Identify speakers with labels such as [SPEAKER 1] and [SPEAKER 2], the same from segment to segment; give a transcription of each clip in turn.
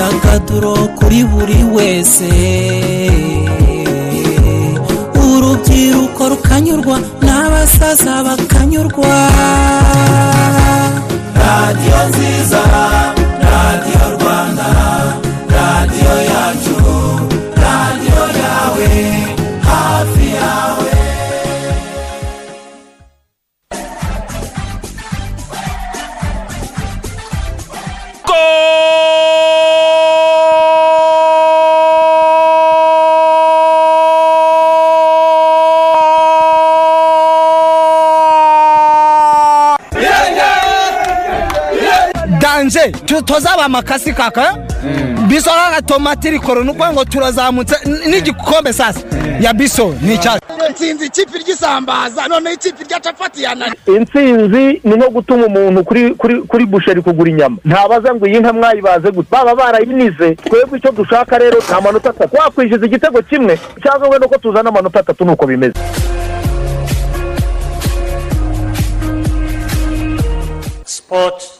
[SPEAKER 1] imyidagaduro kuri buri wese. Urubyiruko rukanyurwa n'abasaza bakanyurwa. Radiyo nziza radiyo
[SPEAKER 2] danje tuzaba amakasi kaka? Biso kaka tomati rikoro ni ukuvuga ngo turazamutse. N'igikombe sasa. Ya biso ni icyatsi
[SPEAKER 3] nsinzi ikipe ry'isambaza noneho ikipe rya capati yanani
[SPEAKER 4] intsinzi ni nko gutuma umuntu kuri kuri kuri busheri kugura inyama. Ntabaza ngo iyi nka mwayibaze gute? Baba barayinize. Twebwe icyo dushaka rero ni amanota atatu. Wakwishyuza igitego kimwe cyangwa wenda uko tuzana amanota atatu nuko bimeze.
[SPEAKER 5] Sport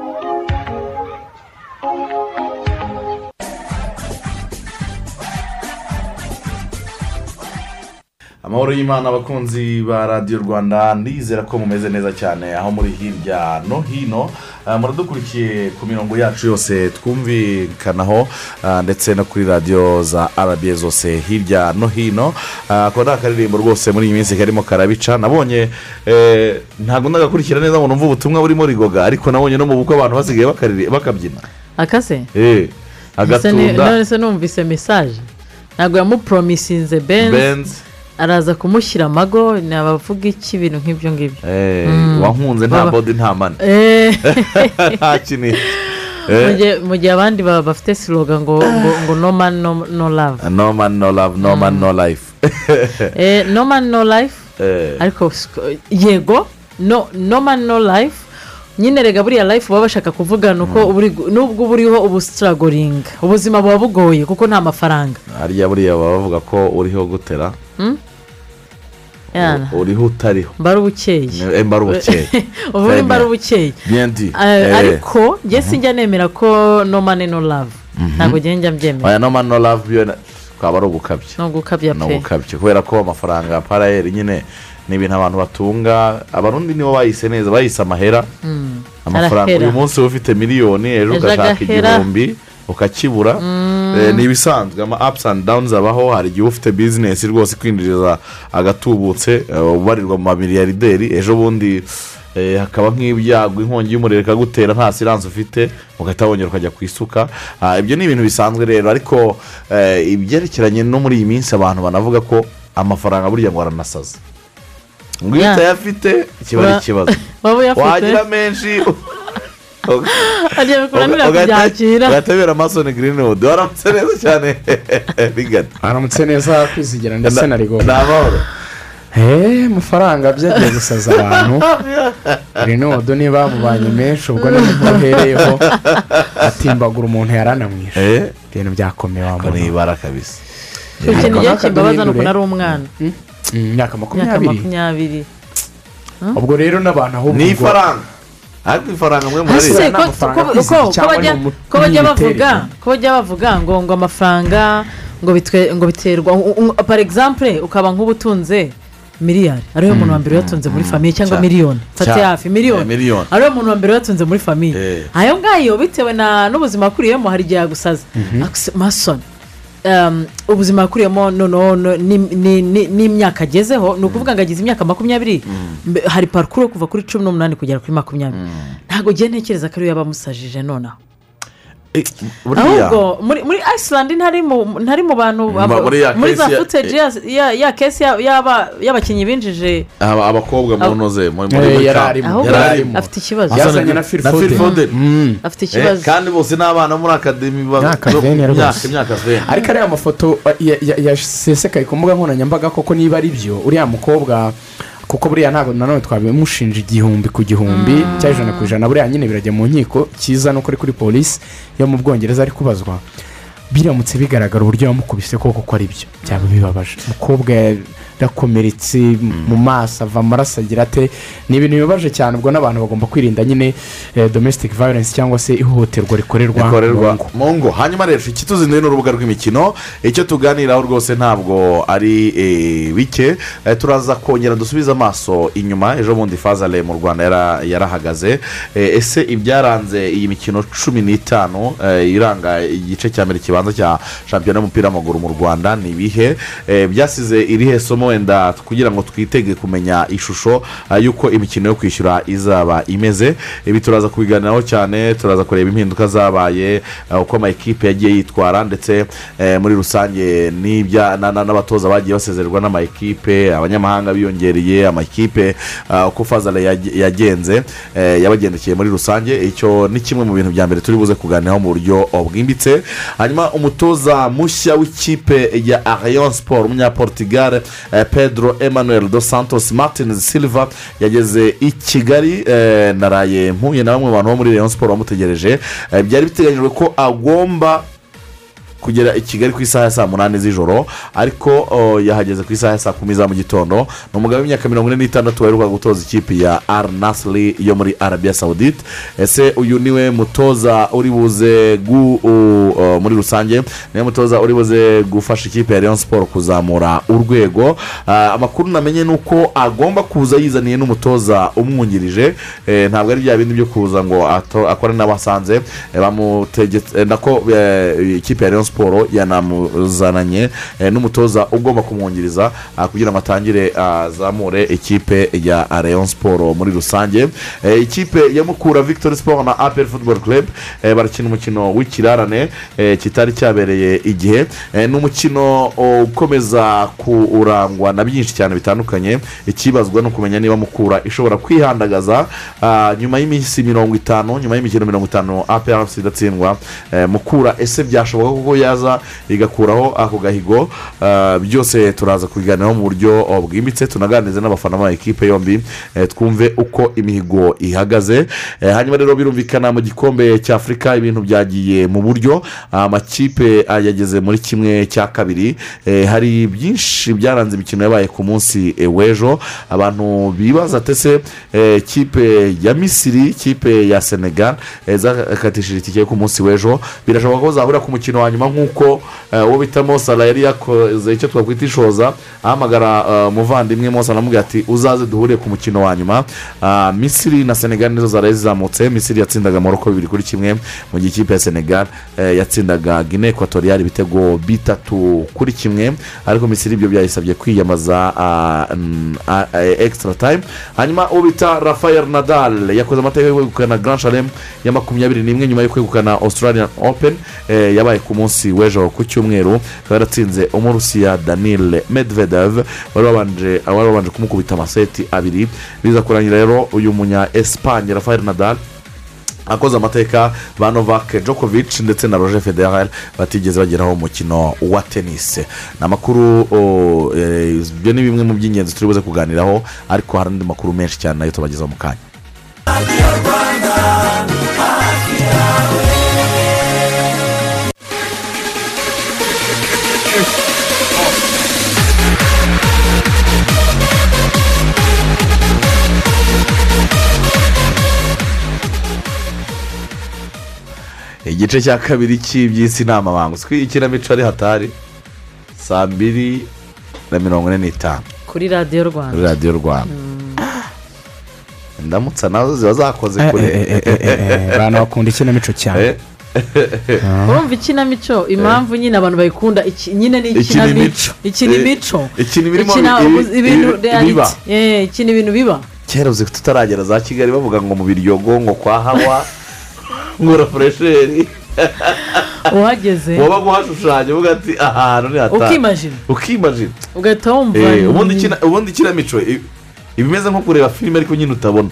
[SPEAKER 6] Amahoro y'imana abakunzi ba radiyo rwanda ndizera ko mumeze neza cyane aho muri hirya no hino. Ah, muradukurikiye ku mirongo yacu yose twumvikanaho ah, ndetse no kuri radiyo za rba zose hirya no hino. Ah, ako ni akaririmbo rwose muri iyi minsi karimo karabica. Nabonye eh, ntabwo ndagakurikira neza ngo numve ubutumwa burimo rigoga ariko nabonye no mu bukwe abantu basigaye bakabyina.
[SPEAKER 7] Akase?
[SPEAKER 6] Eh, agatunda.
[SPEAKER 7] none se numvise mesaje ntabwo yamuporomisinze benzi
[SPEAKER 6] benzi
[SPEAKER 7] araza kumushyira amago ni abavuga iki ibintu nk'ibyo ngibyo?
[SPEAKER 6] Eh,
[SPEAKER 7] Mm.
[SPEAKER 6] wankunze nta bodi nta mani
[SPEAKER 7] Eh,
[SPEAKER 6] nta kintu.
[SPEAKER 7] Mu gihe- mu gihe abandi baba bafite siloga ngo ngo no man no love.
[SPEAKER 6] No man no love no man no life.
[SPEAKER 7] Eh, no man no life?
[SPEAKER 6] Eh,
[SPEAKER 7] ariko yego no no man no life? Nyine rega buriya life baba bashaka kuvuga ni uko gu- nubwo uba uriho uba usitaragoringa ubuzima buba bugoye kuko nta mafaranga.
[SPEAKER 6] Harya buriya baba bavuga ko uriho gutera. Uriho utariho
[SPEAKER 7] mbara ubukeye
[SPEAKER 6] Eh, mba ari ubukeye
[SPEAKER 7] ubu
[SPEAKER 6] Très
[SPEAKER 7] mbara
[SPEAKER 6] bien.
[SPEAKER 7] ubukeye
[SPEAKER 6] bien dit
[SPEAKER 7] Eh,
[SPEAKER 6] Eh,
[SPEAKER 7] ariko njye sinjya nemera ko no money no love. Ntabwo njye njya mbyemera.
[SPEAKER 6] No man no love yo twaba ari ugukabya
[SPEAKER 7] ni ugukabya
[SPEAKER 6] ni
[SPEAKER 7] pe.
[SPEAKER 6] ugukabya kubera ko amafaranga ya parayeri nyine ni ibintu abantu batunga abarundi nibo bayise neza bayise amahera. Amafaranga
[SPEAKER 7] arahera.
[SPEAKER 6] uyu munsi uba ufite miliyoni ejo ugashaka igihumbi. Ukakibura Eh, ni ibisanzwe ama ups and downs abaho hari igihe ufite bizinesi rwose kwinjiriza agatubutse eh, ubarirwa mu mamiliyarderi ejo bundi eh, hakaba nk'ibyago inkongi y'umuriro ikagutera nta siranse ufite ugahita wongera ukajya ku isuka. Ah, ibyo ni ibintu bisanzwe rero. Ariko ibyerekeranye no muri iyi minsi abantu banavuga ko amafaranga burya ngo aranasaza ngo iyo utayafite kiba ari ikibazo wagira menshi
[SPEAKER 7] agiye bikunanira kubyakira
[SPEAKER 6] ugatabera amasoni girinudi waramutse neza cyane bigana
[SPEAKER 8] aramutse neza kwizigira ndetse na rigo
[SPEAKER 6] ni amahoro
[SPEAKER 8] eee amafaranga byagiye gusaza abantu rinodo niba bamubanye menshi ubwo ni ho uhereyeho atimbagura umuntu yaranamwishe
[SPEAKER 6] Eh,
[SPEAKER 8] ibintu byakomeye
[SPEAKER 6] ko
[SPEAKER 8] wambona
[SPEAKER 6] ni ibara kabisa
[SPEAKER 7] ikintu gihe
[SPEAKER 8] Ariko
[SPEAKER 7] kimbabaza ni ukuntu ari umwana
[SPEAKER 8] imyaka makumyabiri ubwo rero n'abantu ahubwo
[SPEAKER 6] ni ifaranga ariko ifaranga mwe
[SPEAKER 8] ni
[SPEAKER 7] ko bajya bavuga ko bajya bavuga ngo ngo amafaranga ngo bitwe ngo biterwa. Par exemple ukaba nk'ubutunze miliyari. Ariyo muntu wa mbere uyatunze muri famiye cyangwa miliyoni. Fate
[SPEAKER 6] Cyane.
[SPEAKER 7] hafi miliyoni.
[SPEAKER 6] Eh,
[SPEAKER 7] ariyo muntu wa mbere uyatunze muri famiye
[SPEAKER 6] Eh.
[SPEAKER 7] ayo ngayo bitewe na n'ubuzima akuriyemo hari igihe yagusaza Akse- masoni ubuzima yakuriyemo noneho no- ni- ni- ni- n'imyaka agezeho ni ukuvuga ngo agize imyaka makumyabiri. Mbe- hari parukuru kuva kuri cumi n'umunani kugera kuri makumyabiri. Ntabwo ugiye ntekereza ko ariyo yaba amusajije nonaho ahubwo muri iceland ntari mu bantu
[SPEAKER 6] muri
[SPEAKER 7] za
[SPEAKER 6] case ya-
[SPEAKER 7] kesi ya- y'aba- y'abakinnyi binjije.
[SPEAKER 6] Aba- abakobwa mu
[SPEAKER 8] Eh,
[SPEAKER 6] muri
[SPEAKER 8] yari arimo.
[SPEAKER 7] afite ikibazo.
[SPEAKER 6] Yazanye
[SPEAKER 8] na. Mm.
[SPEAKER 7] afite
[SPEAKER 6] Eh,
[SPEAKER 7] ikibazo.
[SPEAKER 6] kandi bose ni abana muri akademi imyaka vene
[SPEAKER 8] ariko ariya mafoto ya- yasesekaye ku mbuga nkoranyambaga koko niba ari byo uriya mukobwa kuko buriya ntabwo nanone twabimushinja igihumbi ku gihumbi cyangwa ijana ku ijana. Buriya nyine birajya mu nkiko. Cyiza nuko ari kuri polisi yo mu bwongereza ari kubazwa. Biramutse bigaragara uburyo yamukubise koko ko ari byo byaba bibabaje. Umukobwa yarakomeretse mu maso ava amaraso agira ate ni ibintu bibabaje cyane ubwo n'abantu bagomba kwirinda nyine eh, domestic violence cyangwa se ihohoterwa rikorerwa mu ngo.
[SPEAKER 6] hanyuma rero ikituzinduye ni urubuga rw'imikino icyo tuganiraho rwose ntabwo ari eh, bike. Eh, turaza kongera dusubize amaso inyuma. Ejo bundi fazale mu rwanda yara- yarahagaze. Ese ibyaranze iyi mikino cumi n'itanu iranga igice cya mbere kibanza cya shampiyona y'umupira w'amaguru mu rwanda ni ibihe byasize irihe somo wenda kugira ngo twitege kumenya ishusho eh, y'uko imikino yo kwishyura izaba imeze. Ibi turaza kubiganiraho cyane turaza kureba impinduka zabaye eh, uko amakipe yagiye yitwara ndetse eh, muri rusange n'abatoza bagiye basezererwa n'amakipe abanyamahanga biyongereye amakipe uko fazale yag- yagenze yabagendekeye muri rusange. Icyo ni kimwe mu bintu bya mbere turi buze kuganiraho mu buryo bwimbitse hanyuma umutoza mushya w'ikipe ya ariyon siporo umunyaportugal eh, pedro emmanuel dos santos martins silva yageze i kigali eh, naraye mpuye na bamwe mu bantu bo muri rayon siporo bamutegereje. Eh, byari biteganyijwe ko agomba kugera i kigali ku isaha ya saa munani z'ijoro ariko yahageze ku isaha ya saa kumi za mu gitondo. Ni umugabo w'imyaka mirongo ine n'itandatu waheruka gutoza ikipe ya nasiri yo muri arabiya sawudite ese uyu ni we mutoza uri buze gu, muri rusange? Niwe mutoza uri buze gufasha ikipe ya leon siporo kuzamura urwego. Amakuru namenye ni uko agomba kuza yizaniye n'umutoza umwungirije. Eh, ntabwo ari bya bindi byo kuza ngo akore n'abasanze. Eh, bamutegetse nako eh, ikipe ya leon siporo yanamuzananye eh, n'umutoza ugomba kumwungiriza ah, kugira ngo atangire azamure ikipe ya leon siporo muri rusange. Eh, ikipe ya mukura victoire siporo na apel football club eh, barakina umukino w'ikirarane eh, kitari cyabereye igihe. Eh, ni umukino ukomeza kurangwa na byinshi cyane bitandukanye. Ikibazwa ni ukumenya niba mukura ishobora kwihandagaza nyuma y'iminsi mirongo itanu nyuma y'imikino mirongo itanu apel idatsindwa Eh, mukura ese byashoboka kuko yaza igakuraho ako gahigo Ah, byose turaza kubiganiraho mu buryo oh, bwimbitse tunaganirize n'abafana b'amakipe yombi eh, twumve uko imihigo ihagaze. Hanyuma rero birumvikana mu gikombe cy'afurika ibintu byagiye mu buryo amakipe yageze muri kimwe cya kabiri. Hari byinshi byaranze imikino yabaye ku munsi w'ejo. Abantu bibaza tese kipe ya misiri kipe ya senegal zakatishije itike ku munsi w'ejo? Birashoboka ko zahurira ku mukino wa nyuma nk'uko eh, uwo bita mosara yari yakoze icyo twakwita ishoza ahamagara eh, umuvandimwe mosara aramubwira ati uzaze duhure ku mukino wa nyuma. Ah, misiri na senegal nizo zaraye zizamutse. Misiri yatsindaga moroko bibiri kuri kimwe mu gihe ikipe ya senegal eh, yatsindaga gine ekwatoriyari ibitego bitatu kuri kimwe. Ariko misiri ibyo byayisabye kwiyamaza ah, mm, ah, extra time. Hanyuma uwo bita rafael nadal yakoze amateka yo kwegukana grand shalem ya makumyabiri n'imwe nyuma yo kwegukana australian open yabaye ku munsi w'ejo ku cyumweru akaba yaratsinze umurusiya danil medvedev wari wabanje kumukubita amaseti abiri. Biza kurangira rero uyu munya esipanye rafael nadal akoze amateka ba novak Djokovic ndetse na roger federer batigeze bageraho umukino wa tenisi ni amakuru eh, ibyo ni bimwe mu by'ingenzi turi buze kuganiraho ariko hari andi makuru menshi cyane na yo tubagezaho mu kanya. Igice cya kabiri cy'iby'isi ni amabanga uzwi ikinamico ari hatari saa mbiri na mirongo ine n'itanu.
[SPEAKER 7] Kuri radiyo
[SPEAKER 6] kuri
[SPEAKER 7] rwanda.
[SPEAKER 6] Radiyo rwanda ndamutsa na zo ziba zakoze kure.
[SPEAKER 8] abantu bakunda ikinamico cyane.
[SPEAKER 6] Eh,
[SPEAKER 7] urumva ikinamico? Impamvu nyine abantu bayikunda nyine ni ikinamico. Ikinimico.
[SPEAKER 6] Ikina
[SPEAKER 7] ibintu
[SPEAKER 6] biba
[SPEAKER 7] Eh, ikina ibintu biba.
[SPEAKER 6] Kera uzi ko tutaragera za kigali bavuga ngo mu biryogo ngo kwa hawa ngo furesheri
[SPEAKER 7] uhageze.
[SPEAKER 6] Waba guhashushanya uvuga ati aha hantu ni hatari
[SPEAKER 7] ukimajina.
[SPEAKER 6] Ukimajina.
[SPEAKER 7] Ugahita wumva
[SPEAKER 6] Eh, ubundi ubundi ikinamico i- iba imeze nko kureba filime ariko nyine utabona.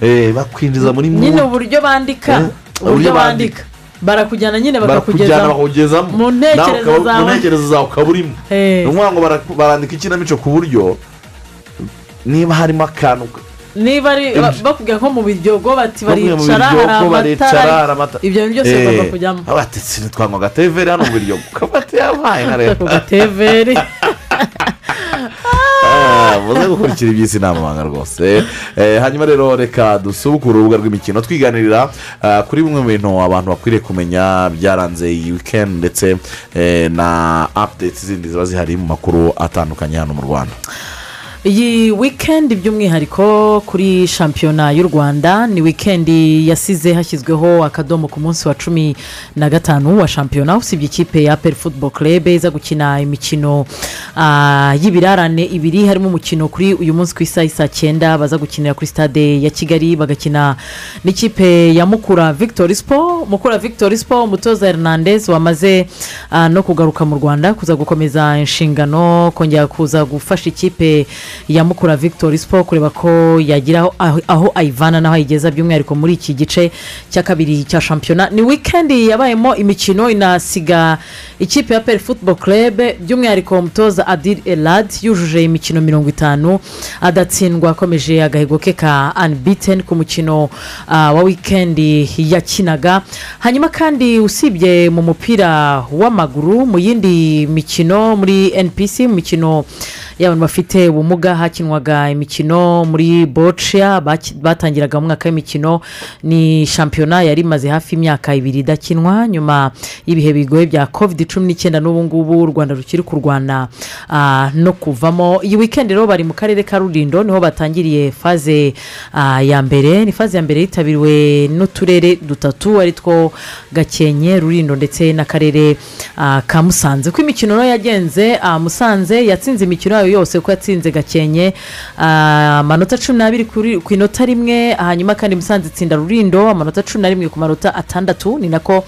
[SPEAKER 6] Eh, bakwinjiza muri
[SPEAKER 7] nyine
[SPEAKER 6] mu
[SPEAKER 7] uburyo bandika.
[SPEAKER 6] Eh,
[SPEAKER 7] uburyo bandika. Barakujyana nyine bakakugeza mu ntekerezo zawe.
[SPEAKER 6] mu ntekerezo zawe ukaba urimo. Ni ukuvuga ngo bara- barandika ikinamico ku buryo niba harimo akantu
[SPEAKER 7] niba ari bakubwira ko mu biryogo bati baricara hari amatara.
[SPEAKER 6] amata-
[SPEAKER 7] ibyo bintu byose
[SPEAKER 6] Eh,
[SPEAKER 7] bigomba kujyamo
[SPEAKER 6] bati twanywa agateveri hano mu biryogo. Kabati yabaye nka leta.
[SPEAKER 7] Ku gateveri.
[SPEAKER 6] Ah, muze gukurikira iby'isi ni amabanga rwose. Eh, hanyuma rero reka dusubukure urubuga rw'imikino twiganirira ah, kuri bimwe mu bintu abantu bakwiriye kumenya byaranze iyi wikendi ndetse eh, na apudeti zindi ziba zihari mu makuru atandukanye hano mu rwanda.
[SPEAKER 7] Iyi wikendi by'umwihariko kuri shampiyona y'u rwanda ni wikendi yasize hashyizweho akadomo ku munsi wa cumi na gatanu wa shampiyona usibye ikipe ya peri futuboro kerebe iza gukina imikino ah, y'ibirarane ibiri harimo umukino kuri uyu munsi ku isaha isa cyenda baza gukinira kuri stade ya kigali bagakina n'ikipe ya mukura victoire siporo mukura victoire siporo umutoza hernandez wamaze ah, no kugaruka mu rwanda kuza gukomeza inshingano kongera kuza gufasha ikipe ya mukura victoire siporo kureba ko yagira aho ayivana n'aho ayigeza by'umwihariko muri iki gice cya kabiri cya shampiyona. Ni wikendi yabayemo imikino inasiga ikipe ya peri futuboro kerebe by'umwihariko umutoza adil elad yujuje imikino mirongo itanu adatsindwa akomeje agahigo ke ka anibiteni ku mukino ah, wa wikendi yakinaga. Hanyuma kandi usibye mu mupira w'amaguru mu yindi mikino muri npc mu mikino y'abantu bafite ubumuga hakinwaga imikino muri bociya baki- batangiraga mu mwaka w'imikino ni shampiyona yari imaze hafi imyaka ibiri idakinwa nyuma y'ibihe bigoye bya covid cumi n'icyenda n'ubu ngubu u rwanda rukiri kurwana no kuvamo. Iyi wikendi rero bari mu karere ka rurindo ni ho batangiriye faze ya mbere. Ni faze ya mbere yitabiriwe n'uturere dutatu ari two gakenke rurindo ndetse n'akarere ka musanze. Uko imikino yagenze musanze yatsinze imikino yayo yose uko yatsinze gakenke ah, amanota cumi n'abiri ku inota rimwe hanyuma kandi musanze itsinda rurindo amanota cumi na rimwe ku manota atandatu ni nako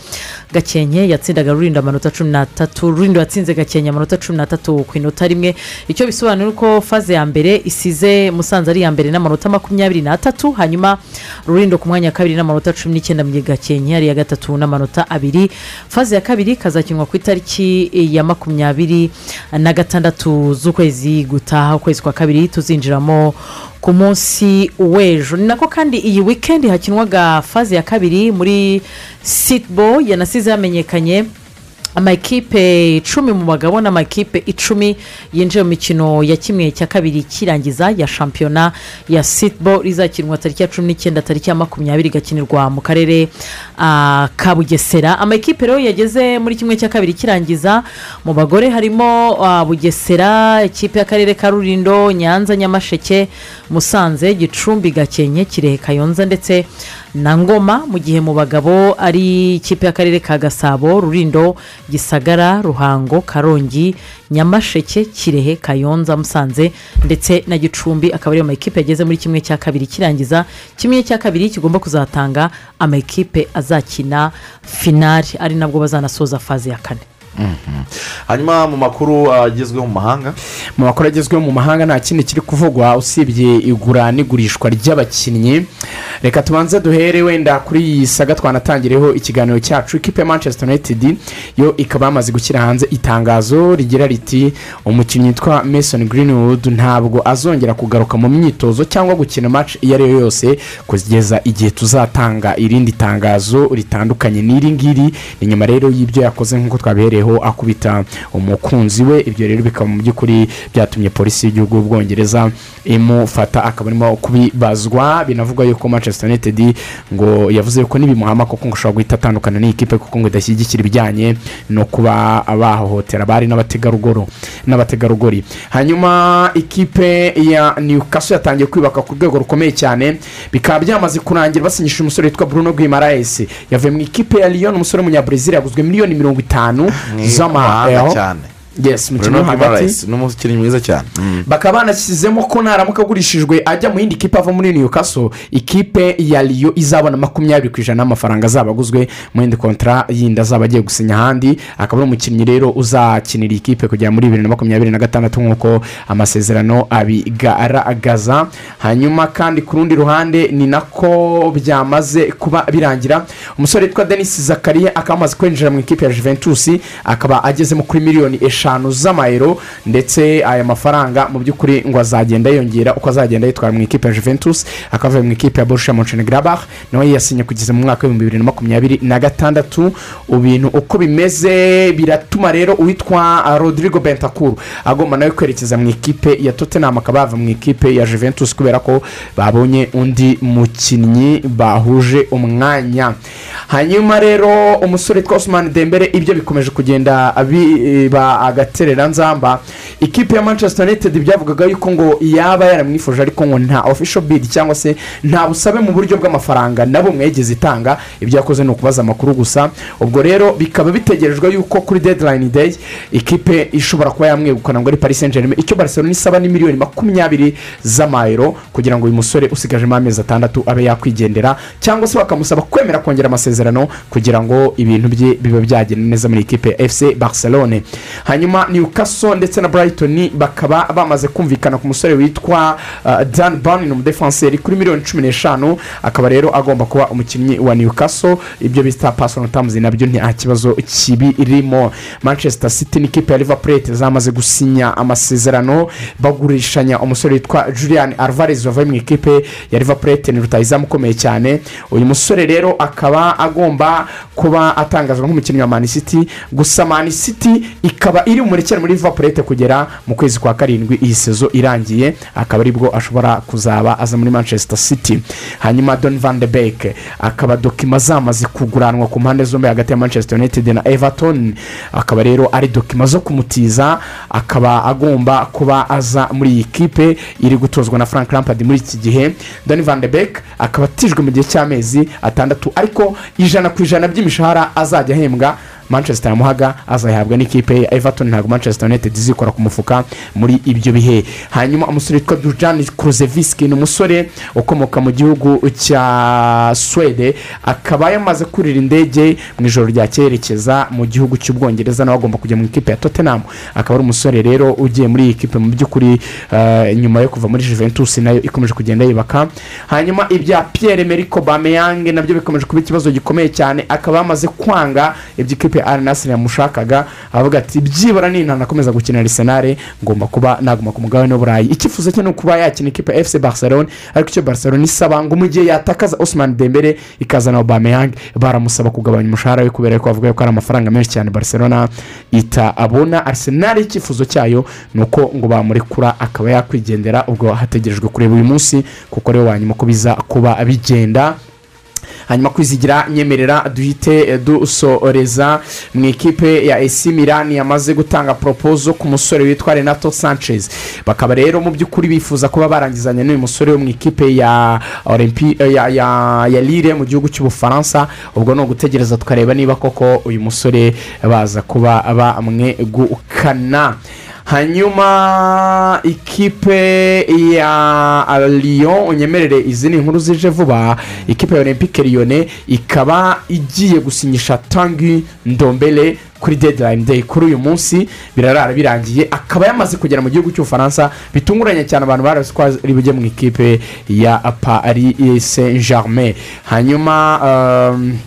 [SPEAKER 7] gakenke yatsindaga rurindo amanota cumi n'atatu. Rurindo yatsinze gakenke amanota cumi n'atatu ku inota rimwe. Icyo bisobanura ko faze ya mbere isize musanze ari iya mbere n'amanota makumyabiri n'atatu hanyuma rurindo ku mwanya wa kabiri n'amanota cumi n'icyenda mu gihe gakenke ari iya gatatu n'amanota abiri. Faze ya kabiri kazakinwa ku itariki ya makumyabiri na gatandatu z'ukwezi gutaha ukwezi kwa kabiri tuzinjiramo ku munsi w'ejo. Ni nako kandi iyi wikendi hakinwaga faze ya kabiri muri sitbo yanasize hamenyekanye. Amakipe icumi mu bagabo n'amakipe icumi yinjiye mu mikino ya kimwe cya kabiri kirangiza ya shampiyona ya sitbo rizakinwa tariki ya cumi n'icyenda tariki ya makumyabiri igakinirwa mu karere ah, ka bugesera. Amakipe rero yageze muri kimwe cya kabiri kirangiza mu bagore harimo ah, bugesera ikipe y'akarere ka rurindo nyanza nyamasheke musanze gicumbi gakenke kirehe kayonza ndetse na ngoma mu gihe mu bagabo ari ikipe y'akarere ka gasabo rurindo gisagara ruhango karongi nyamasheke kirehe kayonza musanze ndetse na gicumbi akaba ariyo makipe yageze muri kimwe cya kabiri kirangiza kimwe cya kabiri kigomba kuzatanga amakipe azakina finari ari nabwo bazanasoza faze ya kane.
[SPEAKER 6] Hanyuma mu makuru agezweho mu mahanga?
[SPEAKER 8] Mu makuru agezweho mu mahanga nta kindi kiri kuvugwa usibye igura n'igurishwa ry'abakinnyi. Reka tubanze duhere wenda kuri iyi saga twanatangireho ikiganiro cyacu. Ikipe manchester united yo ikaba yamaze gushyira hanze itangazo rigira riti umukinnyi witwa mason greenwood ntabwo azongera kugaruka mu myitozo cyangwa gukina match iyo ari yo yose kugeza igihe tuzatanga irindi tangazo ritandukanye. N'iri ngiri ni nyuma rero y'ibyo yakoze nk'uko twabihereyeho akubita umukunzi we. Ibyo rero bikaba mu by'ukuri byatumye polisi y'igihugu y'ubwongereza imufata. Akaba arimo kubibazwa. Binavugwa yuko manchester united ngo yavuze ko nibimuhama koko ngo ashobora guhita atandukana n'iyi kipe kuko ngo idashyigikira ibijyanye no kuba bahohotera abari n'abategarugori hanyuma ikipe ya newcastle yatangiye kwibaka ku rwego rukomeye cyane. Bikaba byamaze kurangira basinyishije umusore witwa bruno guimaraes. Yavuye mu ikipe ya lyon umusore w'umunyabrazil yaguzwe miliyoni mirongo itanu
[SPEAKER 6] Mahanga
[SPEAKER 8] z'ama
[SPEAKER 6] cyane
[SPEAKER 8] yes mu kintu hagati.
[SPEAKER 6] ni umukinnyi mwiza cyane.
[SPEAKER 8] Bakaba banashyizemo ko naramuka agurishijwe ajya mu yindi kipe ava muri newcastle ikipe ya riyo izabona makumyabiri ku ijana y'amafaranga azaba aguzwe mu yindi kontara yindi azaba agiye gusinya ahandi. Akaba ari umukinnyi rero uzakinira iyi kipe kugera muri bibiri na makumyabiri na gatandatu nk'uko amasezerano abigaragaza. Hanyuma kandi ku rundi ruhande ni nako byamaze kuba birangira. Umusore witwa denis zakariya akaba amaze kwinjira mu ikipe ya juventus akaba agezemo kuri miliyoni eshanu. Eshanu z'amayero ndetse aya mafaranga mu by'ukuri ngo azagenda yiyongera uko azagenda yitwara mu ikipe ya juventus akavuye mu ikipe ya borussia monchengladbach nawe yasinye kugeza mu mwaka w'ibihumbi bibiri na makumyabiri na gatandatu. Ibintu uko bimeze biratuma rero uwitwa rodrigo bentakuru agomba nawe kwerekeza mu ikipe ya tottenham akaba yava mu ikipe ya juventus kubera ko babonye undi mukinnyi bahuje umwanya. Hanyuma rero umusore witwa osman dembere ibyo bikomeje kugenda biba agatereranzamba ikipe ya manchester united byavugaga yuko ngo yaba yaramwifuje ariko ngo nta official bid cyangwa se nta busabe mu buryo bw'amafaranga na bumwe yigeze itanga. Ibyo yakoze ni ukubaza amakuru gusa. Ubwo rero bikaba bitegerejwe yuko kuri deadline day ikipe ishobora kuba yamwegukana ngo ari paris saint germain icyo barcelona isaba ni miliyoni makumyabiri z'amayero kugira ngo uyu musore usigajemo amezi atandatu abe yakwigendera cyangwa se bakamusaba kwemera kongera amasezerano kugira ngo ibintu bye bibe byagenda neza muri ikipe ya fc barcelone. Hanyuma newcastle ndetse na brighton bakaba bamaze kumvikana ku musore witwa uh, dan barnin umudefanseri kuri miliyoni cumi n'eshanu. Akaba rero agomba kuba umukinnyi wa newcastle. Ibyo bita personal terms na byo nta kibazo kibirimo. Manchester city n'ikipe ya liverpool zamaze gusinya amasezerano bagurishanya umusore witwa julian alvarez wavuye mu ikipe ya liverpool ni rutayizamu ukomeye cyane. Uyu musore rero akaba agomba kuba atangazwa nk'umukinnyi wa man city. Gusa man city ikaba iri umurekere muri liverpool kugera mu kwezi kwa karindwi iyi sezo irangiye akaba ari bwo ashobora kuzaba aza muri manchester city. Hanyuma don van de beek akaba dokima zamaze kuguranwa ku mpande zombi hagati ya manchester united na everton. Akaba rero ari dokima zo kumutiza akaba agomba kuba aza muri iyi kipe iri gutozwa na frank lampard muri iki gihe. Don van de beek akaba atijwe mu gihe cy'amezi atandatu ariko ijana ku ijana by'imishahara azajya ahembwa manchester yamuhaga azayihabwa n'ikipe ya everton. Ntabwo manchester united izikora ku mufuka muri ibyo bihe. Hanyuma umusore witwa dujani kuruzevisiki ni umusore ukomoka mu gihugu cya swede akaba yamaze kurira indege mu ijoro rya cyerekeza mu gihugu cy'ubwongereza nawe agomba kujya mu ikipe ya tottenham. Akaba ari umusore rero ugiye muri iyi kipe. Mu by'ukuri eh, nyuma yo kuva muri juventus na yo ikomeje kugenda yubaka. Hanyuma ibya pierre meriko bameyange na byo bikomeje kuba ikibazo gikomeye cyane. Akaba yamaze kwanga iby'ikipe ya arinasiri yamushakaga avuga ati byibura nintanakomeza gukina arisenali ngomba kuba naguma ku mugabane w'uburayi icyifuzo cye ni ukuba yakina ikipe ya fc barcelone ariko icyo barcelone isaba ngo mu gihe yatakaza osman dembere ikazana obameyang baramusaba kugabanya umushahara we kubera ko bavuga ko ari amafaranga menshi cyane barcelona itabona arisenali icyifuzo cyayo ni uko ngo bamurekura akaba yakwigendera ubwo hategerejwe kureba uyu munsi kuko rero wanyuma ko biza kuba bigenda hanyuma kwizigira nyemerera duhite dusoreza. Mu ikipe ya esi mirani yamaze gutanga poropozo ku musore witwa renato sanchez. Bakaba rero mu by'ukuri bifuza kuba barangizanya n'uyu musore wo mu ikipe ya olympi ya ya ya lire mu gihugu cy'ubufaransa. Ubwo ni ugutegereza tukareba niba koko uyu musore baza kuba bamwegukana. Hanyuma ikipe ya lyon unyemerere izi ni inkuru zije vuba ikipe ya olympique lyonnais ikaba igiye gusinyisha tangi ndombele kuri deadline day kuri uyu munsi. Birarara birangiye. Akaba yamaze kugera mu gihugu cy'ubufaransa bitunguranye cyane abantu barazi ko ari bujye mu ikipe ya paris saint germain hanyuma um,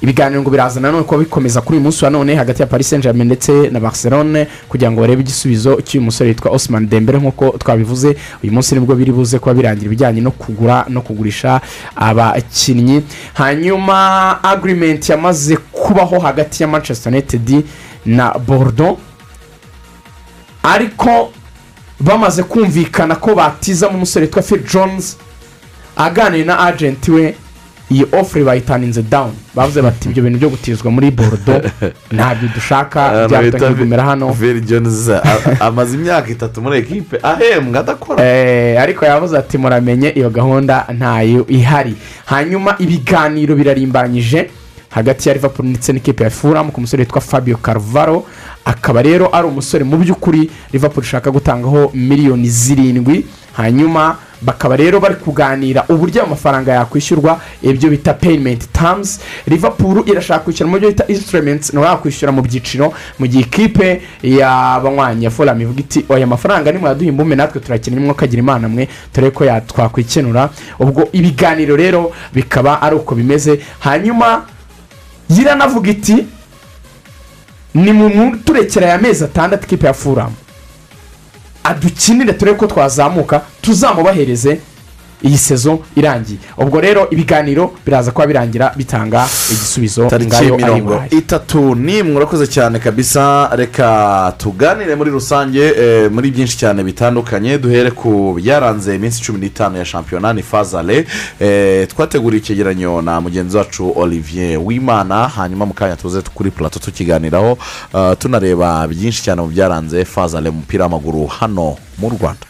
[SPEAKER 8] ibiganiro ngo biraza nanone kuba bikomeza kuri uyu munsi wa none hagati ya paris saint germain ndetse na barcelone kugira ngo barebe igisubizo cy'uyu musore witwa osman dembere nk'uko twabivuze uyu munsi ni bwo biri buze kuba birangira ibijyanye no kugura no kugurisha abakinnyi. Hanyuma agirimenti yamaze kubaho hagati ya manchester united na bordeaux. Ariko bamaze kumvikana ko batizamo umusore witwa phil jones aganira na agenti we iyi ofure bayitaninze dawuni bavuze bati ibyo bintu byo gutizwa muri borodo ntabyo dushaka byahita bigumira hano.
[SPEAKER 6] Jonizi amaze imyaka itatu muri ekipe ahembwa adakora.
[SPEAKER 8] Eh, ariko yavuze ati muramenye iyo gahunda ntayo ihari. Hanyuma ibiganiro birarimbanyije hagati ya liverpool ndetse n'ikipe ya furamu ku musore witwa fabio carvaro akaba rero ari umusore mu by'ukuri liverpool ishaka gutangaho miliyoni zirindwi. Hanyuma bakaba rero bari kuganira uburyo ayo mafaranga yakwishyurwa ibyo bita payimenti tamuzi liverpool irashaka kwishyura mu byo bita instruments nawe yakwishyura mu byiciro mu gihe ikipe y'abanywanyi ya foramu ivuga iti aya mafaranga ni mwaduha imbume natwe turakina imwe kagira imana mwe dore ko ya- twakwikenura ubwo ibiganiro rero bikaba ari uko bimeze. Hanyuma yiranavuga iti ni mu turekera aya mezi atandatu ikipe ya furamu adukinire turebe ko twazamuka tuzamubahereze. Iyi sezo irangiye. Ubwo rero ibiganiro biraza kuba birangira bitanga igisubizo
[SPEAKER 6] tariki
[SPEAKER 8] ngayo
[SPEAKER 6] mirongo itatu n'imwe urakoze cyane kabisa. Reka tuganire muri rusange eh, muri byinshi cyane bitandukanye. Duhere ku byaranze iminsi cumi n'itanu ya shampiyona ni fazale. Eh, twateguriye icyegeranyo na mugenzi wacu olivier wimana hanyuma mu kanya tuze kuri plato tukiganiraho. Eh, tunareba byinshi cyane mu byaranze fazale mu mupira w'amaguru hano mu rwanda.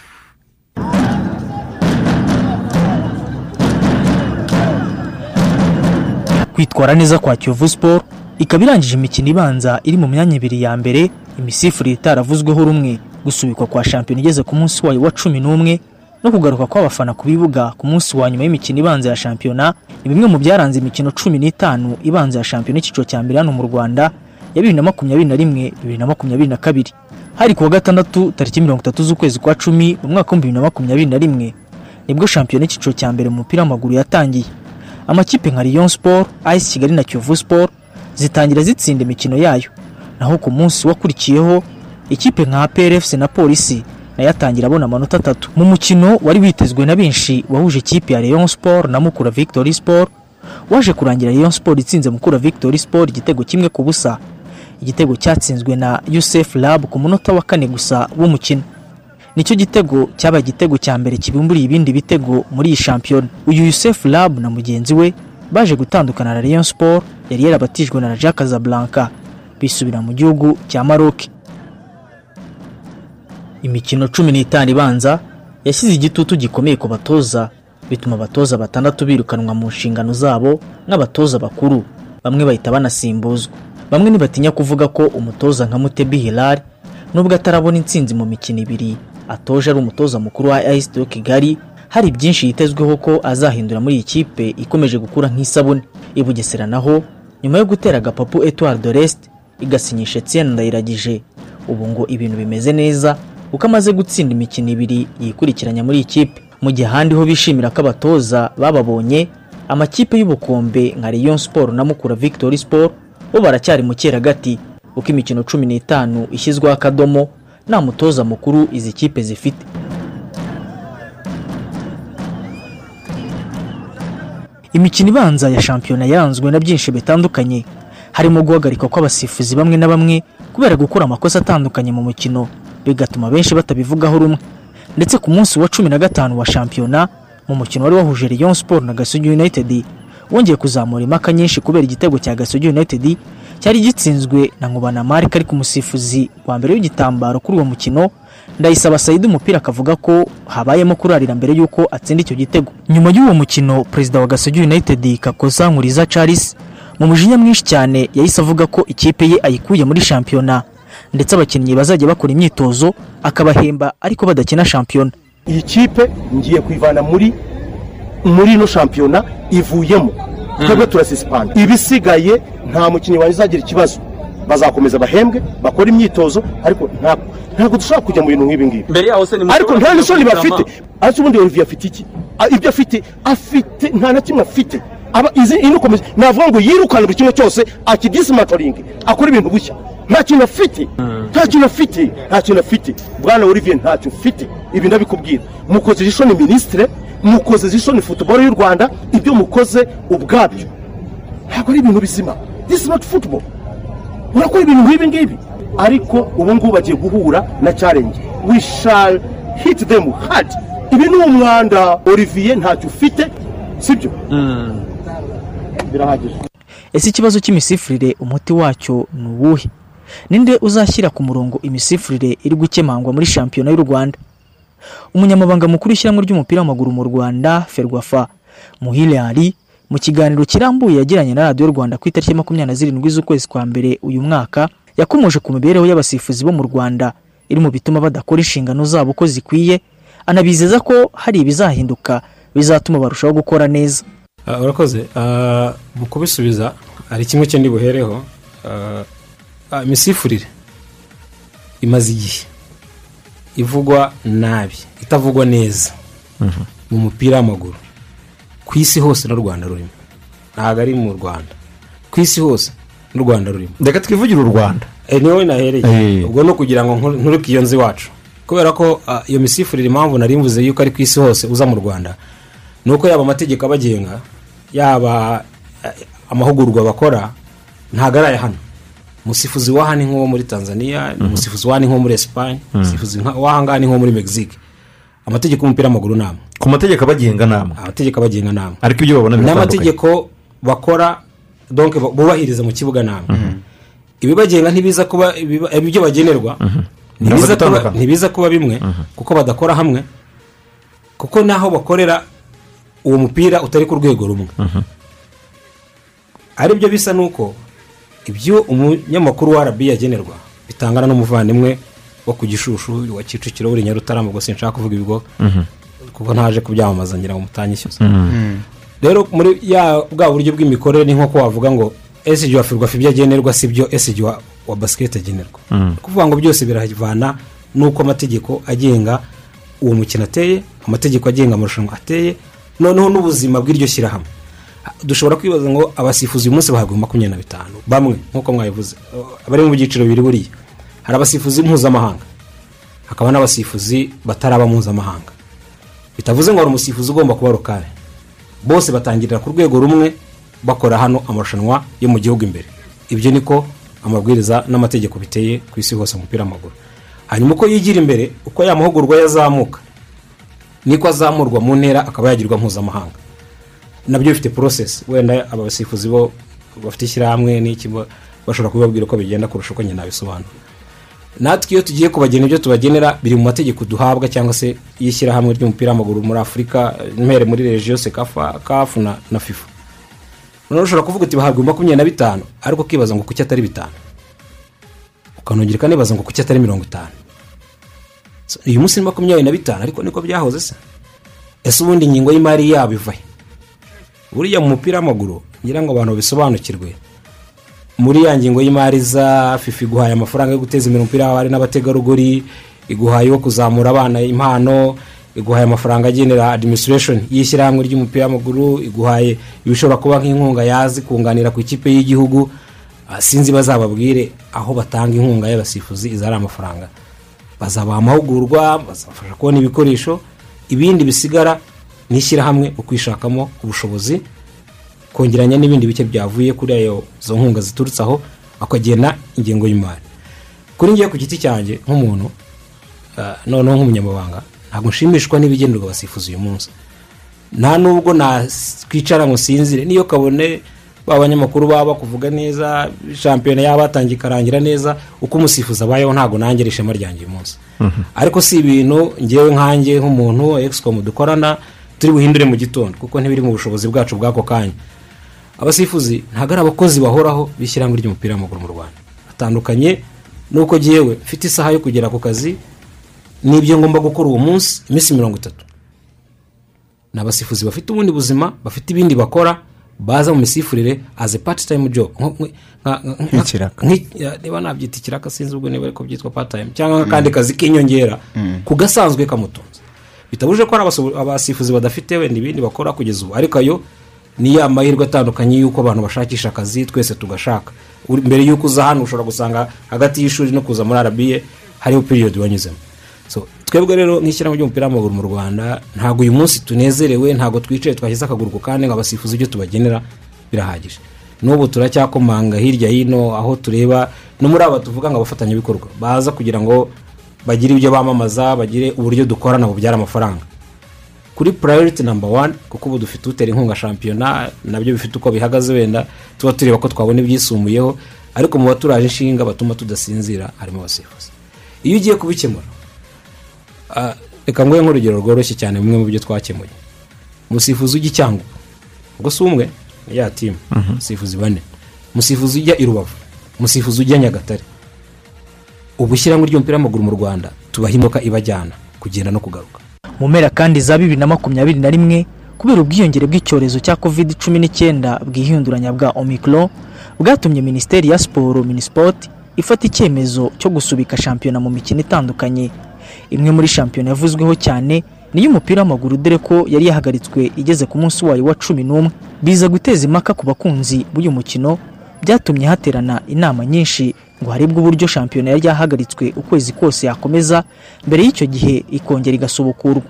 [SPEAKER 9] Kwitwara neza kwa kiyovu siporo ikaba irangije imikino ibanza iri mu myanya ibiri ya mbere imisifurire itaravuzweho rumwe. Gusubikwa kwa shampiyona igeze ku munsi wayo wa cumi n'umwe no kugaruka kw'abafana ku bibuga ku munsi wa nyuma y'imikino ibanza ya shampiyona ni bimwe mu byaranze imikino cumi n'itanu ibanza ya shampiyona icyiciro cya mbere hano mu rwanda ya bibiri na makumyabiri na rimwe bibiri na makumyabiri na kabiri. Hari ku wa gatandatu tariki mirongo itatu z'ukwezi kwa cumi mu mwaka w'ibihumbi bibiri na makumyabiri na rimwe. Nibwo shampiyona y'icyiciro cya mbere mu mupira w'amaguru yatangiye. Amakipe nka Lyon Sport, AS Kigali na Kiyovu Sport zitangira zitsinda imikino yayo. Naho ku munsi wakurikiyeho ikipe nka APR FC na Polisi na yo atangira abona amanota atatu. Mu mukino wari witezwe na benshi wahuje ikipe ya Lyon Sport na Mukura Victory Sport. Waje kurangira Lyon Sport itsinze Mukura Victory Sport igitego kimwe ku busa. Igitego cyatsinzwe na Youssef Lab ku munota wa kane gusa w'umukino. Ni cyo gitego cyabaye igitego cya mbere kibumburiye ibindi bitego muri iyi shampiyona. Uyu Youssef Lab na mugenzi we baje gutandukana na Rayon Sport yari yarabatijwe na Raja Casablanca bisubira mu gihugu cya Maroc. Imikino cumi n'itanu ibanza yashyize igitutu gikomeye ku batoza bituma abatoza batandatu birukanwa mu nshingano zabo nk'abatoza bakuru. Bamwe bahita banasimbuzwa. Bamwe ntibatinya kuvuga ko umutoza nka Mutebi nubwo atarabona intsinzi mu mikino ibiri. Atoje ari umutoza mukuru wa AS Kigali hari byinshi yitezweho ko azahindura muri iyi kipe ikomeje gukura nk'isabune. I Bugesera naho nyuma yo gutera agapapu Etoile de l'Est igasinyisha Etienne Ndayiragije. Ubu ngo ibintu bimeze neza kuko amaze gutsinda imikino ibiri yikurikiranya muri iyi kipe. Mu gihe ahandi ho bishimira ko abatoza bababonye amakipe y'ubukombe nka Rayon Sport na Mukura Victory Sport bo baracyari mu gati kuko imikino cumi n'itanu ishyizweho akadomo nta mutoza mukuru izi kipe zifite. Imikino ibanza ya shampiyona yaranzwe na byinshi bitandukanye. Harimo guhagarikwa kw'abasifuzi bamwe na bamwe kubera gukora amakosa atandukanye mu mukino. Bigatuma benshi batabivugaho rumwe. Ndetse ku munsi wa cumi na gatanu wa shampiyona mu mukino wari wahuje Rayon Sport na Gasogi United wongeye kuzamura impaka nyinshi kubera igitego cya Gasogi United cyari gitsinzwe na Nkubana Mark ariko umusifuzi wa mbere w'igitambaro kuri uwo mukino ndayisaba Said umupira akavuga ko habayemo kurarira mbere y'uko atsinda icyo gitego. Nyuma y'uwo mukino perezida wa Gasogi United Kakosa Nkuriza Charles mu mujinya mwinshi cyane yahise avuga ko ikipe ye ayikuye muri shampiyona ndetse abakinnyi bazajya bakora imyitozo akabahemba ariko badakina shampiyona.
[SPEAKER 10] Iyi kipe ngiye kuyivana muri muri ino shampiyona ivuyemo. Twebwe turasisipanda ibisigaye nta mukinnyi wanjye uzagira ikibazo. Bazakomeza bahembwe bakore imyitozo ariko ntabwo dushobora kujya mu bintu nk'ibi ngibi. Ariko nta n'isoni bafite. Ariko ubundi olivier afite iki? Ibyo afite afite nta na kimwe afite. Aba izi ino komeza navuga ngo yirukane buri kimwe cyose akidisimantoringe akora ibintu bushya. Nta kintu afite. Nta kintu afite. Nta kintu afite. Bwana olivier ntacyo ufite ibi ndabikubwira. Mukoze ijisho ni minisitire mukoze ijisho ni futuboro y'u rwanda ibyo mukoze ubwabyo. Ntabwo ari ibintu bizima. This is not football. Urakora ibintu nk'ibi ngibi? Ariko ubu ngubu bagiye guhura na challenge. We shall hit them hard. Ibi ni umwanda olivier ntacyo ufite sibyo? Birahagije.
[SPEAKER 9] Ese ikibazo cy'imisifurire umuti wacyo ni uwuhe? Ninde uzashyira ku murongo imisifurire iri gukemangwa muri shampiyona y'u rwanda? Umunyamabanga mukuru w'ishyirahamwe ry'umupira w'amaguru mu rwanda ferwafa muhire ali mu kiganiro kirambuye yagiranye na radiyo rwanda ku itariki ya makumyabiri na zirindwi z'ukwezi kwa mbere uyu mwaka yakomoje ku mibereho y'abasifuzi bo mu rwanda. Iri mu bituma badakora inshingano zabo uko zikwiye anabizeza ko hari ibizahinduka bizatuma barushaho gukora neza.
[SPEAKER 11] Ah, urakoze. Ah, mu kubisubiza hari kimwe cyo buhereho Ah, ah, imisifurire imaze igihe. Ivugwa nabi itavugwa neza mu mupira w'amaguru. Ku isi hose n'u rwanda rurimo. Ntabwo ari mu rwanda. Ku isi hose n'u rwanda rurimo.
[SPEAKER 12] Reka twivugire u rwanda.
[SPEAKER 11] Eh, ni we nahereye.
[SPEAKER 12] Eh.
[SPEAKER 11] ubwo ni ukugira ngo nturuke iyo nzu iwacu. Kubera ko ah, iyo misifurire impamvu nari mvuze yuko ari ku isi hose uza mu rwanda ni uko yaba amategeko abagenga yaba eh, amahugurwa bakora ntabwo ari aya hano. Umusifuzi wa hano ni nk'uwo muri tanzania umusifuzi wa hano ni nk'uwo muri esipanye umusifuzi nka- wa hangaha ni nk'uwo muri mexique. Amategeko y'umupira w'amaguru ni amwe.
[SPEAKER 12] Ku mategeko abagenga nama
[SPEAKER 11] amategeko abagenga ni amwe.
[SPEAKER 12] Ariko ibyo babona biratandukanye
[SPEAKER 11] n'amategeko bakora donc bu- bubahiriza mu kibuga namwe ibibagenga ntibiza kuba ibyo bagenerwa. Ntibiza kuba-
[SPEAKER 12] gutandukana.
[SPEAKER 11] ntibiza kuba bimwe. Kuko badakora hamwe. Kuko n'aho bakorera uwo mupira utari ku rwego rumwe. Ari byo bisa n'uko ibyo umunyamakuru wa arabi yagenerwa bitangana n'umuvandimwe wo ku gishushu wa kicukiro uri nyarutarama ubwo sinshaka kuvuga ibigo kuko ntaje kubyamamaza ngira ngo mutanyishyuza rero muri ya bwa buryo bw'imikorere ni nk'uko wavuga ngo esiji wa ferwafa ibyo agenerwa si byo esiji wa, wa basiketi agenerwa?
[SPEAKER 12] Mm.
[SPEAKER 11] ni ukuvuga ngo byose biravana n'uko amategeko agenga uwo mukino ateye amategeko agenga amarushanwa ateye noneho n'ubuzima bw'iryo shyirahamwe. Dushobora kwibaza ngo abasifuzi uyu munsi bahabwa makumyabiri na bitanu. Bamwe nk'uko mwabivuze bari mu byiciro bibiri buriya. Hari abasifuzi mpuzamahanga. Hakaba n'abasifuzi bataraba mpuzamahanga. Bitavuze ngo hari umusifuzi ugomba kuba rukare. Bose batangirira ku rwego rumwe bakora hano amarushanwa yo mu gihugu imbere. Ibyo niko amabwiriza n'amategeko biteye ku isi hose mu mupira w'amaguru. Hanyuma uko yigira imbere uko ya mahugurwa yazamuka niko azamurwa mu ntera akaba yagirwa mpuzamahanga. Na byo bifite porosesi wenda abasifuzi bo bafite ishyirahamwe n'iki bo- bashobora kubibabwira uko bigenda kurusha uko nyine nabisobanura natwe iyo tugiye kubagena ibyo tubagenera biri mu mategeko duhabwa cyangwa se y'ishyirahamwe ry'umupira w'amaguru muri afurika mpere muri regiyo sekafa kafu na, fifa. Noneho ushobora kuvuga uti bahabwa makumyabiri na bitanu ariko ukibaza ngo kuki atari bitanu? Ukanongera ukanibaza ngo kuki atari mirongo itanu? Uyu munsi ni makumyabiri na bitanu ariko niko byahoze se. Ese ubundi ingingo y'imari yabo ivahe buriya mu mupira w'amaguru ngira ngo abantu babisobanukirwe muri ya ngingo y'imari za fifa iguhaye amafaranga yo guteza imbere umupira w'abari n'abategarugori iguhaye yo kuzamura abana impano iguhaye amafaranga agenera administration y'ishyirahamwe ry'umupira w'amaguru iguhaye ibishobora kuba nk'inkunga yazi kunganira ku ikipe y'igihugu. Ah, sinzi bazababwire aho batanga inkunga y'abasifuzi iza ari amafaranga. Bazabaha amahugurwa bazabafasha kubona ibikoresho ibindi bisigara ni ishyirahamwe ukwishakamo ubushobozi kongeranya n'ibindi bice byavuye kuri ayo zo nkunga ziturutse aho akagena ingengo y'imari. Kuri ngiye ku giti cyanjye nk'umuntu ah, noneho nk'umunyamabanga ntabwo nshimishwa n'ibigenerwa abasifuzi uyu munsi. Nta nubwo nakwicara ngo sinzire niyo kabone ba banyamakuru baba bakuvuga neza shampiyona yaba yatangiye ikarangira neza uko umusifuzi abayeho ntabwo ari ishema ryanjye uyu munsi. Ariko si ibintu ngewe nkanjye nk'umuntu egisicomu dukorana turi buhindure mu gitondo kuko ntibiri mu bushobozi bwacu bw'ako kanya. Abasifuzi ntabwo ari abakozi bahoraho b'ishyirahamwe ry'umupira w'amaguru mu rwanda. Batandukanye nuko ngewe mfite isaha yo kugera ku kazi n'ibyo ngomba gukora uwo munsi iminsi mirongo itatu. Ni abasifuzi bafite ubundi buzima bafite ibindi bakora baza mu misifurire as a part time job. Nko- nko- nka- nka-
[SPEAKER 13] Nk'ikiraka.
[SPEAKER 11] nk'i- ya, niba nabyita ikiraka sinzi ubwo niba ariko byitwa part time cyangwa nk'akandi kazi k'inyongera. Ku gasanzwe kamutunze. Bitabuje ko hari abasifuzi badafite wenda ibindi bakora kugeza ubu. Ariko ayo ni ya mahirwe atandukanye y'uko abantu bashakisha akazi twese tugashaka. Mbere y'uko uza hano ushobora gusanga hagati y'ishuri no kuza muri arabiye hariho piriyodi wanyuzemo. Twebwe rero nk'ishyirahamwe ry'umupira w'amaguru mu rwanda ntabwo uyu munsi tunezerewe ntabwo twicaye twashyize akaguru ku kandi ngo abasifuzi ibyo tubagenera birahagije. N'ubu turacyakomanga hirya hino aho tureba no muri aba tuvuga ngo abafatanyabikorwa. Baza kugira ngo bagire ibyo bamamaza bagire uburyo dukorana bubyara amafaranga. Kuri purayiriti namba wani kuko ubu dufite utera inkunga shampiyona na byo bifite uko bihagaze wenda tuba tureba ko twabona ibyisumbuyeho ariko mu baturaje inshinga batuma tudasinzira harimo abasifuzi iyo ugiye kubikemura reka nguhe nk'urugero rworoshye cyane bimwe mu byo twakemuye. Umusifuzi ujya i cyangugu ubwo si umwe? Ya timu umusifuzi bane. Umusifuzi ujya i rubavu. Umusifuzi ujya nyagatare. Ubu ishyirahamwe ry'umupira w'amaguru mu rwanda tubaha imodoka ibajyana kugenda no kugaruka.
[SPEAKER 9] Mu mpera kandi za bibiri na makumyabiri na rimwe kubera ubwiyongere bw'icyorezo cya covid cumi n'icyenda bwihinduranya bwa omicron bwatumye minisiteri ya siporo minisipoti ifata icyemezo cyo gusubika shampiyona mu mikino itandukanye. Imwe muri shampiyona yavuzweho cyane ni iy'umupira w'amaguru dore ko yari yahagaritswe igeze ku munsi wayo wa cumi n'umwe. Biza guteza impaka ku bakunzi b'uyu mukino byatumye haterana inama nyinshi. Ngo harebwe uburyo shampiyona yari yahagaritswe ukwezi kose yakomeza mbere y'icyo gihe ikongera igasubukurwa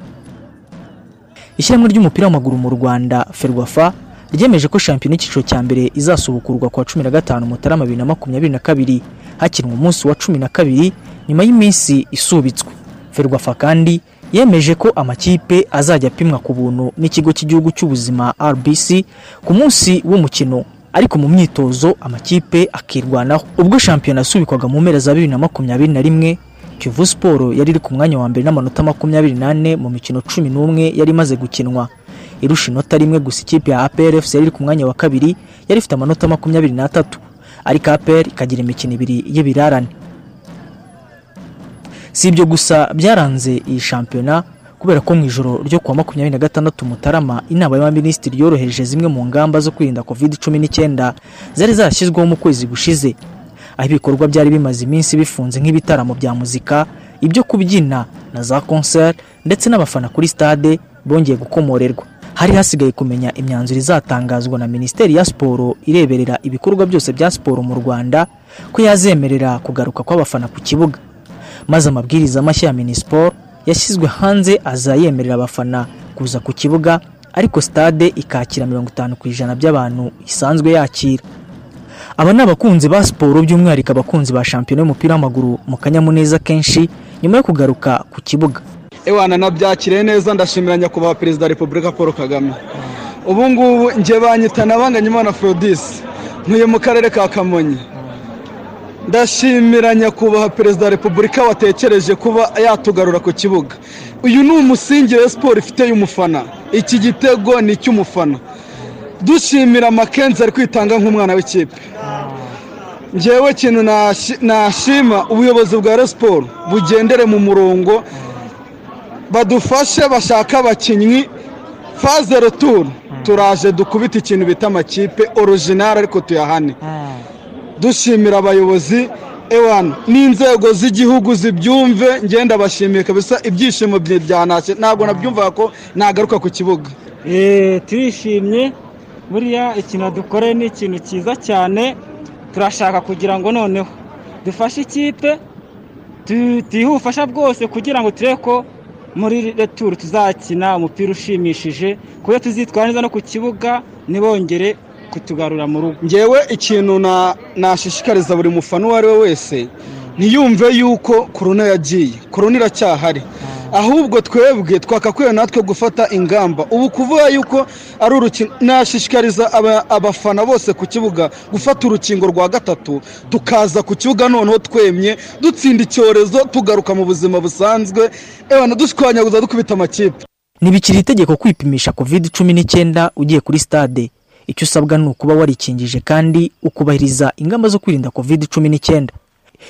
[SPEAKER 9] ishyirahamwe ry'umupira w'amaguru mu rwanda ferwafa ryemeje ko shampiyona y'icyiciro cya mbere izasubukurwa ku wa cumi na gatanu mutarama bibiri na makumyabiri na kabiri hakinwa umunsi wa cumi na kabiri nyuma y'iminsi isubitswe. Ferwafa kandi yemeje ko amakipe azajya apimwa ku buntu n'ikigo cy'igihugu cy'ubuzima rbc ku munsi w'umukino. Ariko mu myitozo amakipe akirwanaho. Ubwo shampiyona yasubikwaga mu mpera za bibiri na makumyabiri na rimwe kivu siporo yari iri ku mwanya wa mbere n'amanota makumyabiri n'ane mu mikino cumi n'umwe yari imaze gukinwa. Irusha inota rimwe gusa ikipe ya APRFC yari iri ku mwanya wa kabiri yari ifite amanota makumyabiri n'atatu. Ariko APR ikagira imikino ibiri y'ibirarane. Si ibyo gusa byaranze iyi shampiyona kubera ko mu ijoro ryo kuwa makumyabiri na gatandatu mutarama inama y'abaminisitiri yoroheje zimwe mu ngamba zo kwirinda covid cumi n'icyenda zari zarashyizweho mu kwezi gushize. Aho ibikorwa byari bimaze iminsi bifunze nk'ibitaramo bya muzika ibyo kubyina na za concert ndetse n'abafana kuri stade bongeye gukomorerwa. Hari hasigaye kumenya imyanzuro izatangazwa na minisiteri ya siporo ireberera ibikorwa byose bya siporo mu rwanda ko yazemerera kugaruka kw'abafana ku kibuga. Maze amabwiriza mashya ya minisiporo yashyizwe hanze aza yemerera abafana kuza ku kibuga ariko stade ikakira mirongo itanu ku ijana by'abantu isanzwe yakira. Aba ni abakunzi ba siporo by'umwihariko abakunzi ba shampiyona y'umupira w'amaguru mu kanyamuneza kenshi nyuma yo kugaruka ku kibuga.
[SPEAKER 13] Ewana nabyakiriye neza ndashimira nyakubahwa perezida wa repubulika paul kagame. Ubu ngubu njye banyita nabanganyimana forodisi ntuye mu karere ka kamonyi. Ndashimira nyakubahwa perezida wa repubulika watekereje kuba yatugarura ku kibuga. Uyu ni umusingi wa siporo ifite y'umufana. Iki gitego ni icy'umufana. Dushimira makenzi ari kwitanga nk'umwana w'ikipe. Ngewe ikintu nashima ubuyobozi bwa siporo bugendere mu murongo badufashe bashaka abakinnyi faze returu turaje dukubita ikintu bita amakipe orojinari ariko tuyahane. Dushimira abayobozi ewana n'inzego z'igihugu zibyumve. Ngenda bashimiye kabisa ibyishimo byanashye ntabwo nabyumvaga ko nagaruka ku kibuga.
[SPEAKER 14] Turishimye. Buriya ikintu dukoreye ni ikintu cyiza cyane. Turashaka kugira ngo noneho. Dufashe ikipe tuyihe ubufasha bwose kugira ngo turebe ko muri returu tuzakina umupira ushimishije. Ku buryo tuzitwara neza no ku kibuga ntibongere kutugarura mu rugo.
[SPEAKER 13] Ngewe ikintu nashishikariza buri mufana uwo ari we wese ntiyumve yuko korona yagiye. Korona iracyahari. Ahubwo twebwe twakakwiye natwe gufata ingamba. Ubu kuvuga yuko ari urukino nashishikariza abafana bose ku kibuga gufata urukingo rwa gatatu tukaza ku kibuga noneho twemye dutsinda icyorezo tugaruka mu buzima busanzwe. Ebana dushwanyaguza dukubita amakipe.
[SPEAKER 9] Ntibikiri itegeko kwipimisha covid cumi n'icyenda ugiye kuri stade. Icyo usabwa ni ukuba warikingije kandi ukubahiriza ingamba zo kwirinda covid cumi n'icyenda.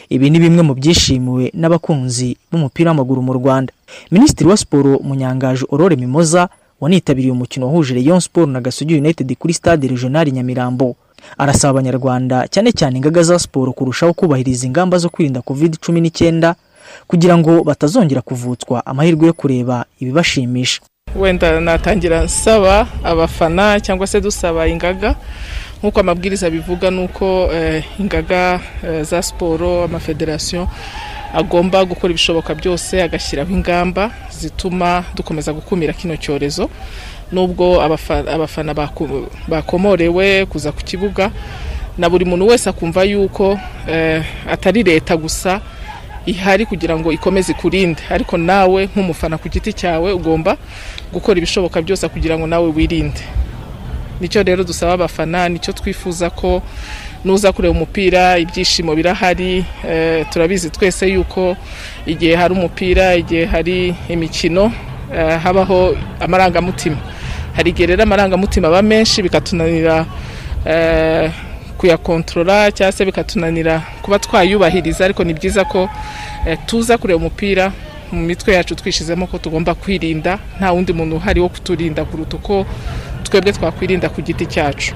[SPEAKER 9] Ibi ni bimwe mu byishimiwe n'abakunzi b'umupira w'amaguru mu rwanda. Minisitiri wa siporo munyangaje aurore mimoza wanitabiriye umukino wahuje Rayon siporo na gasogi united kuri stade regional nyamirambo. Arasaba abanyarwanda cyane cyane ingaga za siporo kurushaho kubahiriza ingamba zo kwirinda covid cumi n'icyenda kugira ngo batazongera kuvutswa amahirwe yo kureba ibibashimisha.
[SPEAKER 15] Wenda natangira nsaba abafana cyangwa se dusaba ingaga nk'uko amabwiriza bivuga ni uko ingaga za siporo amafederasiyo agomba gukora ibishoboka byose agashyiraho ingamba zituma dukomeza gukumira kino cyorezo. Nubwo abafana bakomorewe kuza ku kibuga na buri muntu wese akumva yuko atari leta gusa ihari kugira ngo ikomeze ikurinde. Ariko nawe nk'umufana ku giti cyawe ugomba gukora ibishoboka byose kugira ngo nawe wirinde. Nicyo rero dusaba abafana ni cyo twifuza ko nuza kureba umupira ibyishimo birahari turabizi twese yuko igihe hari umupira igihe hari imikino habaho amarangamutima. Hari igihe rero amarangamutima aba menshi bikatunanira kuyakontorora cyangwa se bikatunanira kuba twayubahiriza ariko ni byiza ko tuza kureba umupira mu mitwe yacu twishyizemo ko tugomba kwirinda nta wundi muntu uhari wo kuturinda kuruta uko twebwe twakwirinda ku giti cyacu.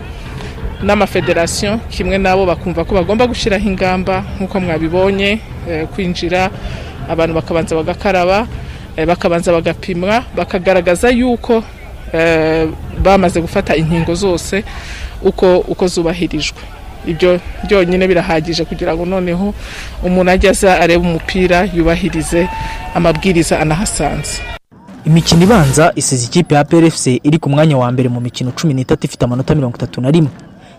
[SPEAKER 15] N'amafederasiyo kimwe nabo bakumva ko bagomba gushyiraho ingamba nk'uko mwabibonye kwinjira abantu bakabanza bagakaraba bakabanza bagapimwa bakagaragaza yuko bamaze gufata inkingo zose uko uko zubahirijwe. Ibyo byonyine birahagije kugira ngo noneho umuntu ajye aza arebe umupira yubahirize amabwiriza anahasanze.
[SPEAKER 9] Imikino ibanza isize ikipe ya PRFC iri ku mwanya wa mbere mu mikino cumi n'itatu ifite amanota mirongo itatu na rimwe.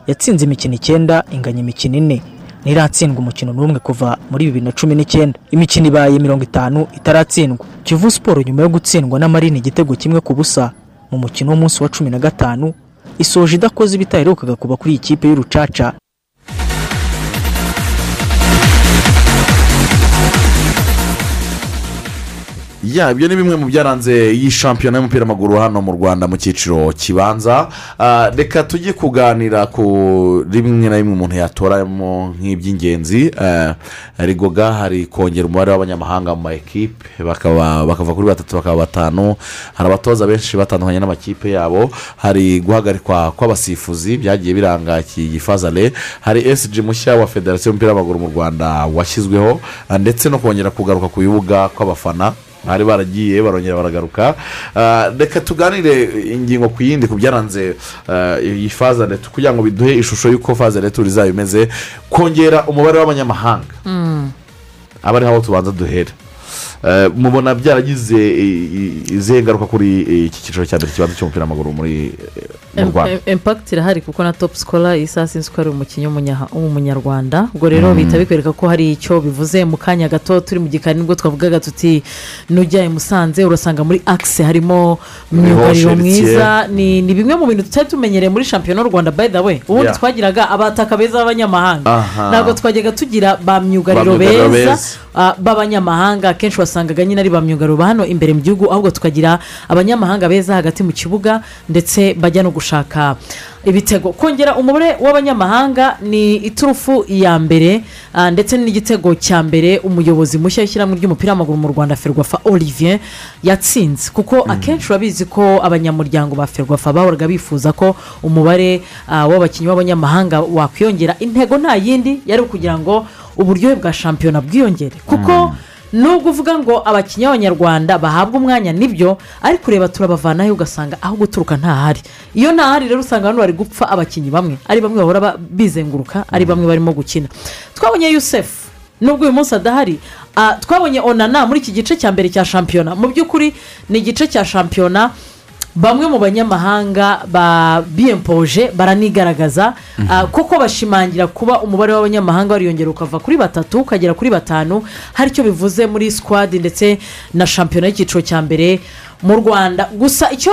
[SPEAKER 9] Yatsinze imikino icyenda inganya imikino ine. Ntiratsindwa umukino n'umwe kuva muri bibiri na cumi n'icyenda. Imikino ibaye mirongo itanu itaratsindwa. Kivu siporo nyuma yo gutsindwa n'amarini igitego kimwe ku busa mu mukino w'umunsi wa cumi na gatanu isoje idakoze ibitaherukaga kuba kuri iyi kipe y'urucaca.
[SPEAKER 6] Ya ibyo ni bimwe mu byaranze iyi shampiyona y'umupira w'amaguru hano mu rwanda mu cyiciro kibanza. Ah, reka tujye kuganira ku rimwe na rimwe umuntu yatoramo nk'iby'ingenzi. Ah, rigoga hari kongera umubare w'abanyamahanga mu ma ekipe bakava kuri batatu bakaba batanu. Hari abatoza benshi batandukanye n'amakipe yabo. Hari guhagarikwa kw'abasifuzi byagiye biranga iki gifazare hari esiji mushya wa federasiyo y'umupira w'amaguru mu rwanda washyizweho ah, ndetse no kongera kugaruka ku bibuga kw'abafana. Bari baragiye barongera baragaruka. Ah, reka tuganire ingingo ku yindi ku byaranze ah, iyi fazare kugira ngo biduhe ishusho y'uko fazare turi izaba imeze kongera umubare w'abanyamahanga. Aba ariho aho tubanza duhera mubona byaragize i- izihe ngaruka kuri iki cyiciro cya mbere kibanza cy'umupira w'amaguru muri eh, mu rwanda?
[SPEAKER 7] impakiti irahari kuko na topu sikora iyi saa sinzi ko ari umukinnyi w'umunya- w'umunyarwanda. Ubwo rero
[SPEAKER 6] Mm.
[SPEAKER 7] bihita bikwereka ko hari icyo bivuze mu kanya gato turi mu gikari ni bwo twavugaga tuti nujya i musanze urasanga muri akise harimo myugariro mwiza. Ni bimwe mu bintu tutari tumenyereye muri shampiyona y'u rwanda by the way. Ubundi twagiraga abataka beza b'abanyamahanga.
[SPEAKER 6] Aha.
[SPEAKER 7] ntabwo twajyaga tugira ba myugariro beza ah, b'abanyamahanga. Akenshi wasangaga nyine ari ba myugariro hano imbere mu gihugu ahubwo tukagira abanyamahanga beza hagati mu kibuga ndetse bajya no gushaka ibitego. Kongera umubare w'abanyamahanga ni iturufu ya mbere ah, ndetse n'igitego cya mbere umuyobozi mushya w'ishyirahamwe ry'umupira w'amaguru mu rwanda ferwafa olivier yatsinze. Kuko akenshi urabizi ko abanyamuryango ba ferwafa bahoraga bifuza ko umubare ah, w'abakinnyi b'abanyamahanga wakwiyongera. Intego nta yindi yari ukugira ngo uburyohe bwa shampiyona bwiyongere. Kuko nubwo uvuga ngo abakinnyi b'abanyarwanda bahabwa umwanya ni byo ariko ureba turabavanayo ugasanga aho guturuka ntahari. Iyo ntahari rero usanga hano bari gupfa abakinnyi bamwe. Ari bamwe bahora ba- bizenguruka ari bamwe barimo gukina. Twabonye yusefu nubwo uyu munsi adahari ah, twabonye onana muri iki gice cya mbere cya shampiyona. Mu by'ukuri ni igice cya shampiyona bamwe mu banyamahanga ba biyempoje baranigaragaza ah, kuko bashimangira kuba umubare w'abanyamahanga wariyongera ukava kuri batatu ukagera kuri batanu hari icyo bivuze muri sikwadi ndetse na shampiyona y'icyiciro cya mbere. Mu rwanda. Gusa icyo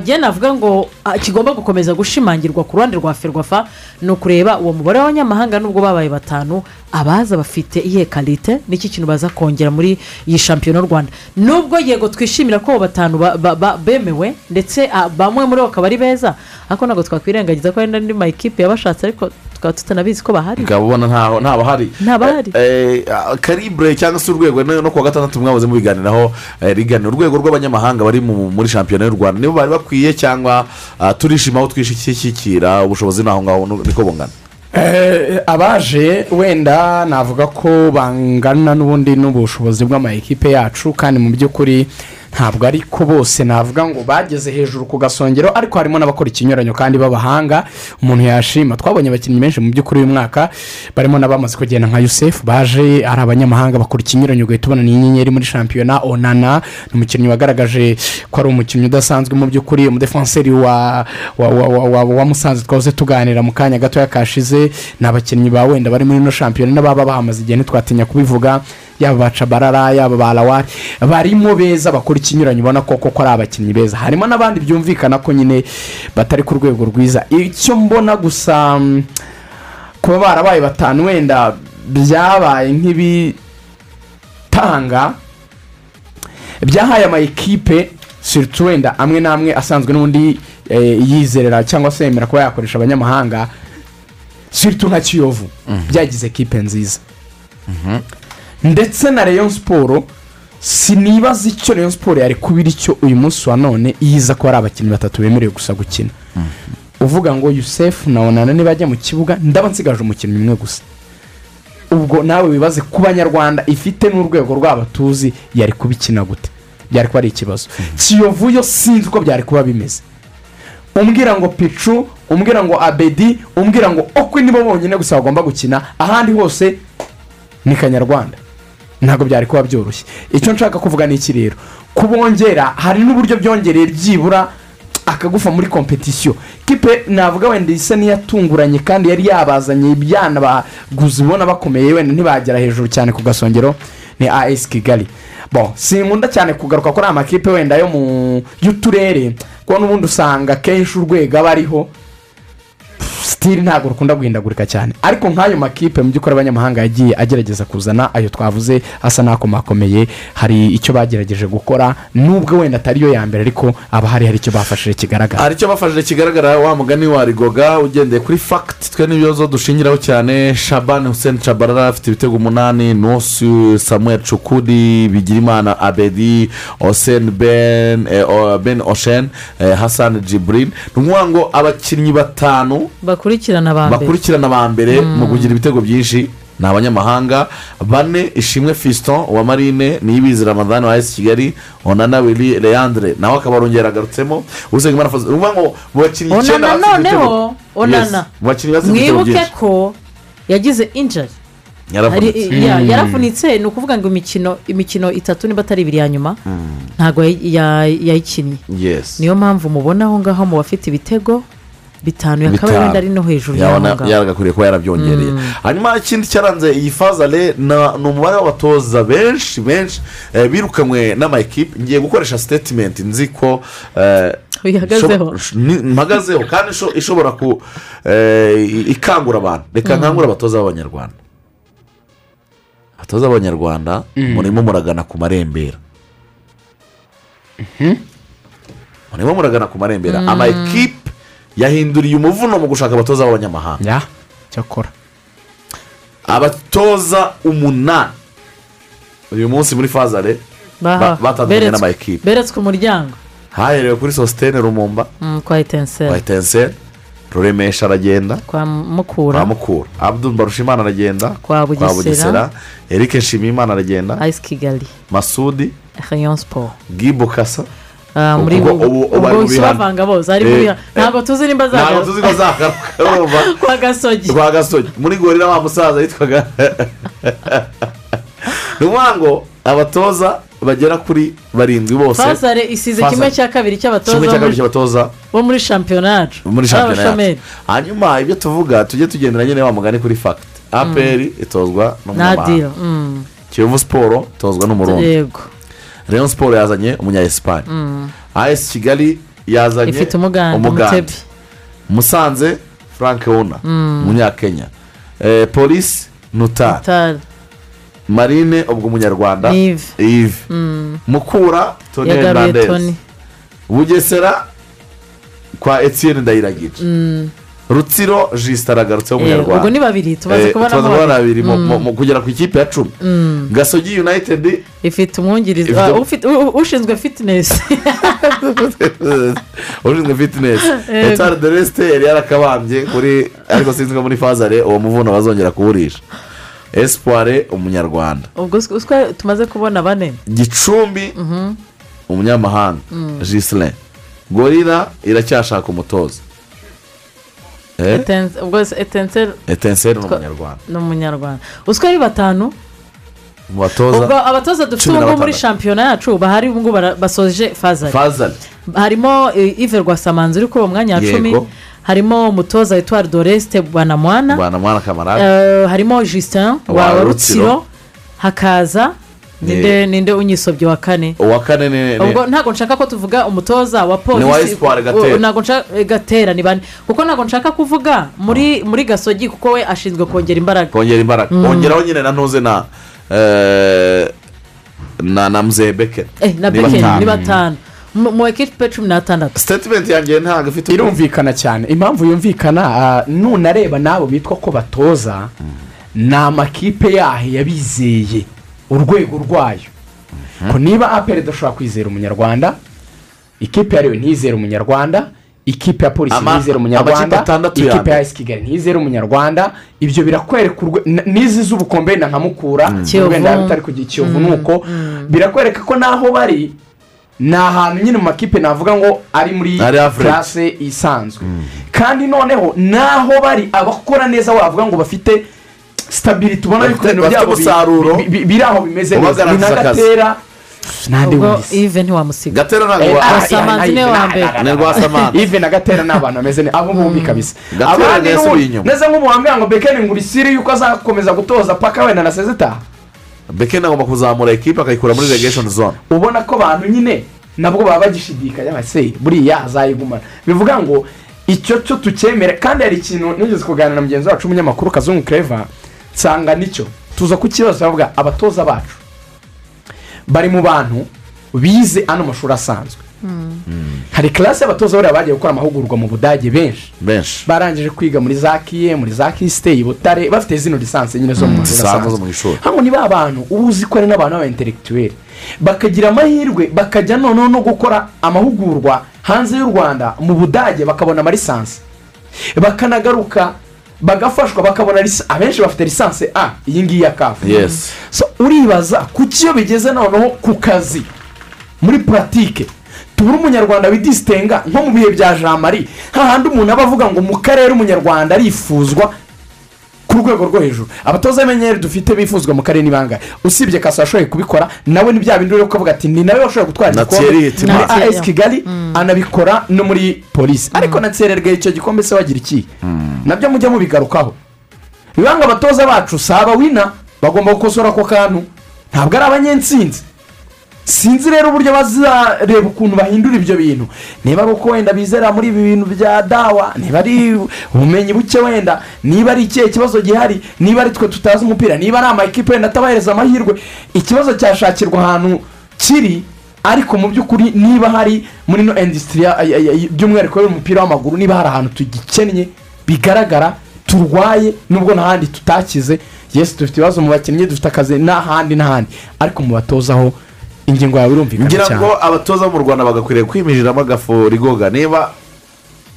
[SPEAKER 7] njye navuga ngo ah, kigomba gukomeza gushimangirwa ku ruhande rwa ferwafa ni ukureba uwo mubare w'abanyamahanga nubwo babaye batanu abaza bafite iyihe karite n'iki kintu baza kongera muri iyi shampiyona y'u rwanda. Nubwo yego twishimira ko abo batanu ba- ba- ba- bemewe ndetse ah, bamwe muri bo bakaba ari beza ariko ntabwo twakwirengagiza ko hari n'andi makipe yabashatse ariko tukaba tutanabizi ko bahari?
[SPEAKER 6] Ntaho ntabahari
[SPEAKER 7] Ntabahari.
[SPEAKER 6] Eh, eh, karibure cyangwa se urwego no kuwa gatandatu mwahoze mubiganiraho eh, rigana urwego rw'abanyamahanga bari mu- muri shampiyona y'u rwanda. Nibo bari bakwiye cyangwa ah, turishima aho twishyikira ubushobozi ni aho ngaho niko bungana?
[SPEAKER 8] Eh, abaje wenda navuga ko bangana n'ubundi n'ubushobozi bw'amayikipe yacu kandi mu by'ukuri ntabwo ariko bose navuga ngo bageze hejuru ku gasongero ariko harimo n'abakora ikinyuranyo kandi b'abahanga. Umuntu yashima. Twabonye abakinnyi benshi mu by'ukuri uyu mwaka. Barimo n'abamaze kugenda nka yusefu baje ari abanyamahanga bakora ikinyuranyo ugahita ubona ni inyenyeri muri shampiyona onana. Ni umukinnyi wagaragaje ko ari umukinnyi udasanzwe mu by'ukuri umudefanseri wa wa wa wa wa wa musanze. Twahoze tuganira mu kanya gatoya kashize ni abakinnyi ba wenda bari muri ino shampiyona n'ababa bahamaze igihe ntitwatinya kubivuga. Yaba ba cabarara yaba ba lawari barimo beza bakora ikinyuranyo ubona ko koko ari abakinnyi beza. Harimo n'abandi byumvikana ko nyine batari ku rwego rwiza. Icyo mbona gusa mm, kuba barabaye batanu wenda byabaye nk'ibitanga byahaye amayikipe siritu wenda amwe n'amwe asanzwe n'ubundi eh, yizerera cyangwa se yemera kuba yakoresha abanyamahanga siritu nka kiyovu. Byagize ekipe nziza. Ndetse na leon siporo sinibaza icyo leon siporo yari kuba icyo uyu munsi wa none yiza ko hari abakinnyi batatu bemerewe gusa gukina. Uvuga ngo yusefu na onana nibajya mu kibuga ndaba nsigaje umukinnyi umwe gusa. Ubwo nawe wibaze ku banyarwanda ifite n'urwego rwabo tuzi yari kubikina gute? Byari kuba ari ikibazo. Kiyovu yo sinzi uko byari kuba bimeze. Umbwira ngo picu umbwira ngo abedi umbwira ngo okwe nibo bonyine gusa bagomba gukina ahandi hose ni kanyarwanda. Ntabwo byari kuba byoroshye. Icyo nshaka kuvuga ni iki rero? Kubongera hari n'uburyo byongereye byibura akagufa muri kompetisiyo kipe navuga wenda isa n'iyatunguranye kandi yari yabazanye ibyana baguzi ubona bakomeye wenda ntibagera hejuru cyane ku gasongero ni as kigali. Bo sinkunda cyane kugaruka kuri aya makipe wenda yo mu y'uturere kuko n'ubundi usanga akenshi urwego aba ariho sitiri ntabwo rukunda guhindagurika cyane. Ariko nk'ayo makipe mu by'ukuri abanyamahanga yagiye agerageza kuzana ayo twavuze asa n'akomakomeye. Hari icyo bagerageje gukora nubwo wenda atari yo ya mbere ariko aba hari hari icyo bafashije kigaragara.
[SPEAKER 6] Hari icyo bafashije kigaragara wa mugani wa rigoga ugendeye kuri fagiti twe n'ibibazo dushingiraho cyane. Shabani hussein shabarara afite ibitego umunani nusu samuel cukudi bigirimana abedi hussein ben eh, ben oshen eh, hassan jibril ni ukuvuga ngo abakinnyi batanu
[SPEAKER 7] bakurikirana ba mbere
[SPEAKER 6] bakurikirana ba mbere. Mu kugira ibitego byinshi. Ni abanyamahanga bane ishimwe fiston wa marine niyibizi ramadani wa esi kigali onana wili leandre nawe akaba arongera agarutsemo usengimana fazo ni ukuvuga ngo mu bakinnyi icyenda
[SPEAKER 7] onana noneho onana. Mwibuke ko yagize injari
[SPEAKER 6] yaravunitse
[SPEAKER 7] yaravunitse ni ukuvuga ngo imikino imikino itatu niba atari ibiri ya nyuma ntabwo yayi- ya- yayikinnye niyo mpamvu mubona aho ngaho mu bafite ibitego bitanu yakaba wenda ari no hejuru y'aho ngaho.
[SPEAKER 6] yaragakwiriye kuba yarabyongereye hanyuma ikindi cyaranze iyi fazale na- ni umubare w'abatoza benshi benshi eh, birukanywe n'amakipe ngiye gukoresha sitetimenti nzi ko eh, mpagazeho kandi isho- ishobora ku eh, ikangura abantu. Reka nkangure abatoza b'abanyarwanda. Abatoza b'abanyarwanda murimo muragana ku marembera. Murimo muragana ku marembera.
[SPEAKER 8] Mm.
[SPEAKER 6] amakipe yahinduriye umuvuno mu gushaka abatoza b'abanyamahanga.
[SPEAKER 8] Ya cyakora.
[SPEAKER 6] Abatoza umunani. Uyu munsi muri fazare batandukanye n'amakipe
[SPEAKER 7] beretswe umuryango.
[SPEAKER 6] Haherewe kuri sositene rumumba.
[SPEAKER 7] Mm, kwa etenseri
[SPEAKER 6] kwa etenseri ruremesha aragenda.
[SPEAKER 7] Kwa mukura.
[SPEAKER 6] Kwa mukura. Abdul barushimana aragenda.
[SPEAKER 7] Kwa Bugesera.
[SPEAKER 6] eric nshimiyimana aragenda.
[SPEAKER 7] Ayisi kigali.
[SPEAKER 6] Masudi.
[SPEAKER 7] Siporo
[SPEAKER 6] gibo kasa
[SPEAKER 7] muri
[SPEAKER 6] Ubwo-
[SPEAKER 7] si bavanga bose.
[SPEAKER 6] Eh,
[SPEAKER 7] muri ntabwo tuzi nimba
[SPEAKER 6] urumva
[SPEAKER 7] kwa gasogi.
[SPEAKER 6] Rwa gasogi. Muri gorira wa musaza yitwaga ni ukuvuga ngo abatoza bagera kuri barindwi bose.
[SPEAKER 7] Fazare isize kimwe cya kabiri cy'abatoza bo muri- shampiyona yacu
[SPEAKER 6] muri shampiyona yacu hanyuma ibyo tuvuga tujye tugendera nyine wa mugani kuri fagiti aperi itozwa n'umunyamahanga.
[SPEAKER 7] Mm.
[SPEAKER 6] kiyovu siporo itozwa n'umurundi.
[SPEAKER 7] Yego.
[SPEAKER 6] Rayon siporo yazanye umunya esipanye
[SPEAKER 7] Mm.
[SPEAKER 6] as kigali yazanye
[SPEAKER 7] umuganda
[SPEAKER 6] musanze frank wuna
[SPEAKER 7] Mm.
[SPEAKER 6] umunyakenya Eh, polisi nutari
[SPEAKER 7] Utari.
[SPEAKER 6] marine ubwo umunyarwanda
[SPEAKER 7] Yves. Mm.
[SPEAKER 6] mukura toni hernandez bugesera kwa etienne ndayiragije
[SPEAKER 7] Mm.
[SPEAKER 6] Rutsiro jisita aragarutseho
[SPEAKER 7] Eh,
[SPEAKER 6] umunyarwanda
[SPEAKER 7] ubwo ni babiri tumaze
[SPEAKER 6] Eh, kubona
[SPEAKER 7] babiri. Mm.
[SPEAKER 6] kugera ku ikipe ya cumi
[SPEAKER 7] Mm.
[SPEAKER 6] gasogi united
[SPEAKER 7] ifite umwungirizi ah, ufite- u- u- ushinzwe fitinesi
[SPEAKER 6] ushinzwe fitinesi
[SPEAKER 7] Yego.
[SPEAKER 6] etari de resite yari yarakabambye kuri ariko sinzi ko muri fazare uwo muvuno bazongera kuwurisha esipuware umunyarwanda
[SPEAKER 7] ubwo uswe- tumaze kubona bane
[SPEAKER 6] gicumbi
[SPEAKER 7] Mhm.
[SPEAKER 6] umunyamahanga
[SPEAKER 7] Mm.
[SPEAKER 6] jisire gorira iracyashaka umutoza Eh,
[SPEAKER 7] ubwo etenseri
[SPEAKER 6] etenseri ni umunyarwanda
[SPEAKER 7] ni umunyarwanda uswe ari batanu?
[SPEAKER 6] Mu batoza
[SPEAKER 7] ubwo abatoza dufite ubu ngubu muri shampiyona yacu. Bahari ubu ngubu basoje fazari
[SPEAKER 6] fazari
[SPEAKER 7] harimo Yves rwasamanzi uri kuri uwo mwanya wa cumi. Harimo umutoza witwa doreste bwanamwana.
[SPEAKER 6] Bwana mwana kamarade.
[SPEAKER 7] Eh, harimo justin
[SPEAKER 6] Wa rutsiro
[SPEAKER 7] hakaza. Ninde ninde unyisobye wa kane?
[SPEAKER 6] Uwa kane ni ni-
[SPEAKER 7] ubwo ntabwo nshaka ko tuvuga umutoza wa
[SPEAKER 6] Ni wa
[SPEAKER 7] polisi. Ntabwo nshaka eh, gatera ni bane. Kuko ntabwo nshaka kuvuga muri muri gasogi kuko we ashinzwe kongera imbaraga.
[SPEAKER 6] Kongera imbaraga.
[SPEAKER 7] Mm.
[SPEAKER 6] kongeraho nyine na ntuze na eh, na na muzeye bekeri
[SPEAKER 7] eh, na
[SPEAKER 6] batanu.
[SPEAKER 7] ni batanu. Mu ekipe cumi n'atandatu
[SPEAKER 6] sitatimenti yanjye ntabwo ifite
[SPEAKER 8] irumvikana cyane. Impamvu yumvikana ah, nunareba n'abo bitwa ko batoza ni amakipe yahe yabizeye. Urwego rwayo. Ko niba aperi idashobora kwizera umunyarwanda ikipe yariwe ntizere umunyarwanda ikipe ya polisi ntizere umunyarwanda
[SPEAKER 6] ya
[SPEAKER 8] ikipe ya esi kigali ntizere umunyarwanda ibyo birakwereka n'izi z'ubukombe na nka mukura
[SPEAKER 7] Kiyovu.
[SPEAKER 8] wenda bitari kugira ikiyovu
[SPEAKER 7] Mm,
[SPEAKER 8] ni uko birakwereka ko n'aho bari ni ahantu nyine mu makipe navuga ngo ari muri classe isanzwe. Kandi noneho naho bari abakora neza wavuga ngo bafite sitabiriti ubona yuko
[SPEAKER 6] Bafite-
[SPEAKER 8] ibintu
[SPEAKER 6] bafite
[SPEAKER 8] byabo biri aho bimeze neza ni na gatera
[SPEAKER 7] ubwo ive ntiwamusiga
[SPEAKER 6] gatera ntabwo
[SPEAKER 8] Eh,
[SPEAKER 6] wa-
[SPEAKER 8] ah,
[SPEAKER 7] Rwasamanzi ni we wa mbere.
[SPEAKER 8] ive. na gatera ni abantu bameze neza abo bombi kabisa
[SPEAKER 6] Gatera
[SPEAKER 8] abandi n'ubu-
[SPEAKER 6] inyuma.
[SPEAKER 8] neza nk'ubu wambwira ngo bekeni ngo urisire yuko azakomeza gutoza paka wenda na sezitaha
[SPEAKER 6] bekeni agomba kuzamura ekipa akayikura muri regesheni zone
[SPEAKER 8] ubona ko abantu nyine nabwo baba bagishidikanya base buriya azayigumana bivuga ngo icyo cyo tucyemere kandi hari ikintu nigeze kuganira na mugenzi wacu w'umunyamakuru kazungu kereva nsanga ni cyo. Tuza ku kibazo bavuga abatoza bacu. Bari mu bantu bize ano mashuri asanzwe. Hari karasi y'abatoza bariya bagiye gukora amahugurwa mu budage benshi.
[SPEAKER 6] Benshi.
[SPEAKER 8] Barangije kwiga muri za kiye muri za kisiteyi butare bafite zino lisansi nyine zo mu mashuri
[SPEAKER 6] zisanzwe zo
[SPEAKER 8] asanzwe hano ni ba bantu uba uzi ko ari n'abantu b'abaintelekituweli bakagira amahirwe bakajya noneho no gukora amahugurwa hanze y'u rwanda mu budage bakabona amalisansi bakanagaruka bagafashwa bakabona abenshi bafite lisansi a iyi ngiyi ya kafu uribaza kuki iyo bigeze noneho ku kazi? Muri puratike tubura umunyarwanda widisitenga nko mu bihe bya jean marie. Hahandi umuntu aba avuga ngo mu karere umunyarwanda arifuzwa ku rwego rwo hejuru. Abatoza b'inyenyeri dufite bifuzwa mu karere ni bangahe usibye kasa ashoboye kubikora nawe ni bya bindi uri kuvuga ati ni nawe washoboye gutwara
[SPEAKER 6] Na
[SPEAKER 8] igikombe muri
[SPEAKER 7] Na
[SPEAKER 8] as kigali anabikora no muri polisi ariko na tsererwe icyo gikombe se wagira iki? Nabyo mujya mubigarukaho. Biba ngo abatoza bacu si abawina bagomba gukosora ako kantu. Ntabwo ari abanyensinzi sinzi rero uburyo bazareba ukuntu bahindura ibyo bintu. Niba ari uko wenda bizera muri ibi bintu bya dawa niba ari ubumenyi buke wenda niba ari ikihe kibazo gihari niba ari twe tutazi umupira niba ari amakipe wenda atabahereza amahirwe ikibazo cyashakirwa ahantu kiri ariko mu by'ukuri niba hari muri no industry ya- ya- ya- by'umwihariko y'umupira w'amaguru niba hari ahantu tugikennye bigaragara turwaye nubwo n'ahandi tutakize yesi dufite ibibazo mu bakinnyi dufite akazi n'ahandi n'ahandi. Ariko mu batozaho ingingo yawe irumvikana
[SPEAKER 6] ngira
[SPEAKER 8] cyane.
[SPEAKER 6] ngo abatoza bo mu rwanda bagakwiriye kwiminjiramo agafu rigoga. Niba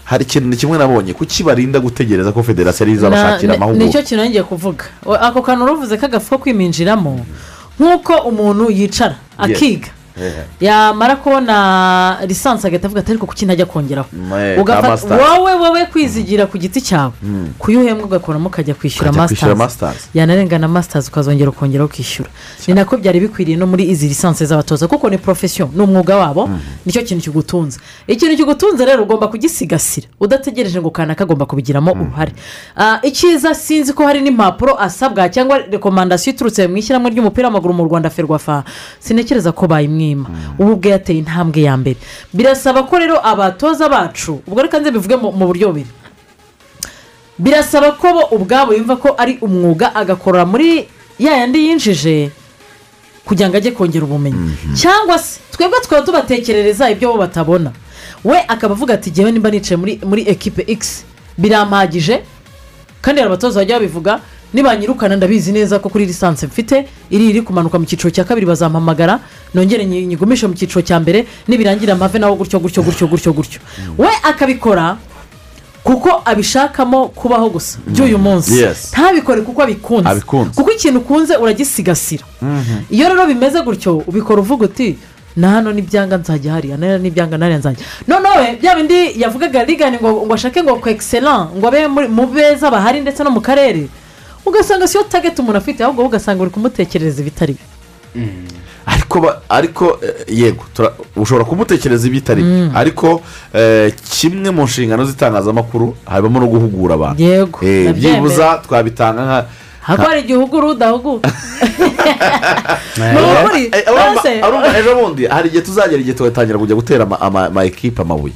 [SPEAKER 6] hari ikintu ni kimwe nabonye kuki barinda gutegereza ko federasiyo ariyo izabashakira
[SPEAKER 7] amahugurwa? ni cyo kintu ngiye kuvuga. Ako kantu uruvuze k'agafu ko kwiminjiramo nk'uko umuntu yicara akiga. Yamara kubona lisansi agahita avuga ati ariko kuki ntajya kongeraho?
[SPEAKER 6] Eh,
[SPEAKER 7] wowe wowe kwizigira ku giti cyawe. Kuyo uhembwa ugakuramo ukajya kwishyura masitazi yanarengana masitazi ukazongera ukongeraho ukishyura. Ni nako byari bikwiriye no muri izi lisansi z'abatoza kuko ni porofesiyo ni umwuga wabo ni cyo kintu kigutunze. Ikintu kigutunze rero ugomba kugisigasira. Udategereje ngo kanaka agomba kubigiramo uruhare. Ah, icyiza sinzi ko hari n'impapuro asabwa cyangwa rekomandasiyo iturutse mu ishyirahamwe ry'umupira w'amaguru mu rwanda ferwafa. Sintekereza ko bayimwima ubu ubwe yateye intambwe ya mbere. Birasaba ko rero abatoza bacu ubwo reka nze bivuge mu buryo bubiri. Birasaba ko bo ubwabo yumva ko ari umwuga agakorera muri ya yandi yinjije kugira ngo ajye kongera ubumenyi. Cyangwa se twebwe tukaba tubatekerereza ibyo bo batabona. We akaba avuga ati ngewe nimba nicaye muri muri ekipe x birampagije kandi hari abatoza bajya babivuga nibanyirukana ndabizi neza ko kuri lisansi mfite iri iri kumanuka mu cyiciro cya kabiri bazampamagara nongere nyi- nyigumishe mu cyiciro cya mbere nibirangira amave naho gutyo gutyo gutyo gutyo gutyo. We akabikora kuko abishakamo kubaho gusa. By'uyu munsi. Ntabikore kuko abikunze. Kuko ikintu ukunze uragisigasira. Iyo rero bimeze gutyo ubikora uvuga uti na hano n'ibyanga nzajya hariya na hano n'ibyanga nariya nzajya. Noneho bya bindi yavugaga rigani ngo ngo ashake ngo ku egisera ngo abe mu beza bahari ndetse no mu karere. Ugasanga siyo tageti umuntu afite ahubwo wowe ugasanga uri kumutekerereza ibitari byo.
[SPEAKER 6] Ariko ba- ariko eh, yego ushobora kumutekereza ibitari byo. Ariko eh, kimwe mu nshingano z'itangazamakuru habamo no guhugura abantu.
[SPEAKER 7] Yego,
[SPEAKER 6] Eh, byibuza twabitanga nka
[SPEAKER 7] hako hari igihe uhugura udahuguka ni ukuri
[SPEAKER 6] ejo bundi hari igihe tuzagera igihe tugatangira kujya gutera ama- ekipe amabuye.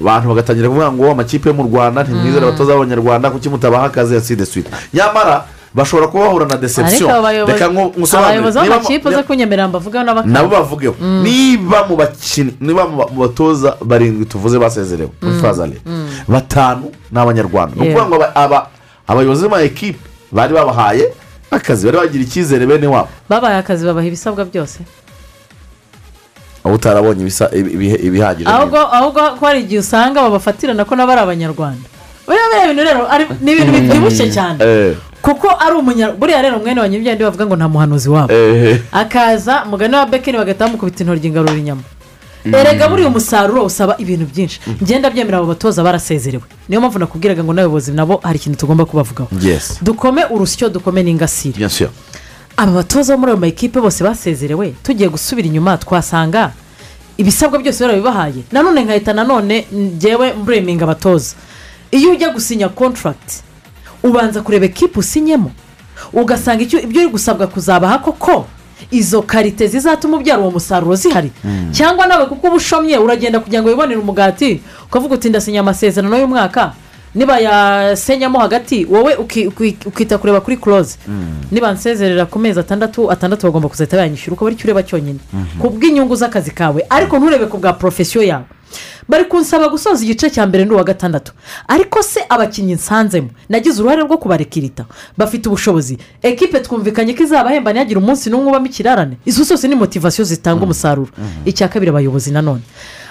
[SPEAKER 6] Abantu bagatangira kuvuga ngo amakipe yo mu rwanda ntimwizere abatoza b'abanyarwanda kuki mutabaha akazi ya sida swite nyamara bashobora kuba bahura na deception. reka nku- nkusobanurire.
[SPEAKER 7] abayobozi b'amakipe uze kunyemerera mbavugeho n'abakara
[SPEAKER 6] nabo bavugeho. Niba mu bakinnyi niba mu ba- mu batoza barindwi tuvuze basezerewe muri fazale batanu ni abanyarwanda. Ni ukuvuga ngo aba- aba- abayobozi b'ama ekipe bari babahaye akazi bari bagira icyizere bene wabo.
[SPEAKER 7] Babaye akazi babaha ibisabwa byose.
[SPEAKER 6] Aho utarabonye ibihagije
[SPEAKER 7] ahubwo ko hari igihe usanga babafatirana ko nabo ari abanyarwanda. Buriya bintu rero ni ibintu bibyibushye cyane.
[SPEAKER 6] Eh,
[SPEAKER 7] kuko ari umunya buriya rero mwene wa nyir'ibyo bavuga ngo nta muhanuzi wabo.
[SPEAKER 6] Eh,
[SPEAKER 7] akaza mugani wa bekeni bagahita bamukubita intoryi ngarura inyama. Erega buriya umusaruro usaba ibintu byinshi. Ngenda byemera abo batoza barasezerewe. Niyo mpamvu nakubwiraga ngo n'abayobozi nabo hari ikintu tugomba kubavugaho. Dukome urusyo dukome n'ingasire. Aba batoza bo muri ayo makipe bose basezerewe tugiye gusubira inyuma twasanga ibisabwa byose barabibahaye nanone nkahita nanone ngewe mbureminga abatoza. Iyo ujya gusinya kontaragiti ubanza kureba ekipe usinyemo ugasanga icyo ibyo uri gusabwa kuzabaha koko izo karite zizatuma ubyara uwo musaruro zihari. Cyangwa nawe kuko uba ushomye uragenda kugira ngo wibonere umugati ukavuga uti ndasinya amasezerano y'umwaka. Niba yasenyamo hagati. Wowe uki- uki- ukita kureba kuri kuroze niba nsezerera ku mezi atandatu atandatu bagomba kuzahita bayanyishyura ukaba ari cyo ureba cyonyine. Ku bw'inyungu z'akazi kawe. Ariko nturebe ku bwa porofesiyo yawe. Bari kunsaba gusoza igice cya mbere n'uwa gatandatu. Ariko se abakinnyi nsanzemo nagize uruhare rwo kubarekirita. Bafite ubushobozi. Ekipe twumvikanye ko izabahemba ntihagire umunsi n'umwe ubamo ikirarane. Izo zose ni motivasiyo zitanga umusaruro. Icya kabiri abayobozi nanone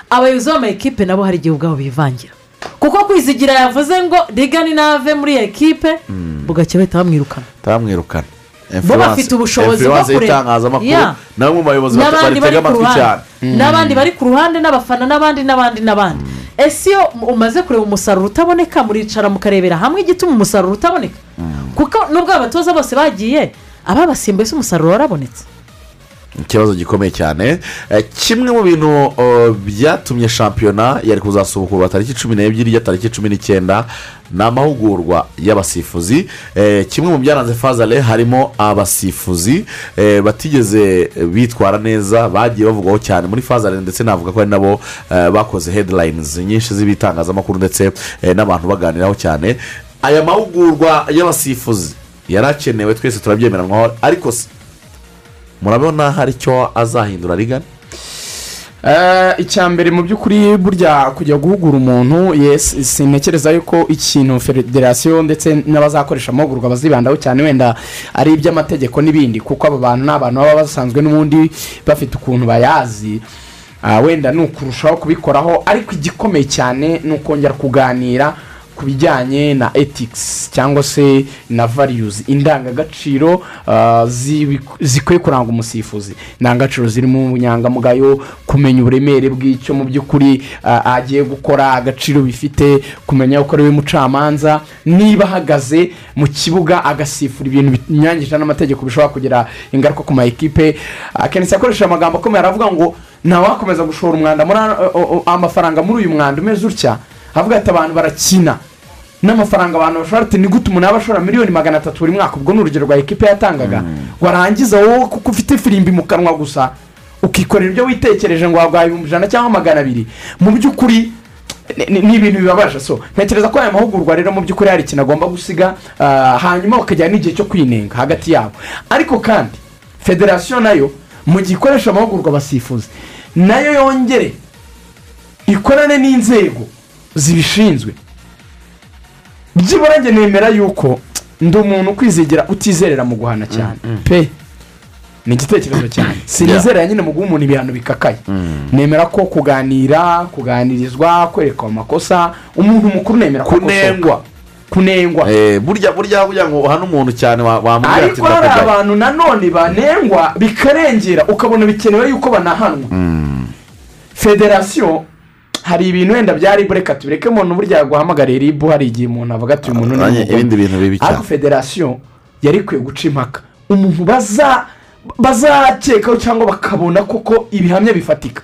[SPEAKER 7] abayobozi b'amakipe nabo hari igihe ubwabo bivangira. Kuko kwizigira yavuze ngo rigani nave muri ekipe bugacya bahita bamwirukana
[SPEAKER 6] baramwirukana
[SPEAKER 7] bo bafite ubushobozi bwo kureba.
[SPEAKER 6] y'itangazamakuru.
[SPEAKER 7] Yeah.
[SPEAKER 6] na bamwe mu bayobozi bata-
[SPEAKER 7] n'abandi bari ku
[SPEAKER 6] cyane.
[SPEAKER 7] Ruhande n'abandi bari ku ruhande n'abafana n'abandi n'abandi n'abandi. Ese iyo umaze kureba umusaruro utaboneka muricara mukarebera hamwe igituma umusaruro utaboneka? Kuko nubwo abatoza bose bagiye ababasimbuye se umusaruro warabonetse.
[SPEAKER 6] Ikibazo gikomeye cyane. Eh, kimwe mu bintu byatumye shampiyona yari kuzasubukurwa tariki cumi n'ebyiri ya tariki cumi n'icyenda ni amahugurwa y'abasifuzi. Eh, kimwe mu byaranze fazale harimo abasifuzi. Eh, batigeze bitwara neza bagiye bavugwaho cyane muri fazale ndetse navuga ko ari nabo bakoze headlines nyinshi z'ibitangazamakuru ndetse n'abantu baganiraho cyane. Aya mahugurwa y'abasifuzi yari akenewe twese turabyemeranwaho ariko se murabona hari icyo azahindura rigana
[SPEAKER 8] Eh, icya mbere mu by'ukuri burya kujya guhugura umuntu yes sintekereza yuko ikintu federasiyo ndetse n'abazakoresha amahugurwa bazibandaho cyane wenda ari iby'amategeko n'ibindi kuko abo bantu ni abantu baba basanzwe n'ubundi bafite ukuntu bayazi. Ah, wenda ni ukurushaho kubikoraho ariko igikomeye cyane ni ukongera kuganira ku bijyanye na ethics cyangwa se na values. Indangagaciro ah, zikwiye kuranga umusifuzi. Indangagaciro zirimo ubunyangamugayo kumenya uburemere bw'icyo mu by'ukuri ah, agiye gukora agaciro bifite kumenya ko ari we mucamanza. Niba ahagaze mu kibuga agasifura ibintu binyuranyije n'amategeko bishobora kugira ingaruka ku ma ekipe akenshi akoresha amagambo akomeye aravuga ngo ntawakomeza gushora umwanda. Muri amafaranga muri uyu mwanda umeze utya? Avuga ati abantu barakina. N'amafaranga abantu bashobora ati ni gute umuntu yaba ashora miliyoni magana atatu buri mwaka? Ubwo ni urugero rwa ekipe yatangaga. Warangiza wowe kuko ufite ifirimbi mu kanwa gusa ukikorera ibyo witekereje ngo waguhaye ibihumbi ijana cyangwa magana abiri. Mu by'ukuri ni ibintu bibabaje. So ntekereza ko aya mahugurwa rero mu by'ukuri hari ikintu agomba gusiga ah, hanyuma bakajyana n'igihe cyo kwinenga hagati yabo. Ariko kandi federasiyo na yo mu gihe ikoresha amahugurwa abasifuzi na yo yongere ikorane n'inzego zibishinzwe. Byibura njye nemera yuko ndi umuntu ukwizigira utizerera mu guhana cyane. pe. Ni igitekerezo cyane. Sinizera nyine mu guha umuntu ibihano bikakaye. Nemera ko kuganira kuganirizwa kwerekwa amakosa umuntu mukuru nemera ko
[SPEAKER 6] kunengwa.
[SPEAKER 8] kunengwa.
[SPEAKER 6] Eh, burya burya kugira ngo uhane umuntu cyane wa- wamubwira ati
[SPEAKER 8] ariko hari abantu nanone banengwa bikarengera ukabona bikenewe yuko banahanwa. Federasiyo hari ibintu wenda byari reka tubireke umuntu burya guhamagara ribu hari igihe umuntu avuga ati uyu muntu ni
[SPEAKER 6] Nanjye
[SPEAKER 8] umugome."
[SPEAKER 6] ibindi bintu bibi cyane.
[SPEAKER 8] Ariko federasiyo yari ikwiye guca impaka. Umuntu baza bazakekaho cyangwa bakabona koko ibihamya bifatika.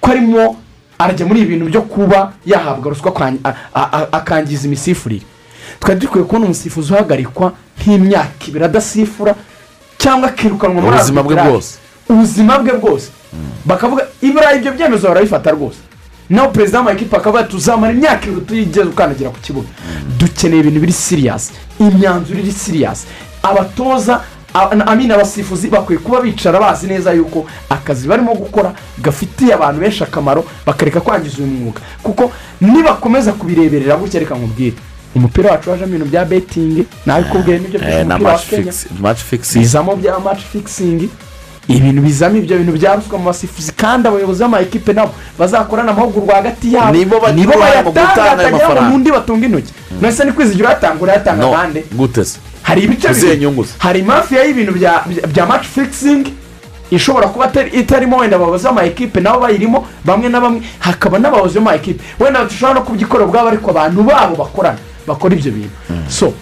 [SPEAKER 8] Ko arimo arajya muri ibi bintu byo kuba yahabwa ruswa akangiza imisifurire. Twari dukwiye kubona umusifuzi uhagarikwa nk'imyaka ibiri adasifura cyangwa akirukanwa muri
[SPEAKER 6] Ubuzima bwe bwose.
[SPEAKER 8] ubuzima bwe bwose. Bakavuga ibura ibyo byemezo barabifata rwose. Nawe perezida w'amakipe akavuga tuzamara imyaka ibiri tuyigeze ukandagira ku kibuga. Dukeneye ibintu biri siriyasi imyanzuro iri siriyasi abatoza amina abasifuzi bakwiye kuba bicara bazi neza yuko akazi barimo gukora gafitiye abantu benshi akamaro bakareka kwangiza uyu mwuga. Kuko nibakomeza kubireberera gutya reka nkubwire. Umupira wacu wajemo ibintu bya betingi nawe kubwiye n'ibyo
[SPEAKER 6] Eh,
[SPEAKER 8] byose umupira wa kenya. bizamo bya match fixing. Ibintu bizamo ibyo bintu bya ruswa mu basifuzi kandi abayobozi b'amakipe nabo bazakorana amahugurwa hagati yabo.
[SPEAKER 6] Nibo
[SPEAKER 8] bayatanga ngo n'undi batunga intoki. None se ni kwizigira uyatanga urayatanga abandi. hari ibice bibiri. hari mafiya y'ibintu bya match fixing ishobora kuba itarimo wenda abayobozi b'ama ekipe nabo bayirimo bamwe na bamwe hakaba n'abayobozi b'ama ekipe wenda dushobora no kubyikora ubwabo ariko abantu babo bakorana bakora ibyo bintu. So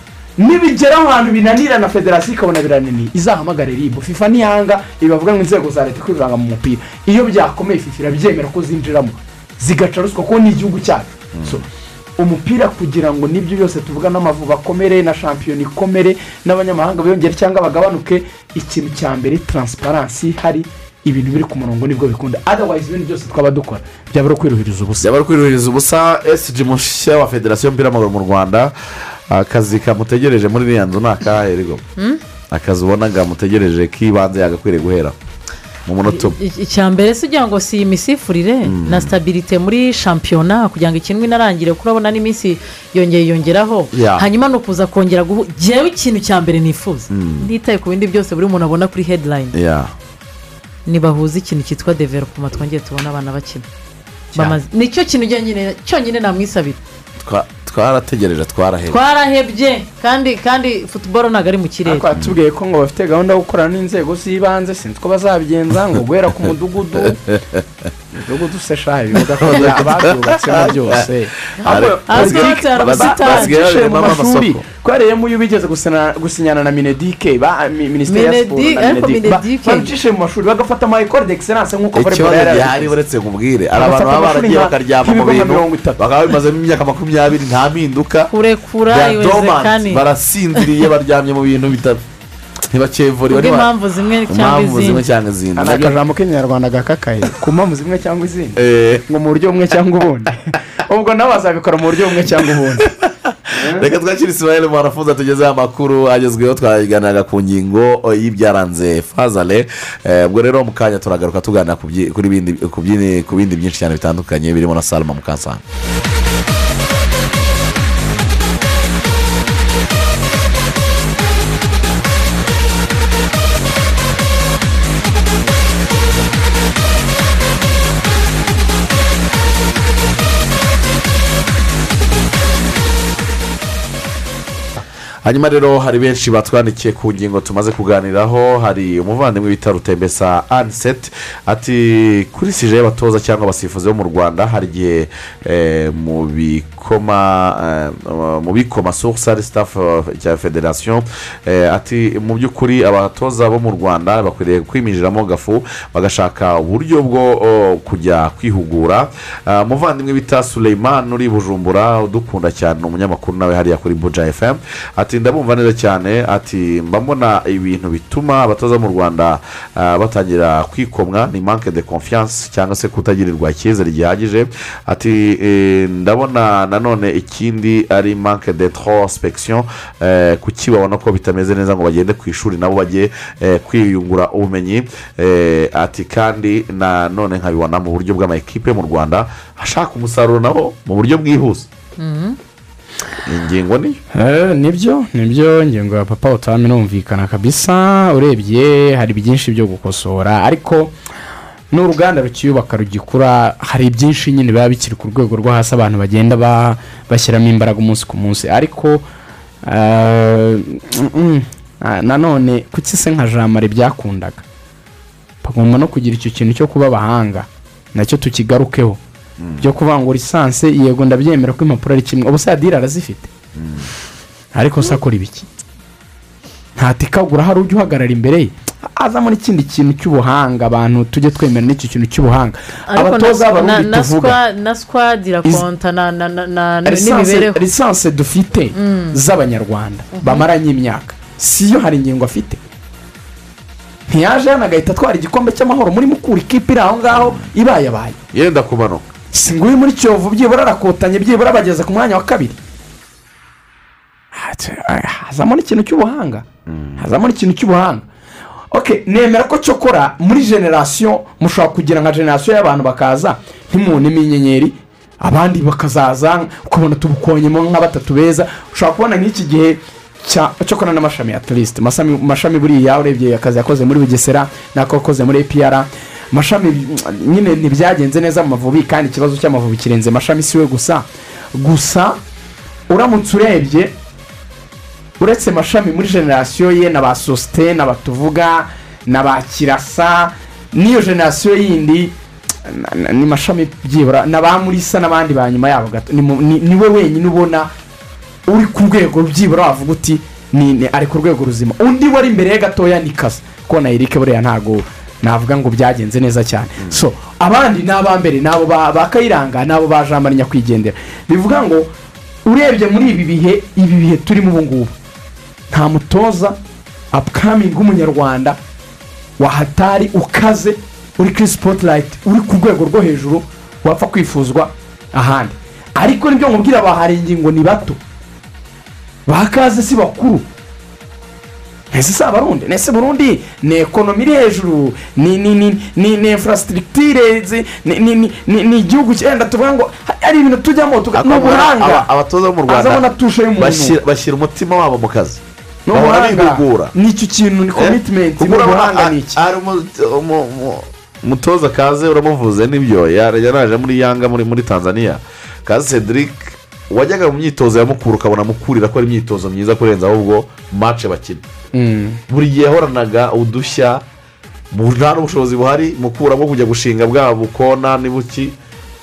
[SPEAKER 8] nibigera ahantu binanira na federasiyo ikabona birananiye izahamagare ribu fifa ntiyanga ibavuga ngo inzego za leta kwivanga mu mupira. Iyo byakomeye fifa irabyemera ko zinjiramo zigaca ruswa kuko ni igihugu cyacu so umupira kugira ngo n'ibyo byose tuvuga n'amavubi akomere na shampiyona ikomere n'abanyamahanga biyongere cyangwa bagabanuke ikintu cya mbere taransiparansi hari ibintu biri ku murongo ni bwo bikunda. Otherwise ibintu byose twaba dukora. Byaba ari ukwiruhiriza ubusa.
[SPEAKER 6] Byaba ari kwiruhiriza ubusa. Esiji mushya wa federasiyo y'umupira w'amaguru mu rwanda. Akazi kamutegereje muri iriya nzu ni akahe rego
[SPEAKER 7] Hmm?
[SPEAKER 6] akazi ubona kamutegereje k'ibanze yagakwiriye guhera? Mu munota umwe.
[SPEAKER 7] Icya mbere si ugira ngo si imisifurire na sitabirite muri shampiyona kugira ngo ikinwe inarangire kuko urabona n'iminsi yongeye yongeraho. Hanyuma ni ukuza kongera guhu ngewe ikintu cya mbere nifuza.
[SPEAKER 6] Mm.
[SPEAKER 7] ntitaye ku bindi byose buri muntu abona kuri headline.
[SPEAKER 6] Ya.
[SPEAKER 7] Nibahuze ikintu cyitwa development twongere tubone abana bakina. Nicyo kintu cyonyine namwisabira.
[SPEAKER 6] Twarategereje twarahera
[SPEAKER 7] twarahebye kandi kandi futuboro ntabwo ari mu kirere.
[SPEAKER 8] Ariko batubwiye ko ngo bafite gahunda yo gukorana n'inzego z'ibanze sinzi ko bazabigenza ngo guhera ku mudugudu. umudugudu se shaha ibibuga ko ababyubatsemo byose
[SPEAKER 6] Ariko
[SPEAKER 8] Ahubwo
[SPEAKER 6] basigaye- basigaye
[SPEAKER 8] basigaye mu ko hariyemo iyo bigeze gusinyana na minedike minisiteri ya siporo
[SPEAKER 7] Minedi-
[SPEAKER 8] na
[SPEAKER 7] ariko
[SPEAKER 8] minedike Ba-
[SPEAKER 7] Minedike-
[SPEAKER 8] babicishije mu mashuri bagafata ama ekore d'excellence nk'uko volleyball
[SPEAKER 6] ikibazo gihari uretse nkubwire hari abantu baba baragiye bakaryama mu bintu bakaba bimazemo imyaka makumyabiri nta mpinduka
[SPEAKER 7] kurekura iwezekani
[SPEAKER 6] barasinziriye baryamye mu bintu bita ntibakevura
[SPEAKER 7] cyangwa
[SPEAKER 6] impamvu zimwe
[SPEAKER 7] izindi.
[SPEAKER 6] cyangwa izindi.
[SPEAKER 8] Hari akajambo k'inyarwanda gakakaye. Ku mpamvu zimwe cyangwa izindi.
[SPEAKER 6] Eh,
[SPEAKER 8] ngo mu buryo bumwe cyangwa ubundi. Ubwo nabo bazabikora mu buryo bumwe cyangwa ubundi.
[SPEAKER 6] Reka twakire ismael mwarafuza tugezeho amakuru agezweho twaganiraga ku ngingo y'ibyaranze fazale. Eh, ubwo rero mu kanya turagaruka tuganira ku bindi byinshi cyane bitandukanye birimo na salma mukasanga hanyuma rero hari benshi batwandikiye ku ngingo tumaze kuganiraho hari umuvandimwe bita rutembesa aniseti ati kuri sije y'abatoza cyangwa abasifuzi bo mu rwanda hari igihe eh, mu bikoma eh, mu bikoma staff eh, cya federasiyo eh, ati mu by'ukuri abatoza bo mu rwanda bakwiriye kwiminjiramo gafu bagashaka uburyo bwo kujya kwihugura. Ah, umuvandimwe bita Suleiman uri bujumbura udukunda cyane umunyamakuru nawe hariya kuri buja fm ndabumva neza cyane. Ati mbona ibintu bituma abatoza mu rwanda ah, batangira kwikomwa ni manque de confiance cyangwa se kutagirirwa icyizere gihagije. Ati eh, ndabona nanone ikindi ari manque de trospection kuki babona ko bitameze neza ngo bagende ku ishuri nabo bajye eh, kwiyungura ubumenyi. Eh, ati kandi nanone nkabibona mu buryo bw'amakipe mu rwanda ashaka umusaruro nabo mu buryo bwihuse.
[SPEAKER 7] Mhm.
[SPEAKER 6] Ingingo ni?
[SPEAKER 8] Eh, ni byo ni byo ingingo ya papa utami numvikana kabisa. Urebye hari byinshi byo gukosora. Ariko n'uruganda rukiyubaka rugikura hari byinshi nyine biba bikiri ku rwego rwo hasi abantu bagenda ba- bashyiramo imbaraga umunsi ku munsi. Ariko eh, mm, mm, ah, nanone kuki se nka jamari byakundaga? Bagomba no kugira icyo kintu cyo kuba abahanga. Nacyo tukigarukeho. Byo ngo lisansi yego ndabyemera ko impapuro ari kimwe. Ubu se adire arazifite? Ariko se akora ibiki? Ntatikagura hari ujya uhagarara imbere ye? Azamo n'ikindi kintu cy'ubuhanga abantu tujye twemera n'icyo kintu cy'ubuhanga. Abatoza
[SPEAKER 7] na- na-
[SPEAKER 8] b'abarundi
[SPEAKER 7] na
[SPEAKER 8] tuvuga.
[SPEAKER 7] na squad irakonta na na na na
[SPEAKER 8] lisansi
[SPEAKER 7] n'imibereho.
[SPEAKER 8] lisansi dufite
[SPEAKER 7] Mm.
[SPEAKER 8] z'abanyarwanda bamaranye imyaka. Si yo hari ingingo afite? Ntiyaje hano agahita atwara igikombe cy'amahoro. Muri mukura ikipe iri aho ngaho ibayabaye
[SPEAKER 6] yenda kumanuka
[SPEAKER 8] si ngo uri muri kiyovu byibura arakotanye byibura bageze ku mwanya wa kabiri. Hazamo n'ikintu cy'ubuhanga. Hazamo n'ikintu cy'ubuhanga. Ok nemera ko cyokora muri generasiyo mushobora kugira nka generasiyo y'abantu bakaza ntimubonemo inyenyeri abandi bakazaza ukabona tubukonyemo nka batatu beza. Ushobora kubona nk'iki gihe cya cyokora n'amashami ya turisite amashami buriya urebye akazi yakoze muri bugesera n'ako yakoze muri epr amashami mm, nyine ntibyagenze neza mu mavubi kandi ikibazo cy'amavubi kirenze amashami si we gusa. Gusa uramutse urebye uretse mashami muri generasiyo ye na ba sosite na batuvuga na ba kirasa n'iyo generasiyo yindi ni mashami byibura na ba murisa n'abandi ba nyuma yabo gato ni ni we wenyine ubona uri ku rwego byibura wavuga uti ni ari ku rwego ruzima. Undi wari imbere ye gatoya ni kazi kuko na erike buriya ntabwo navuga ngo byagenze neza cyane. So abandi ni abambere ni abo ba kayiranga ni abo ba marie nyakwigendera. Bivuga ngo urebye muri ibi bihe ibi bihe turimo ubu ngubu. Nta mutoza apukamingi w'umunyarwanda wahatari ukaze uri kuri sipotirayiti uri ku rwego rwo hejuru wapfa kwifuzwa ahandi. Ariko ni byo nkubwira bahari ingingo ni bato. Bakaze si bakuru. Ese si abarundi ese burundi ni ekonomi iri hejuru ni ni ni ni ni infrastructure ni ni ni ni ni igihugu cyenda tuvuga ngo hari ibintu tujyamo tuga- ni ubuhanga
[SPEAKER 6] Aba- abatoza bo mu rwanda bashyira- umutima wabo mu kazi.
[SPEAKER 8] Ni
[SPEAKER 6] bahora
[SPEAKER 8] ubuhanga
[SPEAKER 6] bihugura.
[SPEAKER 8] Nicyo kintu ni commitment? Ni ubuhanga ni iki?
[SPEAKER 6] umutoza kaze uramuvuze n'ibyo. Yaraje muri yanga muri tanzania. Kaze cedric wajyaga mu myitozo ya mukuru ukabona mukurira ko ari imyitozo myiza kurenza ahubwo mace bakina. Buri gihe yahoranaga udushya nta n'ubushobozi buhari mukura bwo kujya gushinga bwa bukona n'ibuki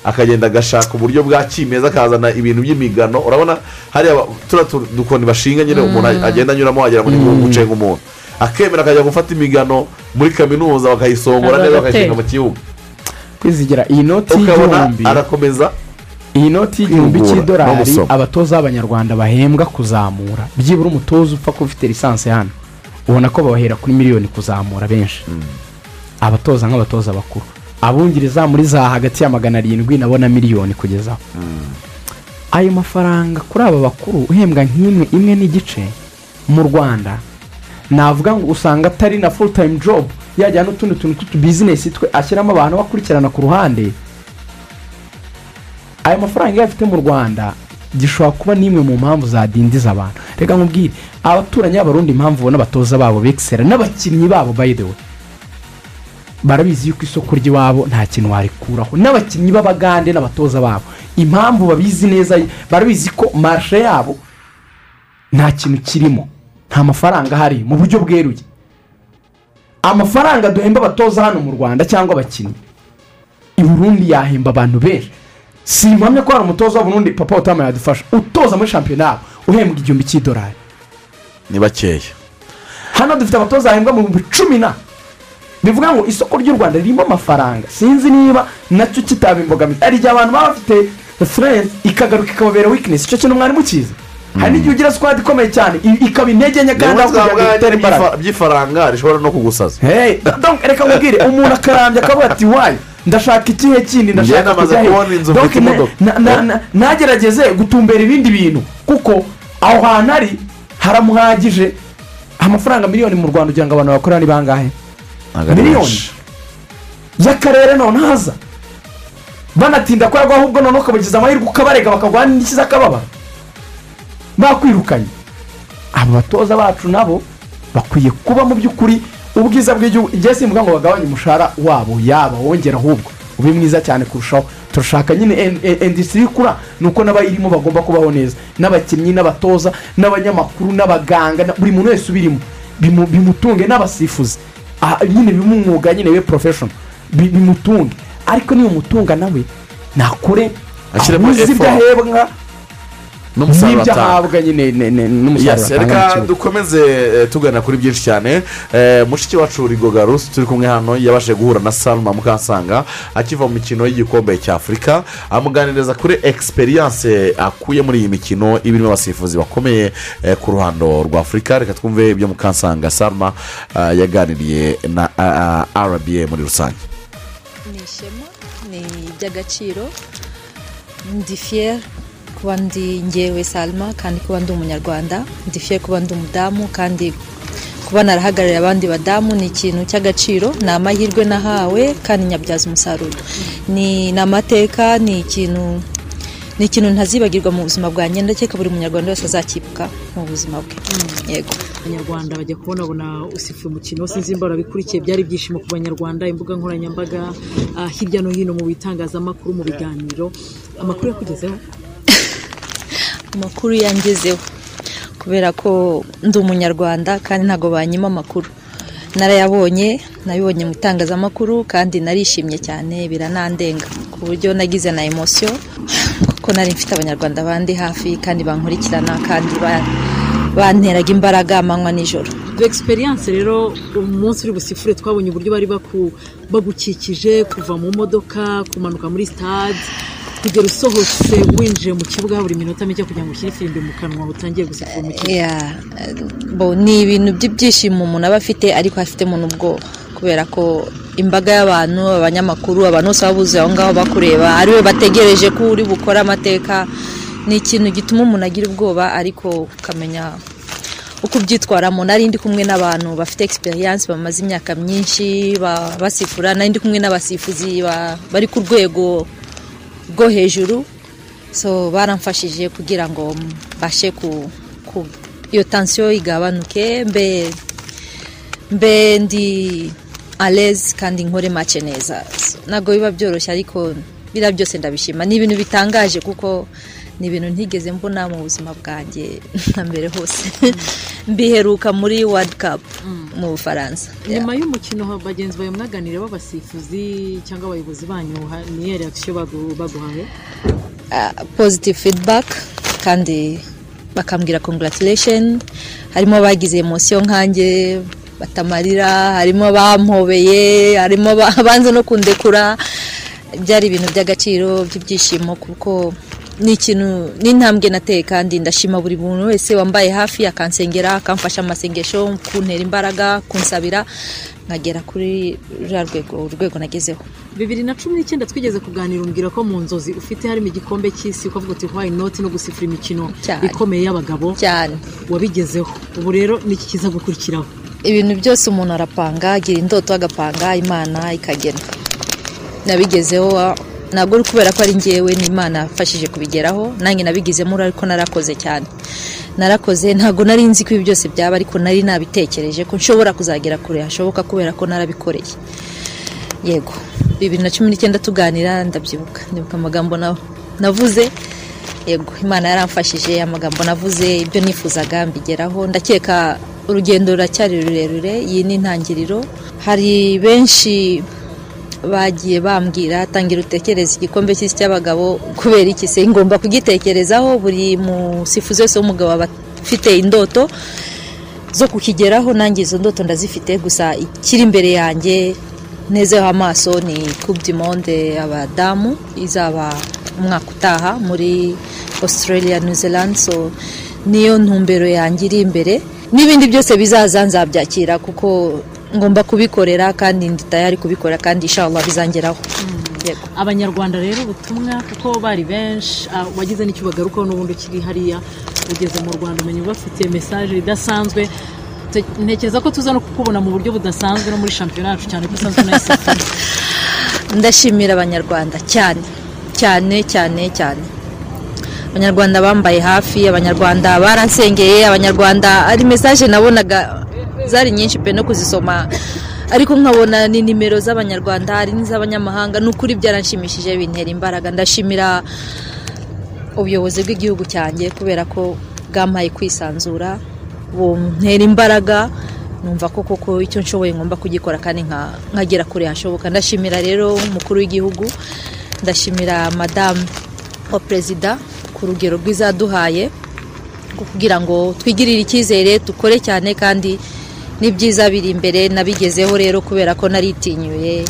[SPEAKER 6] akagenda agashaka uburyo bwa kimeza akazana ibintu by'imigano. Urabona hariya turiya tu- dukoni bashinga nyine umuntu
[SPEAKER 8] Mm.
[SPEAKER 6] agenda anyuramo wagira ngo ni
[SPEAKER 8] Mm.
[SPEAKER 6] gucenga umuntu akemera akajya gufata imigano muri kaminuza bakayisongora neza bakayishinga mu kibuga.
[SPEAKER 8] Kwizigira iyi noti
[SPEAKER 6] ukabona
[SPEAKER 8] y'igihumbi
[SPEAKER 6] arakomeza.
[SPEAKER 8] Iyi noti y'igihumbi cy'idolari abatoza b'abanyarwanda bahembwa kuzamura. Byibura umutoza upfa kuba ufite lisansi hano. Ubona ko babahera kuri miliyoni kuzamura benshi. Abatoza nk'abatoza bakuru. Abungiriza muri za hagati ya magana arindwi nabo na miliyoni kugezaho ayo mafaranga kuri aba bakuru uhembwa nk'imwe imwe n'igice mu rwanda. Navuga ngo usanga atari na full time job. Yajyana n'utundi tuntu tw'utubizinesi twe ashyiramo abantu bakurikirana ku ruhande. Ayo mafaranga iyo afite mu rwanda gishobora kuba n'imwe mu mpamvu zadindiza abantu. Reka nkubwire abaturanyi b'abarundi impamvu ubona abatoza babo bekisera n'abakinnyi babo way barabizi yuko isoko ry'iwabo nta kintu warikuraho. N'abakinnyi b'abagande n'abatoza babo impamvu babizi neza barabizi ko marishe yabo nta kintu kirimo nta mafaranga ahari mu buryo bweruye. Amafaranga duhemba abatoza hano mu rwanda cyangwa abakinnyi i burundi yahemba abantu benshi. Si impamya ko hari umutoza wa burundi papa utama yadufasha. Utoza muri shampiyona uhembwa igihumbi cy'idolari.
[SPEAKER 6] Ni bakeya.
[SPEAKER 8] Hano dufite abatoza bahembwa mu bihumbi cumi na. Bivuga ngo isoko ry'u rwanda ririmo amafaranga. Sinzi niba na cyo kitaba imbogamizi hari igihe abantu baba bafite furenzi ikagaruka ikababera wikinesi icyo kintu mwari mukizi hari n'igihe ugira sikwadi ikomeye cyane. Ikaba intege nke kandi aho kugira ngo itere imbaraga.
[SPEAKER 6] by'ifaranga rishobora no kugusaza.
[SPEAKER 8] Reka nkubwire. Umuntu akarambya akavuga ati wayi ndashaka ikihe kindi? Ndashaka
[SPEAKER 6] Njye namaze
[SPEAKER 8] kujya he
[SPEAKER 6] kubona inzu
[SPEAKER 8] Donc
[SPEAKER 6] mfite
[SPEAKER 8] ne-
[SPEAKER 6] imodoka.
[SPEAKER 8] na- na- na- nagerageze gutumbera ibindi bintu. Kuko aho hantu ari haramuhagije. Amafaranga miliyoni mu rwanda ugira ngo abantu bakorera ni bangahe? Miliyoni. y'akarere none haza. Banatinda ko yagwa ahubwo noneho ukabagize amahirwe ukabarega bakaguha n'ikiza akababara. Bakwirukanye. Aba batoza bacu nabo bakwiye kuba mu by'ukuri ubwiza bw'igihugu igihe simvuga ngo bagabanye umushahara wabo yaba wongera ahubwo. Ube mwiza cyane kurushaho. Turashaka nyine industry ikura ni uko n'abayirimo bagomba kubaho neza. N'abakinnyi n'abatoza n'abanyamakuru n'abaganga na- buri muntu wese ubirimo. Bimu- bimutunge n'abasifuzi. Ah, nyine bimumwuga nyine we profession. Bi- bimutunge. Ariko niba umutunga nawe
[SPEAKER 6] Ashyiremo
[SPEAKER 8] ahuze ibyo ahembwa
[SPEAKER 6] n'umusaruro
[SPEAKER 8] n'ibyo
[SPEAKER 6] atanga.
[SPEAKER 8] ahabwa nyine ne- ne- n'umusaruro
[SPEAKER 6] Yes,
[SPEAKER 8] atanga
[SPEAKER 6] reka dukomeze eh, tugana kuri byinshi cyane. Eh, mushiki wacu rigoga rusi turi kumwe hano yabashije guhura na salma mukansanga akiva mu mikino y'igikombe cya afurika amuganiriza kuri egisperiyanse akuye muri iyi mikino iba irimo abasifuzi bakomeye eh, ku ruhando rwa afurika reka twumve ibyo mukansanga salma yaganiriye na rba muri rusange.
[SPEAKER 16] Ni ishema ni iby'agaciro. Ndi fiyeri kuba ndi ngewe salma kandi kuba ndi umunyarwanda ndi fiyeri kuba ndi umudamu kandi kuba narahagarariye abandi badamu ni ikintu cy'agaciro ni amahirwe nahawe kandi nyabyaza umusaruro. Ni amateka ni ikintu ni ikintu ntazibagirwa mu buzima bwanjye ndakeka buri munyarwanda wese azakibuka mu buzima bwe. Yego.
[SPEAKER 7] Abanyarwanda bajya kubonabona usifuye umukino sinzi nimba barabikurikiye byari ibyishimo ku banyarwanda imbuga nkoranyambaga ah, hirya no hino mu bitangazamakuru mu biganiro. Amakuru yakugezeho
[SPEAKER 16] amakuru yangezeho. Ku kubera ko ndi umunyarwanda kandi ntabwo banyima amakuru. Narayabonye nabibonye mu itangazamakuru kandi narishimye cyane biranandenga. Ku buryo nagize na emosiyo kuko nari mfite abanyarwanda bandi hafi kandi bankurikirana kandi ba- banteraga imbaraga amanywa nijoro.
[SPEAKER 7] Egisperiyanse rero umunsi uri busifure twabonye uburyo bari bagukikije kuva mu modoka kumanuka muri sitade kugera usohotse winjiye mu kibuga buri minota mike kugira ngo ushyire ifirimbi mu kanwa utangiye gusifura umukino.
[SPEAKER 16] Yeah, bo ni ibintu by'ibyishimo umuntu aba afite ariko afitemo n'ubwoba. Kubera ko imbaga y'abantu abanyamakuru abantu bose baba buzuye aho ngaho bakureba ari we bategereje ko uri bukore amateka ni ikintu gituma umuntu agira ubwoba ariko ukamenya uko ubyitwaramo. Nari ndi kumwe n'abantu bafite egisperiyanse bamaze imyaka myinshi ba- basifura. Nari ndi kumwe n'abasifuzi ba- bari ku rwego rwo hejuru so baramfashije kugira ngo mbashe ku, iyo tansiyo igabanuke mbe mbe ndi alezi kandi nkore make neza. Ntabwo biba byoroshye ariko biriya byose ndabishima. Ni ibintu bitangaje kuko ni ibintu ntigeze mbona mu buzima bwanjye na mbere hose. Mbiheruka muri world cup mu bufaransa.
[SPEAKER 7] Nyuma y'umukino bagenzi bawe mwaganire b'abasifuzi cyangwa abayobozi banyu ha- ni iyihe reakisiyo bagu- baguhaye?
[SPEAKER 16] Uh, positive feedback kandi bakambwira congratulation. Harimo abagize emosiyo nkanjye batamarira harimo abampobeye harimo aba- abanze no kundekura. Byari ibintu by'agaciro by'ibyishimo kuko ni ikintu n'intambwe nateye kandi ndashima buri muntu wese wambaye hafi akansengera akamfasha amasengesho kuntera imbaraga kunsabira. Nkagera kuri ruriya rwego urwego nagezeho.
[SPEAKER 7] Bibiri na cumi n'icyenda twigeze kuganira umbwira ko mu nzozi ufite harimo igikombe cy'isi ukavuga uti why not? no gusifura imikino ikomeye y'abagabo
[SPEAKER 16] cyane.
[SPEAKER 7] wabigezeho. Ubu rero niki kiza gukurikiraho?
[SPEAKER 16] Ibintu byose umuntu arapanga agira indoto agapanga imana ikagena. Nabigezeho ntabwo ari kubera ko ari ngewe n'imana yafashije kubigeraho nanjye nabigizemo uruhare ariko narakoze cyane. Narakoze ntabwo nari nzi ko ibi byose byaba ariko nari nabitekereje ko nshobora kuzagera kure hashoboka kubera ko narabikoreye. Yego bibiri na cumi n'icyenda tuganira ndabyibuka. Ndibuka amagambo na- navuze. Yego imana yaramfashije amagambo navuze ibyo nifuzaga mbigeraho. Ndakeka urugendo ruracyari rurerure iyi ni intangiriro. Hari benshi bagiye bambwira tangira utekereza igikombe cy'isi cy'abagabo kubera iki se? Ngomba kugitekerezaho buri musifuzi wese w'umugabo aba afite indoto zo kukigeraho nanjye izo ndoto ndazifite. Gusa ikiri imbere yanjye nezeho amaso ni du monde abadamu izaba umwaka utaha muri australia new zealand. So niyo ntumbero yanjye iri imbere. N'ibindi byose bizaza nzabyakira kuko ngomba kubikorera kandi ndi tayari kubikora kandi inshallah bizangeraho. Yego.
[SPEAKER 7] abanyarwanda rero ubutumwa kuko bari benshi ah, wagize n'icyo bagarukaho n'ubundi ukiri hariya ugeze mu rwanda umenya bafite mesaje idasanzwe. Te- ntekereza ko tuza no kukubona mu buryo budasanzwe no muri shampiyona yacu cyane ko usanzwe unayisifura
[SPEAKER 16] ndashimira abanyarwanda cyane cyane cyane cyane. Abanyarwanda bambaye hafi abanyarwanda baransengeye abanyarwanda ari mesaje nabonaga zari nyinshi pe no kuzisoma. Ariko nkabona ni nimero z'abanyarwanda hari n'iz'abanyamahanga ni ukuri byaranshimishije bintera imbaraga. Ndashimira ubuyobozi bw'igihugu cyanjye kubera ko bwampaye kwisanzura buntera imbaraga. Numva ko koko icyo nshoboye ngomba kugikora kandi nka- nkagera kure hashoboka. Ndashimira rero umukuru w'igihugu ndashimira madamu wa perezida ku rugero rwiza yaduhaye rwo kugira ngo twigirire icyizere dukore cyane kandi n'ibyiza biri imbere nabigezeho rero kubera ko naritinyuye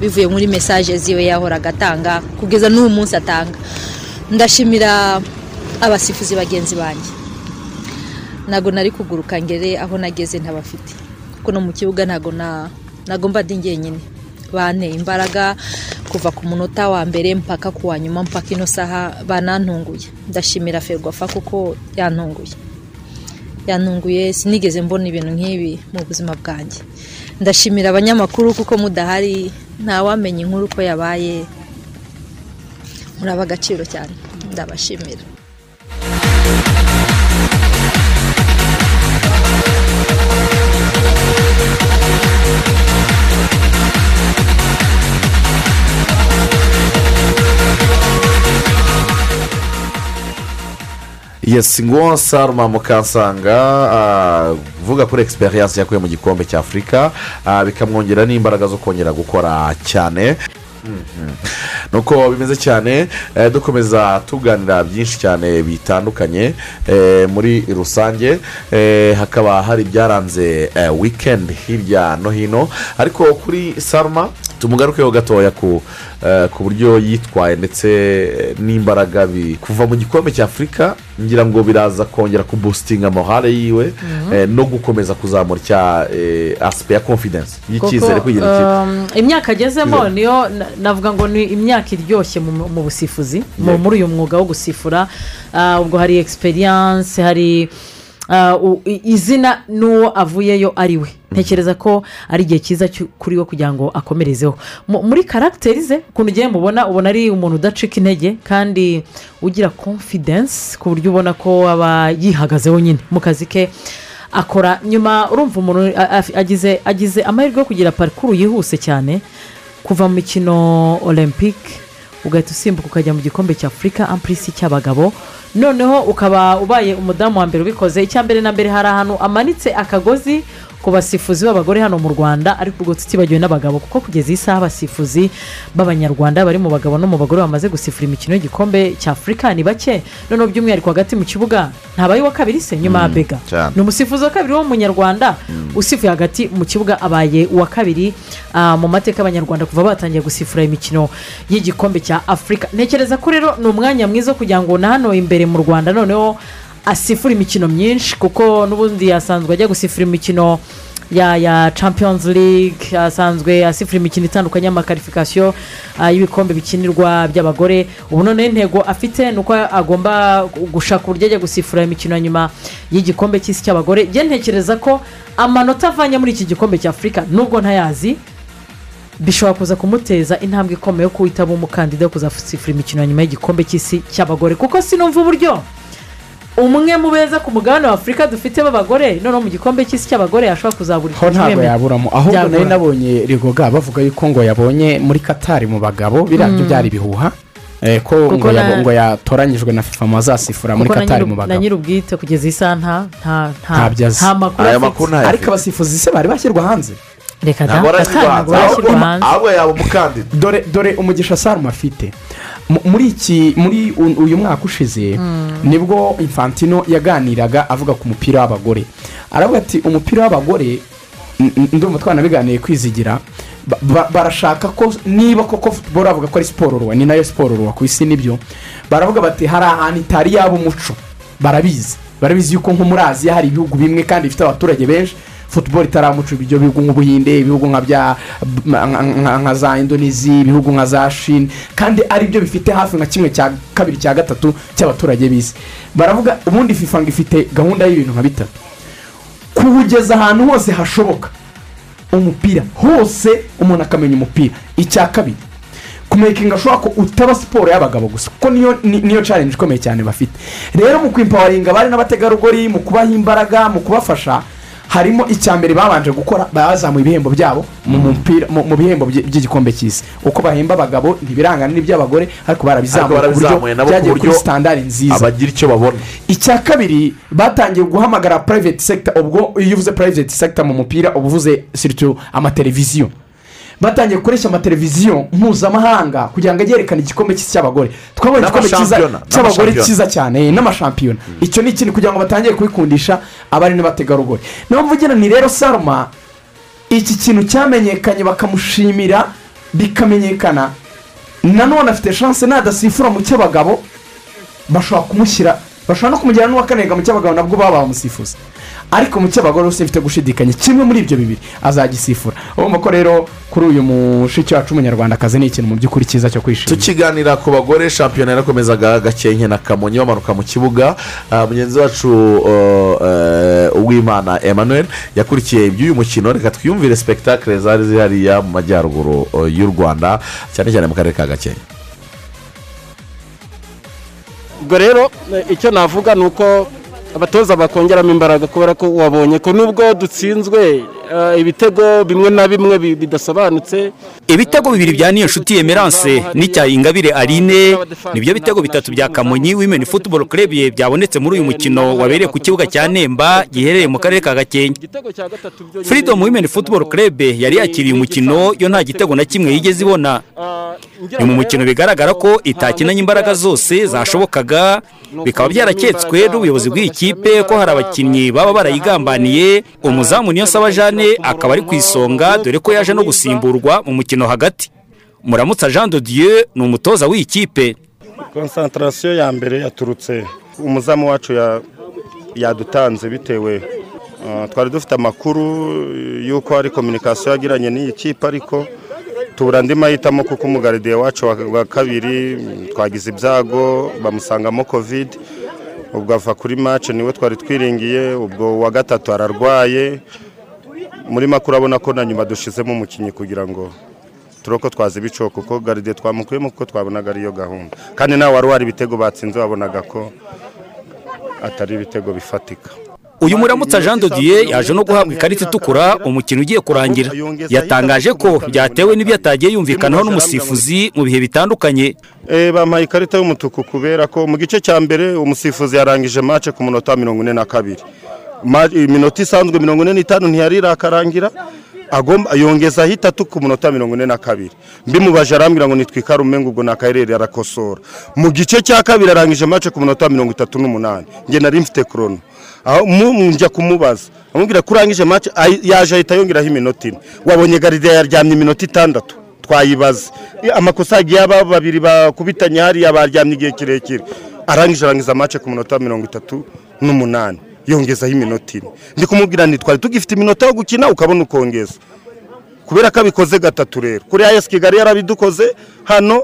[SPEAKER 16] bivuye muri mesaje ziwe yahoraga atanga kugeza n'uyu munsi atanga. Ndashimira abasifuzi bagenzi banjye. Ntabwo nari kuguruka ngere aho nageze ntabafite. Kuko no mu kibuga ntabwo na ntabwo mba ndi njyenyine banteye imbaraga kuva ku munota wa mbere mpaka ku wa nyuma mpaka ino saha banantunguye. Ndashimira ferwafa kuko yantunguye. Yantunguye sinigeze mbona ibintu nk'ibi mu buzima bwanjye. Ndashimira abanyamakuru kuko mudahari ntawamenya inkuru uko yabaye. Muri ab'agaciro cyane. Ndabashimira.
[SPEAKER 6] Yesi ngo saruma mukansanga ah, uvuga kuri egisperiyanse yakuye mu gikombe cya afurika ah, bikamwongera n'imbaraga zo kongera gukora cyane. nuko bimeze cyane eh, dukomeza tuganira byinshi cyane bitandukanye eh, muri rusange eh, hakaba hari ibyaranze wikendi hirya no hino. Ariko kuri saruma tumugarukeho gatoya ku ku buryo yitwaye ndetse n'imbaraga kuva mu gikombe cya afurika ngira ngo biraza kongera kubusitinga morale yiwe eh, no gukomeza kuzamura cya eh, asipe ya confidence y'icyizere kugira ikipe
[SPEAKER 7] um, imyaka agezemo niyo navuga ngo ni imyaka iryoshye mu busifuzi muri uyu mwuga wo gusifura. Ah, ubwo hari egisperiyanse hari ah, izina n'uwo avuyeyo ari we ntekereza ko ari igihe cyiza kuri we kugira ngo akomerezeho. Mu- muri karagiteri ze ukuntu ugiye mubona ubona ari umuntu udacika intege kandi ugira confidence ku buryo ubona ko aba yihagazeho nyine mu kazi ke akora. Nyuma urumva umuntu agize amahirwe yo kugira parikuru yihuse cyane. Kuva mu mikino olympique ugahita usimbuka ukajya mu gikombe cya afurika ampurisi cy'abagabo. Noneho ukaba ubaye umudamu wa mbere ubikoze. Icya mbere na mbere hari ahantu amanitse akagozi ku basifuzi b'abagore hano mu rwanda ariko ubwo tutibagiwe n'abagabo kuko kugeza iyi saha abasifuzi b'abanyarwanda bari mu bagabo no mu bagore bamaze gusifura imikino y'igikombe cya afurika ni bake. Noneho by'umwihariko hagati mu kibuga ntabaye uwa kabiri se nyuma ya bega
[SPEAKER 6] cyane.
[SPEAKER 7] ni umusifuzi wa kabiri w'umunyarwanda usifuye hagati mu kibuga abaye uwa kabiri ah, mu mateka y'abanyarwanda kuva batangiye gusifura imikino y'igikombe cya afurika ntekereza ko rero ni umwanya mwiza kugira ngo na hano imbere mu rwanda noneho asifura imikino myinshi kuko n'ubundi asanzwe ajya gusifura imikino ya ya champions league asanzwe asifura imikino itandukanye y'amakarifikasiyo ah, y'ibikombe bikinirwa by'abagore. Ubu noneho intego afite ni uko agomba gushaka uburyo ajya gusifura imikino nyuma y'igikombe cy'isi cy'abagore. Njye ntekereza ko amanota avanye muri iki gikombe cya afurika nubwo ntayazi bishobora kuza kumuteza intambwe ikomeye yo kuhita aba umukandida wo kuzasifura imikino nyuma y'igikombe cy'isi cy'abagore. Kuko sinumva uburyo. Umwe mu beza ku mugabane wa afurika dufite b'abagore noneho mu gikombe cy'isi cy'abagore yashobora kuzabura
[SPEAKER 8] ho ntabwo
[SPEAKER 7] ikimeme.
[SPEAKER 8] yaburamo ahubwo nari nabonye rigoga bavuga yuko ngo yabonye muri katari mu bagabo. Biriya byo
[SPEAKER 7] Mm.
[SPEAKER 8] byari ibihuha eh, ko ngo
[SPEAKER 7] na-
[SPEAKER 8] yatoranyijwe na fifa mu bazasifura muri
[SPEAKER 7] na
[SPEAKER 8] katari mu
[SPEAKER 7] na
[SPEAKER 8] bagabo
[SPEAKER 7] nyir'ubwite kugeza iyi saha nta nta nta makuru afite.
[SPEAKER 8] ariko abasifuzi se bari bashyirwa hanze?
[SPEAKER 7] Reka da.
[SPEAKER 8] Ntabwo
[SPEAKER 7] ntabwo
[SPEAKER 8] barashyirwa hanze.
[SPEAKER 6] ahubwo yaba umukandida.
[SPEAKER 8] Dore dore umugisha sarumu afite. Muri iki muri uyu mwaka ushize ni bwo infantino yaganiraga avuga ku mupira w'abagore. Aravuga ati umupira w'abagore ndumva twanabiganiye kwizigira ba- ba- barashaka ko niba koko futuboro bavuga ko ari siporo ruwa ni na yo siporo ruwa ku isi ni byo. Baravuga bati hari ahantu itari yaba umuco. Barabizi. Barabizi yuko nko muri aziya hari ibihugu bimwe kandi bifite abaturage benshi. Futuboro itaramuca ibyo bihugu nk'ubuhinde ibihugu nka za indonezi ibihugu nka za shini kandi ari byo bifite hafi nka kimwe cya kabiri cya gatatu cy'abaturage b'isi. Baravuga ubundi fifa ngo ifite gahunda y'ibintu nka bitatu. Kuwugeza ahantu hose hashoboka umupira hose umuntu akamenya umupira. Icya kabiri kumekinga ashobora ko utaba siporo y'abagabo gusa kuko niyo ni- niyo challenge ikomeye cyane bafite. Rero mu kwimpawaringa abari n'abategarugori mu kubaha imbaraga mu kubafasha harimo icya mbere babanje gukora bazamuye ibihembo byabo mu mupira mu bihembo by- by'igikombe cy'isi. Uko bahemba abagabo ntibirangana n'iby'abagore ariko barabizamuye ku buryo byagiye kuri sitandari nziza.
[SPEAKER 6] abagira icyo babona.
[SPEAKER 8] Icya kabiri batangiye guhamagara private sector ubwo iyo uvuze private sector mu mupira uba uvuze siritu amateleviziyo. Batangiye gukoresha amateleviziyo mpuzamahanga kugira ngo ajye yerekana igikombe cy'isi cy'abagore. Twabonye igikombe cy'abagore cyiza cyane n'amashampiyona icyo ni ikintu kugira ngo batangire kubikundisha abari n'abategarugori. Niyo mvugira ni rero saruma iki kintu cyamenyekanye bakamushimira bikamenyekana. Nanone afite shanse nadasifura mu cy'abagabo bashobora kumushyira bashobora no kumujyana n'uwakanega mu cy'abagabo nabwo baba bamusifuza. Ariko mu cy'abagore mfite gushidikanya kimwe muri ibyo bibiri azagisifura. Urumva ko rero kuri uyu mushiki wacu w'umunyarwandakazi ni ikintu mu by'ukuri cyiza cyo kwishimira.
[SPEAKER 6] Tukiganira ku bagore shampiyona yarakomezaga gakenke na kamonyi bamanuka mu kibuga. Ah, mugenzi wacu uh, uh, uwimana emmanuel yakurikiye iby'uyu mukino. Reka twiyumvire sipegitakire zari zihariya mu majyaruguru uh, y'u rwanda cyane cyane mu karere ka gakenke.
[SPEAKER 17] Ubwo rero icyo navuga ni uko abatoza bakongeramo imbaraga kubera ko wabonye ko nubwo dutsinzwe ibitego bimwe na bimwe bi- bidasobanutse.
[SPEAKER 18] Ibitego bibiri bya niyo nshuti emerance n'icya ingabire aline. Nibyo bitego bitatu bya kamonyi women football club byabonetse muri uyu mukino wabereye ku kibuga cya nemba giherereye mu karere ka gakenke. Freedom women football club yari yakiriye umukino yo nta gitego na kimwe yigeze ibona. Ni mu mukino bigaragara ko itakinanye imbaraga zose zashobokaga bikaba byaraketswe n'ubuyobozi bw'iyi kipe ko hari abakinnyi baba barayigambaniye. Umuzamu niyo saba jane akaba ari ku isonga dore ko yaje no gusimburwa mu mukino hagati. Muramutsa jean de dieu ni umutoza w'iyi kipe.
[SPEAKER 19] Konsantarasiyo ya mbere yaturutse umuzamu wacu ya- yadutanze bitewe uh, twari dufite amakuru y'uko hari kominikasiyo yagiranye n'iyi kipe ariko tubura andi mahitamo kuko umugaridiye wacu wa wa kabiri twagize ibyago bamusangamo covid ubwo ava kuri mace ni we twari twiringiye ubwo uwa gatatu ararwaye. Muri make urabona ko na nyuma dushizemo umukinnyi kugira ngo turoko twazi ibico kuko garide twamukuyemo kuko twabonaga ariyo gahunda. Kandi nawe wari wari ibitego batsinze wabonaga ko atari ibitego bifatika.
[SPEAKER 18] Uyu muramutsa jean de dieu yaje no guhabwa ikarita itukura umukino ugiye kurangira. Yatangaje ko byatewe n'ibyo atagiye yumvikanaho n'umusifuzi mu bihe bitandukanye.
[SPEAKER 19] Eh, bampaye ikarita y'umutuku kubera ko mu gice cya mbere umusifuzi yarangije mace ku munota wa mirongo ine na kabiri. Iminota isanzwe mirongo ine n'itanu ntiyari irakarangira agomba yongezaho itatu ku munota mirongo ine na kabiri. Mbimubaje arambwira ngo nitwikare umengo ubwo nakaherere arakosora mu gice cya kabiri arangije mace ku munota mirongo itatu n'umunani. Njye nari mfite korono aho njya kumubaza. Amubwira ko urangije mace yaje ahita yongeraho iminota ine. Wabonye garide yaryamye iminota itandatu? Twayibaze. Amakosa yagiye aba babiri bakubitanye hariya baryamye igihe kirekire. Arangije arangiza mace ku munota mirongo itatu n'umunani. Yongezaho iminota ine. Ndi kumubwira nti twari tugifite iminota yo gukina ukabona ukongeza. Kubera ko abikoze gatatu rero. Kuri ayesi kigali yarabidukoze hano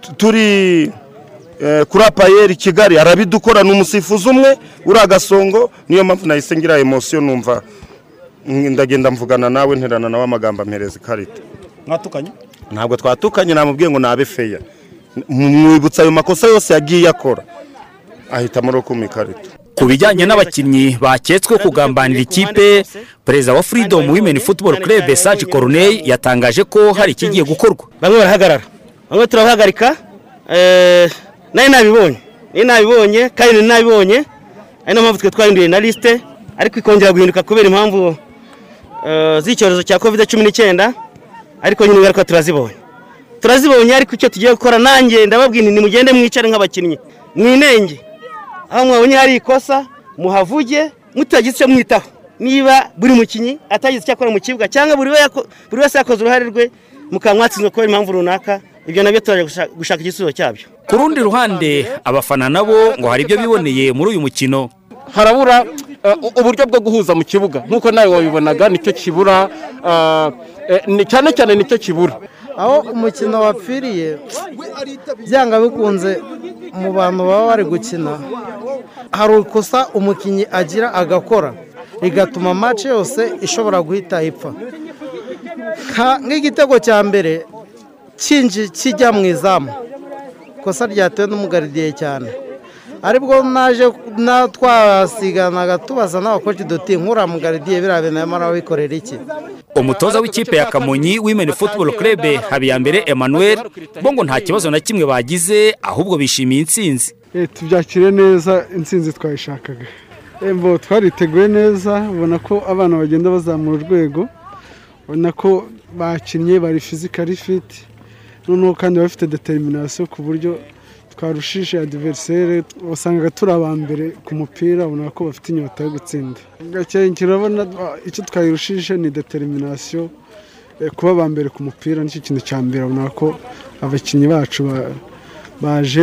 [SPEAKER 19] tu- turi eh, kuri apayeri kigali arabidukora ni umusifuzi umwe uri agasongo niyo mpamvu nahise ngira emosiyo numva ndagenda mvugana nawe nterana nawe amagambo ampereza ikarita.
[SPEAKER 17] Mwatukanye?
[SPEAKER 19] Ntabwo twatukanye namubwiye ngo nabe feya mwibutsa ayo makosa yose yagiye akora. Ahitamo no kuma ikarita.
[SPEAKER 18] Ku bijyanye n'abakinnyi baketswe kugambanira ikipe perezida wa freedom women football club saji corneille yatangaje ko hari ikigiye gukorwa.
[SPEAKER 17] Bamwe barahagarara bamwe turabahagarika eh, na yo nabibonye na yo nabibonye kandi nabibonye ari na yo mpamvu twe twahinduye na lisite ariko ikongera guhinduka kubera impamvu eh, z'icyorezo cya covid cumi n'icyenda ariko nyine ingaruka turazibonye. Turazibonye ariko icyo tugiye gukora nanjye ndababwira nti nimugende mwicare nk'abakinnyi mwinenge. Aho mwabonye hari ikosa muhavuge mutagize icyo mwitaho. Niba buri mukinnyi atagize icyo akora mu kibuga cyangwa buri wese yakoze uruhare rwe mukaba mwatsinzwe kubera impamvu runaka ibyo na byo turaje gushaka- igisubizo cyabyo.
[SPEAKER 18] Ku rundi ruhande abafana nabo ngo hari ibyo biboneye muri uyu mukino.
[SPEAKER 17] Harabura eh, uburyo bwo guhuza mu kibuga. Nk'uko nawe wabibonaga ni cyo kibura eh, ni- cyane cyane ni cyo kibura.
[SPEAKER 20] Aho umukino wapfiriye byanga bikunze mu bantu baba bari gukina. Hari ikosa umukinnyi agira agakora rigatuma match yose ishobora guhita ipfa. Nk'igitego cya mbere kijya mu izamu. Ikosa ryatewe n'umugaridiye cyane. Ari bwo naje na twasiganaga tubaza n'abakoci duti nk'uriya mugaridiye biriya bintu arimo iki?
[SPEAKER 18] Umutoza w'ikipe ya kamonyi women football club habiyambere emmanuel bo ngo nta kibazo na kimwe bagize ahubwo bishimiye intsinzi.
[SPEAKER 21] Eh, tubyakire neza intsinzi twayishakaga. Eh, twariteguye neza ubona ko abana bagenda bazamura urwego ubona ko bakinnye bari fizikari fiti noneho kandi bafite determination ku buryo twarushije adiverisere wasangaga turi aba mbere ku mupira ubona ko bafite inyota yo gutsinda. Gakenke urabona ah, icyo twayirushije ni determination eh, kuba aba mbere ku mupira ni cyo kintu cya mbere ubona ko abakinnyi bacu ba- baje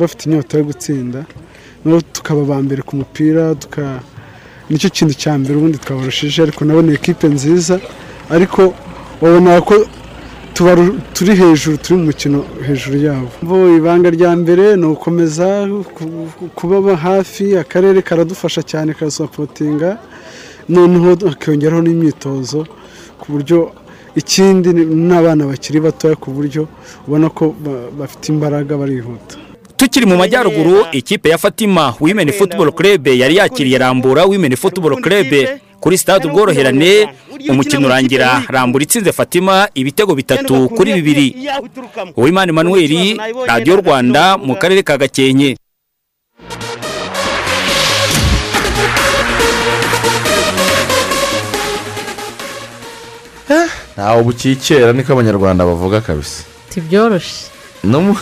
[SPEAKER 21] bafite inyota yo gutsinda. Noneho tukaba aba mbere ku mupira ni cyo kintu cya mbere ubundi twabarushije ariko nabo ni ekipe nziza ariko babona ko turi hejuru turi mu mukino hejuru yabo. Bo ibanga rya mbere ni ugukomeza ku- ku- kubaba hafi akarere karadufasha cyane karasapotinga noneho hakiyongeraho n'imyitozo ku buryo ikindi ni n'abana bakiri batoya ku buryo ubona ko ba- bafite imbaraga barihuta.
[SPEAKER 18] Tukiri mu majyaruguru ikipe ya fatima women football club yari yakiriye rambura women football club. Kuri stade ubworoherane umukino urangira rambura itsinze fatima ibitego bitatu kuri bibiri. uwimana emmanuel radiyo rwanda mu karere ka gakenke.
[SPEAKER 6] Ntawe bukikera niko abanyarwanda bavuga kabisa.
[SPEAKER 7] Tibyoroshye
[SPEAKER 6] no mu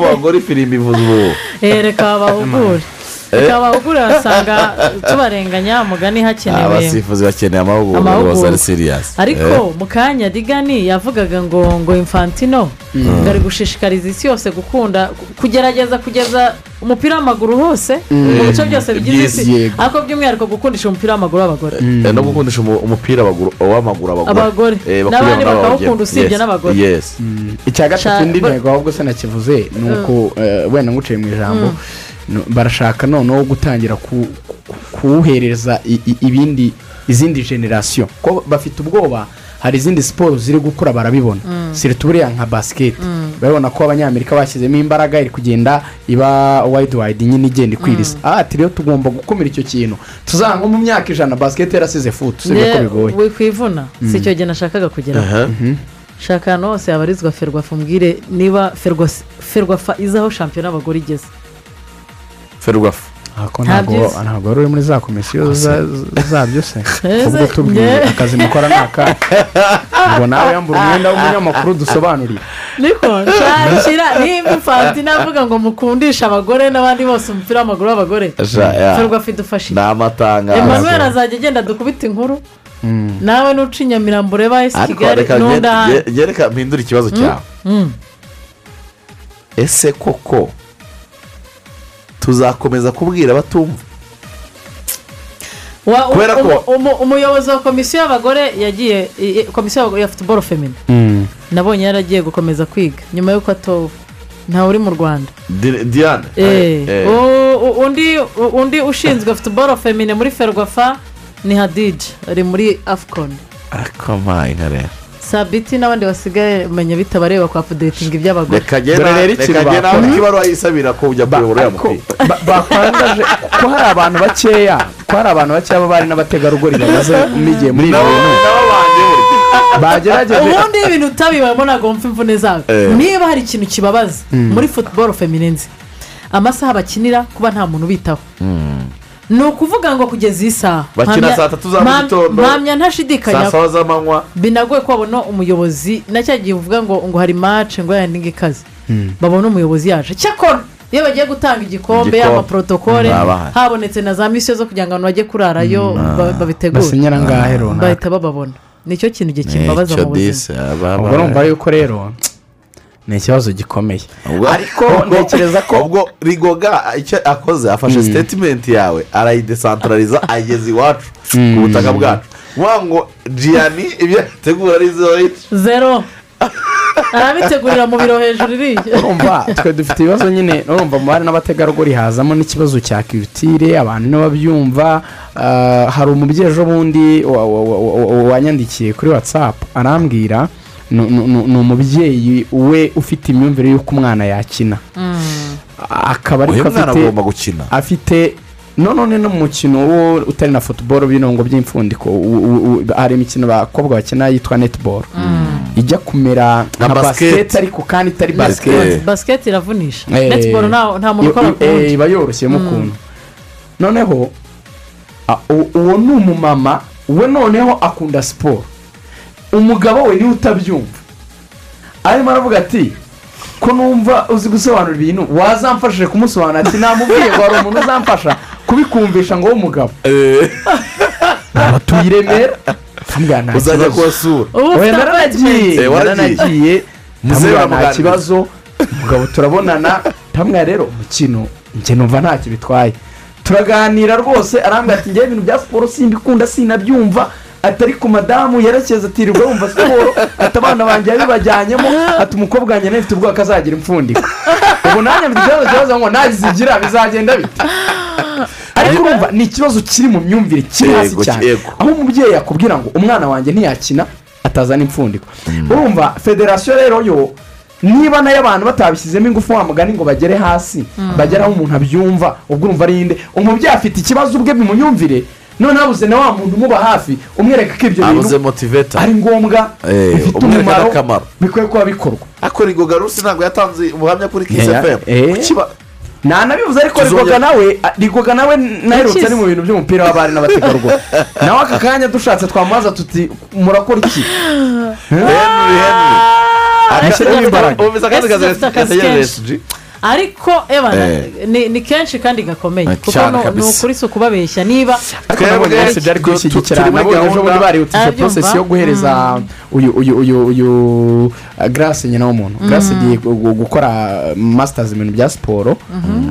[SPEAKER 6] bagore ifirimbi ivuza ubu.
[SPEAKER 7] Eh, reka babahugure. Reka babahugure basanga tubarenganya mugani hakenewe.
[SPEAKER 6] Abasifuzi bakeneye amahugurwa siriyasi
[SPEAKER 7] ariko mu kanya digani yavugaga ngo ngo infantino
[SPEAKER 6] Mm.
[SPEAKER 7] ngo ari gushishikariza isi yose gukunda kugerageza kugeza umupira w'amaguru hose
[SPEAKER 6] Mm.
[SPEAKER 7] mu bice byose bigize isi. ariko by'umwihariko gukundisha umupira w'amaguru w'abagore.
[SPEAKER 6] No gukundisha umu- umupira w'amaguru- abagore. Eh,
[SPEAKER 7] N'abandi bakawukunda usibye
[SPEAKER 6] Yes,
[SPEAKER 7] n'abagore.
[SPEAKER 6] yes.
[SPEAKER 8] Icya gatatu indi ntego ahubwo se nakivuze ni uko eh, wenda nguciye mu ijambo. Barashaka noneho gutangira ku- ku- kuwuhereza i- i- ibindi izindi generasiyo ko bafite ubwoba hari izindi siporo ziri gukura barabibona
[SPEAKER 7] Mm.
[SPEAKER 8] sirita buriya nka basiketi
[SPEAKER 7] Mm.
[SPEAKER 8] barabona ko abanyamerika bashyizemo imbaraga iri kugenda iba wayidi wayidi nyine igenda ikwiriza aha ati rero tugomba gukumira icyo kintu tuzaba nko mu myaka ijana basiketi yarasize futu usibye ko bigoye
[SPEAKER 7] wikwivuna si
[SPEAKER 8] Mm.
[SPEAKER 7] icyo gihe nashakaga kugeraho.
[SPEAKER 8] Mhm.
[SPEAKER 7] shaka ahantu hose habarizwa ferwafa umbwire niba ferwafa izi aho shampiyona y'abagore igeze
[SPEAKER 6] ferwafa
[SPEAKER 8] ntabwo wari uri muri za komisiyo za- zabyo se. Ubwo tubwiye akazi mukora ni aka ubwo nawe yambura umwenda w'umunyamakuru dusobanurire
[SPEAKER 7] niko nshakira niba infantino avuga ngo mukundishe abagore n'abandi bose umupira w'amaguru w'abagore ferwafa idufashe
[SPEAKER 6] ni amatangazo
[SPEAKER 7] emmanuel azajya agenda dukubita inkuru nawe nuca inyamirambo ureba esi kigali n'undi
[SPEAKER 6] nge-
[SPEAKER 7] ahandi
[SPEAKER 6] reka mpindure ikibazo cyawe
[SPEAKER 7] Mm.
[SPEAKER 6] ese koko tuzakomeza kubwira abatumva. Kubera ko-
[SPEAKER 7] umu- umu- umuyobozi wa komisiyo y'abagore yagiye komisiyo y'abagore ya futuboro femine nabonye yaragiye gukomeza kwiga. Nyuma y'uko atowe ntawe uri mu rwanda.
[SPEAKER 6] Di- diane.
[SPEAKER 7] Eh,
[SPEAKER 6] Eh,
[SPEAKER 7] u- undi ushinzwe futuboro femine muri ferwafa ni hadije ari muri afcon.
[SPEAKER 6] Ariko mpaye nka rero
[SPEAKER 7] sabiti n'abandi basigaye menya bitabareba kwa pudetinga iby'abagore.
[SPEAKER 6] Reka genda nawe ibaruwa yisabira ko ujya kuyobora uriya mupira.
[SPEAKER 8] Ba- bakwangaje ko hari abantu bakeya ko hari abantu bakeya b'abari n'abategarugori bamaze n'igihe muri ibi bintu. bagerageje.
[SPEAKER 7] Ubundi iyo ibintu utabibayemo ntabwo wumva imvune zabo.
[SPEAKER 8] Eh.
[SPEAKER 7] niba hari ikintu kibabaza
[SPEAKER 8] Mm.
[SPEAKER 7] muri futuboro femine nzi amasaha bakinira kuba nta muntu ubitaho. Ni ukuvuga ngo kugeza iyi saha
[SPEAKER 6] Bakina saa tatu za mu gitondo,
[SPEAKER 7] mpamya ntashidikanya.
[SPEAKER 6] Saa saba z'amanywa.
[SPEAKER 7] Binagoye ko babona umuyobozi na cya gihe uvuga ngo ngo hari mace ngo yandinge ikaze. Babona umuyobozi yaje. Cyakora iyo bagiye gutanga igikombe yaba porotokole
[SPEAKER 8] Mm. Baba bahari.
[SPEAKER 7] habonetse na za misiyo zo kugira ngo abantu bajye kurarayo ba- babitegure.
[SPEAKER 8] Basinyira ngahe runaka.
[SPEAKER 7] bahita bababona. Nicyo kintu gihe kimbabaza mu buzima.
[SPEAKER 8] ubwo urumva yuko rero ni ikibazo gikomeye ariko ntekereza ko
[SPEAKER 6] ubwo rigoga icyo akoze afashe
[SPEAKER 8] Mm.
[SPEAKER 6] sitetimenti yawe arayidesantarariza ayigeza iwacu ku butaka bwacu ngo jiyani ibyo yategura ari zoyi
[SPEAKER 7] zero arabitegurira mu biro hejuru iriya
[SPEAKER 8] urumva twe dufite ibibazo nyine urumva mu bari n'abategarugori hazamo n'ikibazo cya kirutire abantu ntibabyumva ah, hari umubyeyi ejo bundi wa- wa- wa- wa- wanyandikiye kuri watsapu arambwira ni- umubyeyi we ufite imyumvire y'uko umwana yakina. Akaba
[SPEAKER 6] uyu
[SPEAKER 8] ariko
[SPEAKER 6] mwana
[SPEAKER 8] afite
[SPEAKER 6] agomba gukina.
[SPEAKER 8] afite none no mu mukino wo utari na futuboro b'inongo by'imfundiko hari imikino abakobwa bakina yitwa netiboro ijya kumera
[SPEAKER 6] Nka
[SPEAKER 8] basiketi ariko kandi itari basiketi
[SPEAKER 7] basiketi iravunisha.
[SPEAKER 8] Eh,
[SPEAKER 7] netiboro nta muntu ukora
[SPEAKER 8] i-
[SPEAKER 7] ku
[SPEAKER 8] i-
[SPEAKER 7] wundi
[SPEAKER 8] iba yoroshyemo
[SPEAKER 7] Mm.
[SPEAKER 8] ukuntu noneho a- u- uwo ni umumama we noneho akunda siporo umugabo we ni we utabyumva. Arimo aravuga ati ko numva uzi gusobanura ibintu? Wazamfashije kumusobanurira ati namubwiye ngo hari umuntu uzamfasha kubikumvisha ngo w'umugabo batuye i remera.
[SPEAKER 6] Uzajya kubasura.
[SPEAKER 8] Naranagiye
[SPEAKER 6] appointment. Eh, Muzehe
[SPEAKER 8] ndamubwira nta kibazo. Umugabo turabonana. Ndamubwira rero umukino njye numva ntacyo bitwaye turaganira rwose. Arambwira ati njyewe ibintu bya siporo simbikunda sinabyumva. Atari ku madamu yerekeza atirirwa yumva siporo ati abana banjye yabibajyanyemo. Ati umukobwa wanjye nawe ubwoba ko azagira impfundiko. Ubu nanjye mfite ikibazo kibazo ngo nazigira bizagenda bite? Ariko urumva ni ikibazo kiri mu myumvire kiri hasi cyane. aho umubyeyi yakubwira ngo umwana wanjye ntiyakina atazana impfundiko. Urumva federasiyo rero yo niba na yo abantu batabishyizemo ingufu wa mugani ngo bagere hasi
[SPEAKER 7] Mm.
[SPEAKER 8] bagere aho umuntu abyumva ubwo urumva ari inde umubyeyi afite ikibazo ubwe mu myumvire none habuze na wa muntu umuba hafi umwereka ko ibyo bintu
[SPEAKER 6] motiveta
[SPEAKER 8] ari ngombwa
[SPEAKER 6] Eh,
[SPEAKER 8] bifite umumaro bikwiye kuba bikorwa
[SPEAKER 6] ariko rigoga rusi ntabwo yatanze ubuhamya kuri kisi
[SPEAKER 8] Eh,
[SPEAKER 6] efemu
[SPEAKER 8] eh. ntanabivuze ariko rigoga nawe rigoga nawe naherutse ari mu bintu by'umupira w'abari n'abategarugori nawe aka kanya dushatse twamubaza tuti murakora iki Ashyiramo imbaraga.
[SPEAKER 6] Umvise akazi
[SPEAKER 7] Ese afite akazi
[SPEAKER 6] gategereje
[SPEAKER 7] kenshi.
[SPEAKER 6] SG.
[SPEAKER 7] Ariko eba
[SPEAKER 6] Eh.
[SPEAKER 7] ni ni kenshi kandi gakomeye.
[SPEAKER 6] Eh,
[SPEAKER 7] kuko ni ukuri si ukubabeshya. Niba
[SPEAKER 8] bose byari kubishyigikira nabonye ejo
[SPEAKER 6] gahunda-
[SPEAKER 8] bundi
[SPEAKER 7] Arabyumva.
[SPEAKER 8] porosesi yo guhereza uyu uyu uyu uyu uh, garasi nyina w'umuntu. Garasi agiye gu- gu- gukora masitazi mu bintu bya siporo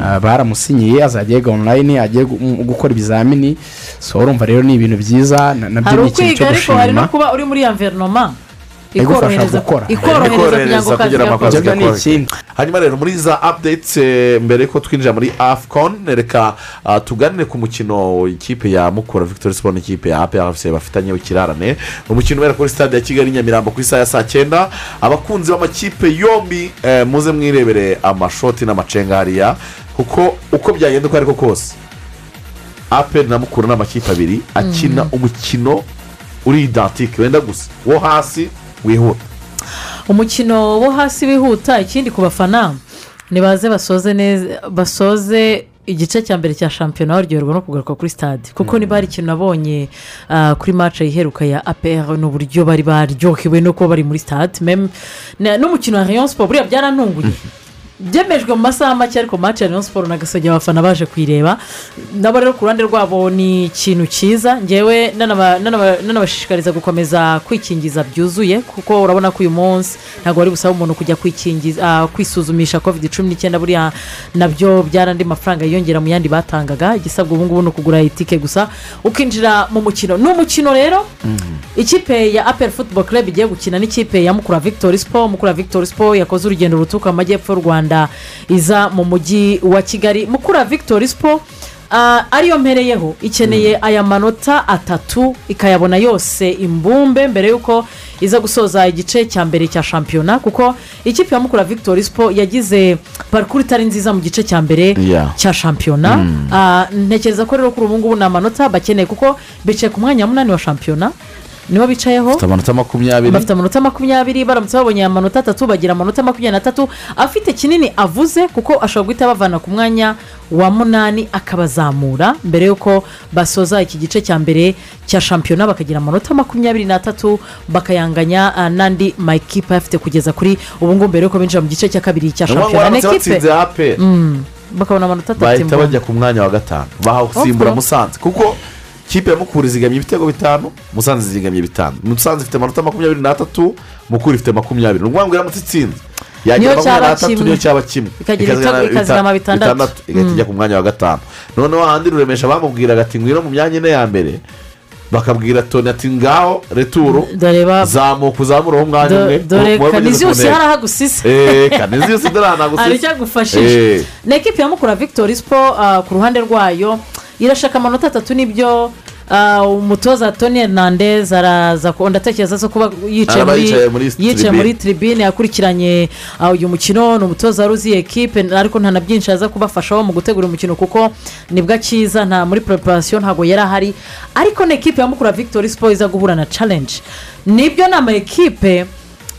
[SPEAKER 8] Uh, baramusinyiye azajya yiga onurayini agiye gukora ibizamini. So urumva rero ni ibintu byiza na- na byo
[SPEAKER 7] hari
[SPEAKER 8] ni ikintu cyo
[SPEAKER 7] ukwiga ariko hari no
[SPEAKER 8] gushima.
[SPEAKER 7] kuba uri muri enverinoma
[SPEAKER 8] igufasha
[SPEAKER 7] ikorohereza
[SPEAKER 8] gukora
[SPEAKER 7] ikorohereza kugira
[SPEAKER 6] gakore.
[SPEAKER 8] ikindi.
[SPEAKER 6] hanyuma rero muri za updates eh, mbere ko twinjira muri afcon reka ah, tuganire ku mukino ikipe ya mukura victoire sport n'ikipe ya apr bafitanye ikirarane umukino ubera kuri stade ya kigali nyamirambo ku isaha ya saa cyenda abakunzi b'amakipe yombi eh, muze mwirebere amashoti n'amacenga hariya kuko uko byagenda uko ariko kose apr na mukura ni amakipe abiri akina umukino uri idantike wenda gusa wo hasi wihuta
[SPEAKER 7] umukino wo hasi wihuta ikindi ku bafana nibaze basoze neza basoze igice cya mbere cya shampiyona baryoherwa no kugaruka kuri stade. Kuko niba hari ikintu nabonye ah, kuri mace iheruka ya apr ni uburyo bari baryohewe no kuba bari muri stade. N'umukino wa rayon siporo buriya byarantunguye byemejwe mu masaha make ariko mace ya rayon siporo na gasogi abafana baje kuyireba nabo rero ku ruhande rwabo ni ikintu cyiza. Ngewe nanaba- nanaba- nanabashishikariza gukomeza kwikingiza byuzuye kuko urabona ko uyu munsi ntabwo wari busaba umuntu kujya kwikingiza ah, kwisuzumisha covid cumi n'icyenda buriya na byo byari andi mafaranga yiyongera mu yandi batangaga. Igisabwa ubu ngubu ni ukugura itike gusa. Ukinjira mu mukino. Ni umukino rero? Ikipe ya apel football club igiye gukina n'ikipe ya mukura victoire sport. Mukura victoire sport yakoze urugendo ruturuka mu majyepfo y'u rwanda. Iza mu mujyi wa kigali. Mukura victoire sport ah, ariyo mpereyeho. Ikeneye aya manota atatu ikayabona yose imbumbe mbere y'uko iza gusoza igice cya mbere cya shampiyona kuko ikipe ya mukura victoire sport yagize parikuru itari nziza mu gice cya mbere cya shampiyona.
[SPEAKER 6] Mm.
[SPEAKER 7] Ah, ntekereza ko rero kuri ubu ngubu ni amanota bakeneye kuko bicaye ku mwanya wa munani wa shampiyona. Nibo bicayeho
[SPEAKER 6] bafite amanota makumyabiri.
[SPEAKER 7] Bafite amanota makumyabiri baramutse babonye amanota atatu bagira amanota makumyabiri n'atatu afite kinini avuze kuko ashobora guhita bavana ku mwanya wa munani akabazamura mbere y'uko basoza iki gice cya mbere cya shampiyona bakagira amanota makumyabiri n'atatu bakayanganya ah, n'andi makipe afite kugeza kuri ubu ngubu mbere y'uko binjira mu gice cya kabiri cya
[SPEAKER 6] Ni
[SPEAKER 7] shampiyona n'ikipe
[SPEAKER 6] batsinze apr
[SPEAKER 7] Mm, bakabona amanota atatu
[SPEAKER 6] bahita bajya ku mwanya wa gatanu. Bahasimbura musanze. Kuko kipe ya mukura izigamye ibitego bitanu musanze zigamye bitanu. Musanze ifite amanota makumyabiri n'atatu mukura ifite makumyabiri. Ni ukuvuga ngo iramutse itsinze yagira makumyabiri n'atatu niyo cyaba kimwe. Ikazigama
[SPEAKER 7] bitandatu.
[SPEAKER 6] igahita ijya ku mwanya wa gatanu. Noneho ahandi ruremesha bamubwiraga ati ngwino mu myanya ine ya mbere. Bakabwira toni ati ngaho
[SPEAKER 7] ba
[SPEAKER 6] zamuka uzamureho umwanya
[SPEAKER 7] Do-
[SPEAKER 6] umwe.
[SPEAKER 7] dore
[SPEAKER 6] muba mugeze
[SPEAKER 7] kanizi
[SPEAKER 6] ku
[SPEAKER 7] yose
[SPEAKER 6] ntego.
[SPEAKER 7] hari aho agusise
[SPEAKER 6] Eh, kanizi yose dore ahantu agusise
[SPEAKER 7] hari icyo agufashije
[SPEAKER 6] Eh.
[SPEAKER 7] ni ekipi ya mukura victoire sport ah, ku ruhande rwayo irashaka amanota atatu ni byo umutoza toni hernandez araza ndatekereza kuba yicaye muri
[SPEAKER 6] tribune.
[SPEAKER 7] yakurikiranye ah, uyu mukino. Ni umutoza wari uzi ekipe ariko nta na byinshi aza kubafashaho mu gutegura umukino kuko ni bwo akiza nta muri preparation ntabwo yari ahari. Ariko ni ekipe ya mukura victoire sport iza guhura na challenge. Nibyo ni ama ekipe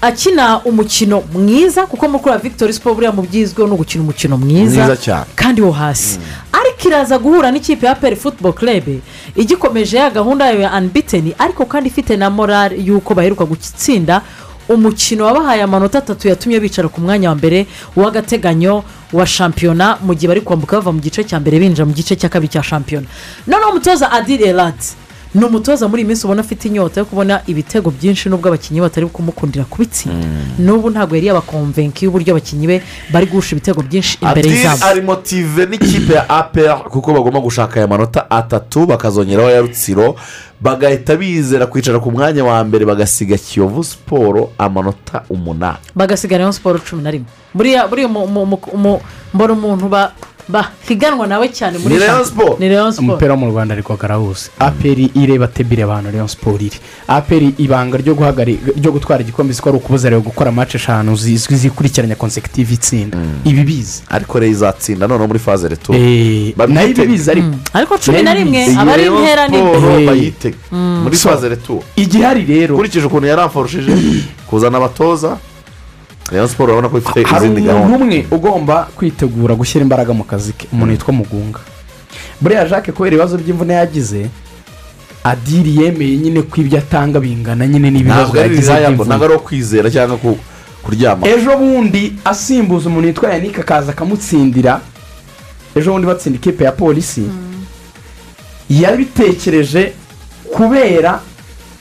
[SPEAKER 7] akina umukino mwiza kuko mukura victoire sport buriya mu byizweho ni ugukina umukino mwiza kandi wo hasi. Ariko iraza guhura n'ikipe ya peri futuboro kerebe igikomeje ya gahunda yayo ya anbiteni ariko kandi ifite na morale y'uko baheruka gutsinda umukino wabahaye amanota atatu yatumye bicara ku mwanya wa mbere w'agateganyo wa shampiyona mu gihe bari kwambuka bava mu gice cya mbere binjira mu gice cya kabiri cya shampiyona. Noneho umutoza adire eradi ni umutoza muri iyi minsi ubona afite inyota yo kubona ibitego byinshi nubwo abakinnyi batari kumukundira kubitsinda. N'ubu ntabwo yari yabakomvenki y'uburyo abakinnyi be bari guhusha ibitego byinshi imbere y'izamu.
[SPEAKER 6] Ari motive n'ikipe ya apr kuko bagomba gushaka aya manota atatu bakazongeraho ya rutsiro bagahita bizera kwicara ku mwanya wa mbere bagasiga kiyovu siporo amanota umunani.
[SPEAKER 7] Bagasigara siporo cumi na rimwe. Buriya mbona umuntu ba bahiganwa nawe cyane muri shampiyona.
[SPEAKER 8] Sport.
[SPEAKER 7] ni leon siporo
[SPEAKER 8] umupira wo mu rwanda ariko garawuzi aperi ireba tebire abantu leon siporo iri. Aperi ibanga ryo ryo gutwara igikombe ko ari ukubuza rero gukora mace eshanu zizwi zikurikiranya konsekitive itsinda. Ibi bizi.
[SPEAKER 6] Ariko rero izatsinda noneho muri faze reto
[SPEAKER 8] Eh, na yo ibi bizi ariko
[SPEAKER 7] ariko cumi na rimwe aba ari intera nini
[SPEAKER 6] bayitega.
[SPEAKER 7] Mm.
[SPEAKER 6] muri
[SPEAKER 8] So,
[SPEAKER 6] faze reto
[SPEAKER 8] igihari rero.
[SPEAKER 6] Ukurikije ukuntu yaramforushije kuzana abatoza rayon siporo urabona ko ifite
[SPEAKER 8] hari
[SPEAKER 6] izindi
[SPEAKER 8] umuntu
[SPEAKER 6] gahunda.
[SPEAKER 8] umwe ugomba kwitegura gushyira imbaraga mu kazi ke umuntu witwa mugunga. Buriya jacques kubera ibibazo by'imvune yagize adiri yemeye nyine ko ibyo atanga bingana nyine n'ibibazo
[SPEAKER 6] ntabwo ari
[SPEAKER 8] yagize
[SPEAKER 6] rizayambo ntabwo
[SPEAKER 8] by'imvune.
[SPEAKER 6] ari ukwizera cyangwa ku- kuryama.
[SPEAKER 8] Ejo bundi asimbuza umuntu witwa yannick akaza akamutsindira. Ejo bundi batsinda ikipe ya polisi yabitekereje kubera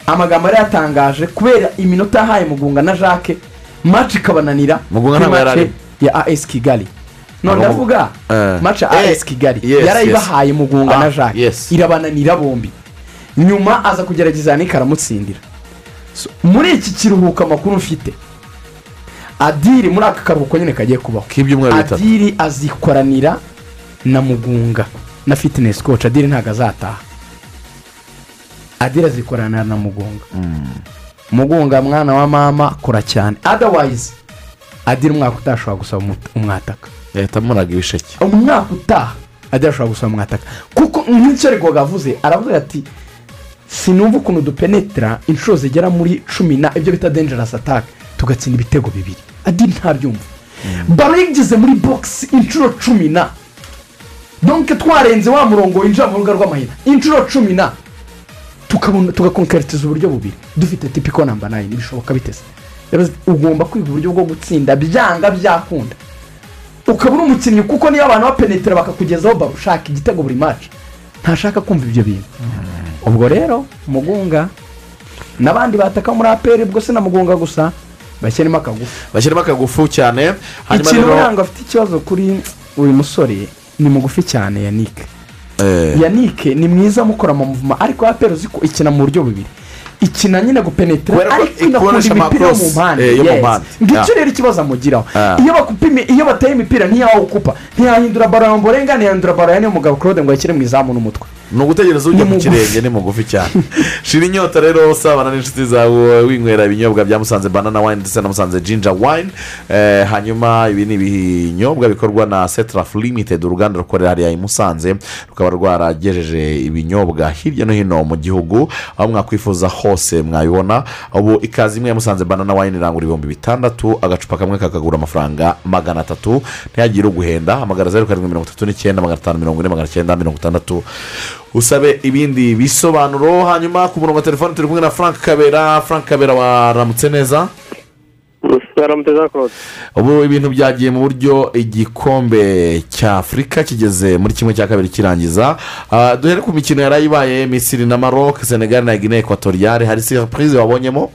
[SPEAKER 8] amagambo yari yatangaje kubera iminota yahaye mugunga na jacques maci ikabananira kuri
[SPEAKER 6] arimo.
[SPEAKER 8] ya as kigali. None ndavuga
[SPEAKER 6] Eh.
[SPEAKER 8] maci
[SPEAKER 6] Eh,
[SPEAKER 8] as kigali. yarayibahaye mugunga
[SPEAKER 6] Ah,
[SPEAKER 8] na jacques.
[SPEAKER 6] yes.
[SPEAKER 8] irabananira bombi. Nyuma aza kugerageza yannick aramutsindira. So, muri iki kiruhuko amakuru mfite adiri muri aka karuhuko nyine kagiye kubaho.
[SPEAKER 6] K'ibyumweru bitatu.
[SPEAKER 8] Adiri azikoranira na mugunga na fitinesi koci adiri ntabwo azataha. Adiri azikoranira na mugunga. Mugunga mwana wa mama kora cyane. Adawayizi adiri umwaka utaha ashobora gusaba umwataka.
[SPEAKER 6] Yahita amunaga ibisheke.
[SPEAKER 8] Umwaka utaha adiri ashobora gusaba umwataka. Kuko nk'icyo ariko avuze aravuga ati sinumva ukuntu dupenetera inshuro zigera muri cumi na ibyo bita dengerasi atake tugatsinda ibitego bibiri. Adiri ntabyumva baro yigeze muri bogisi inshuro cumi na. Donke twarenze wa murongo winjira mu rubuga rw'amahina. Inshuro cumi na. Tugakonkeretiza uburyo bubiri. Dufite tipiko namba nayini bishoboka biteze ugomba kwiga uburyo bwo gutsinda byanga byakunda. Ukaba uri umukinnyi kuko niyo abantu bapenetera bakakugezaho baro ushaka igitego buri maci ntashaka kumva ibyo bintu. Ubwo rero mugunga n'abandi bataka muri aperi ubwo si na mugunga gusa bashyiremo akagufu.
[SPEAKER 6] Bashyiramo akagufu cyane.
[SPEAKER 8] Ikintu ntabwo afite ikibazo kuri uyu musore ni mugufi cyane yannick.
[SPEAKER 6] Eh,
[SPEAKER 8] yannick ni mwiza mukora mu muvuma ariko aperi uzi ko ikina mu buryo bubiri. Ikina nyine gupenetera ariko inakunda imipira yo mu mpande.
[SPEAKER 6] eh,
[SPEAKER 8] ngicyo
[SPEAKER 6] Yeah.
[SPEAKER 8] rero ikibazo amugiraho.
[SPEAKER 6] Ah.
[SPEAKER 8] iyo bakupime iyo bateye imipira ntiyawukupa ntiyahindura baro ya mborenga ntiyahindura baro ya niyo mugabo claude ngo yashyire mu izamu n'umutwe.
[SPEAKER 6] Ni ugutegereza ujya mu kirenge ni mugufi cyane. Shira inyota rero usabana n'inshuti zawe winywera ibinyobwa bya musanze banana wine ndetse na musanze jinja wine. Eh, hanyuma ibi ni ibinyobwa bikorwa na setraf limited uruganda rukorera hariya i musanze rukaba rwaragejeje ibinyobwa hirya no hino mu gihugu aho mwakwifuza hose mwabibona. Ubu ikaze imwe ya musanze banana wine irangura ibihumbi bitandatu agacupa kamwe kakagura amafaranga magana atatu. Ntihagire uguhenda. Hamagara zeru karindwi mirongo itatu n'icyenda magana atanu mirongo ine magana cyenda mirongo itandatu. Usabe ibindi bisobanuro hanyuma ku murongo wa telefone turi kumwe na frank kabera. Frank kabera waramutse neza? Ubu ibintu byagiye mu buryo igikombe cya afurika kigeze muri kimwe cya kabiri kirangiza. Ah, duhere ku mikino yari ibaye misiri na maroc senegal na guinea ekwatoriyare hari surprise wabonyemo?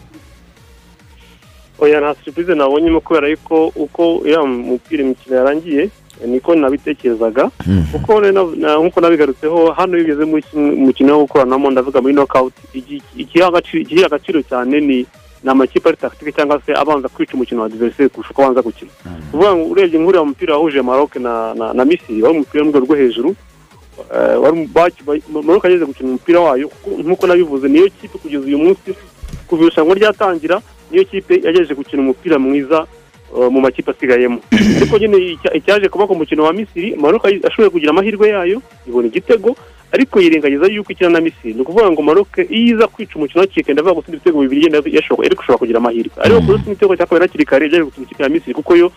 [SPEAKER 22] Oya nta siripize nabonyemo kubera yuko uko iriya mupira imikino yarangiye. Niko nabitekerezaga. Na- nk'uko nabigarutseho hano iyo ugeze mu mukino wo gukoranamo ndavuga muri nokawuti igi- igiha agaciro cyane ni ni amakipe ari takitike cyangwa se abanza kwica umukino wa diveriseri kurusha uko abanza gukina. Kuvuga ngo urebye nk'uriya mupira wahuje maroc na misiri wari umupira wo mu rwego rwo hejuru Eh, maroc yageze gukina umupira wayo kuko nk'uko nabivuze niyo kipe kugeza uyu munsi kuva irushanwa ryatangira niyo kipe yagejeje gukina umupira mwiza mu makipe asigayemo. Ariko nyine icya- icyaje kuba ku mukino wa misiri maroc ashoboye kugira amahirwe yayo ibona igitego ariko yirengagiza yuko ikina na misiri. Ni ukuvuga ngo maroc iyo iza kwica umukino hakiri kare ndavuga gutsinda ibitego bibiri yenda yashoboye ariko ushobora kugira amahirwe. Ariko kuri utsinda igitego cya kabiri hakiri kare yaje gukina ikipe ya misiri kuko yo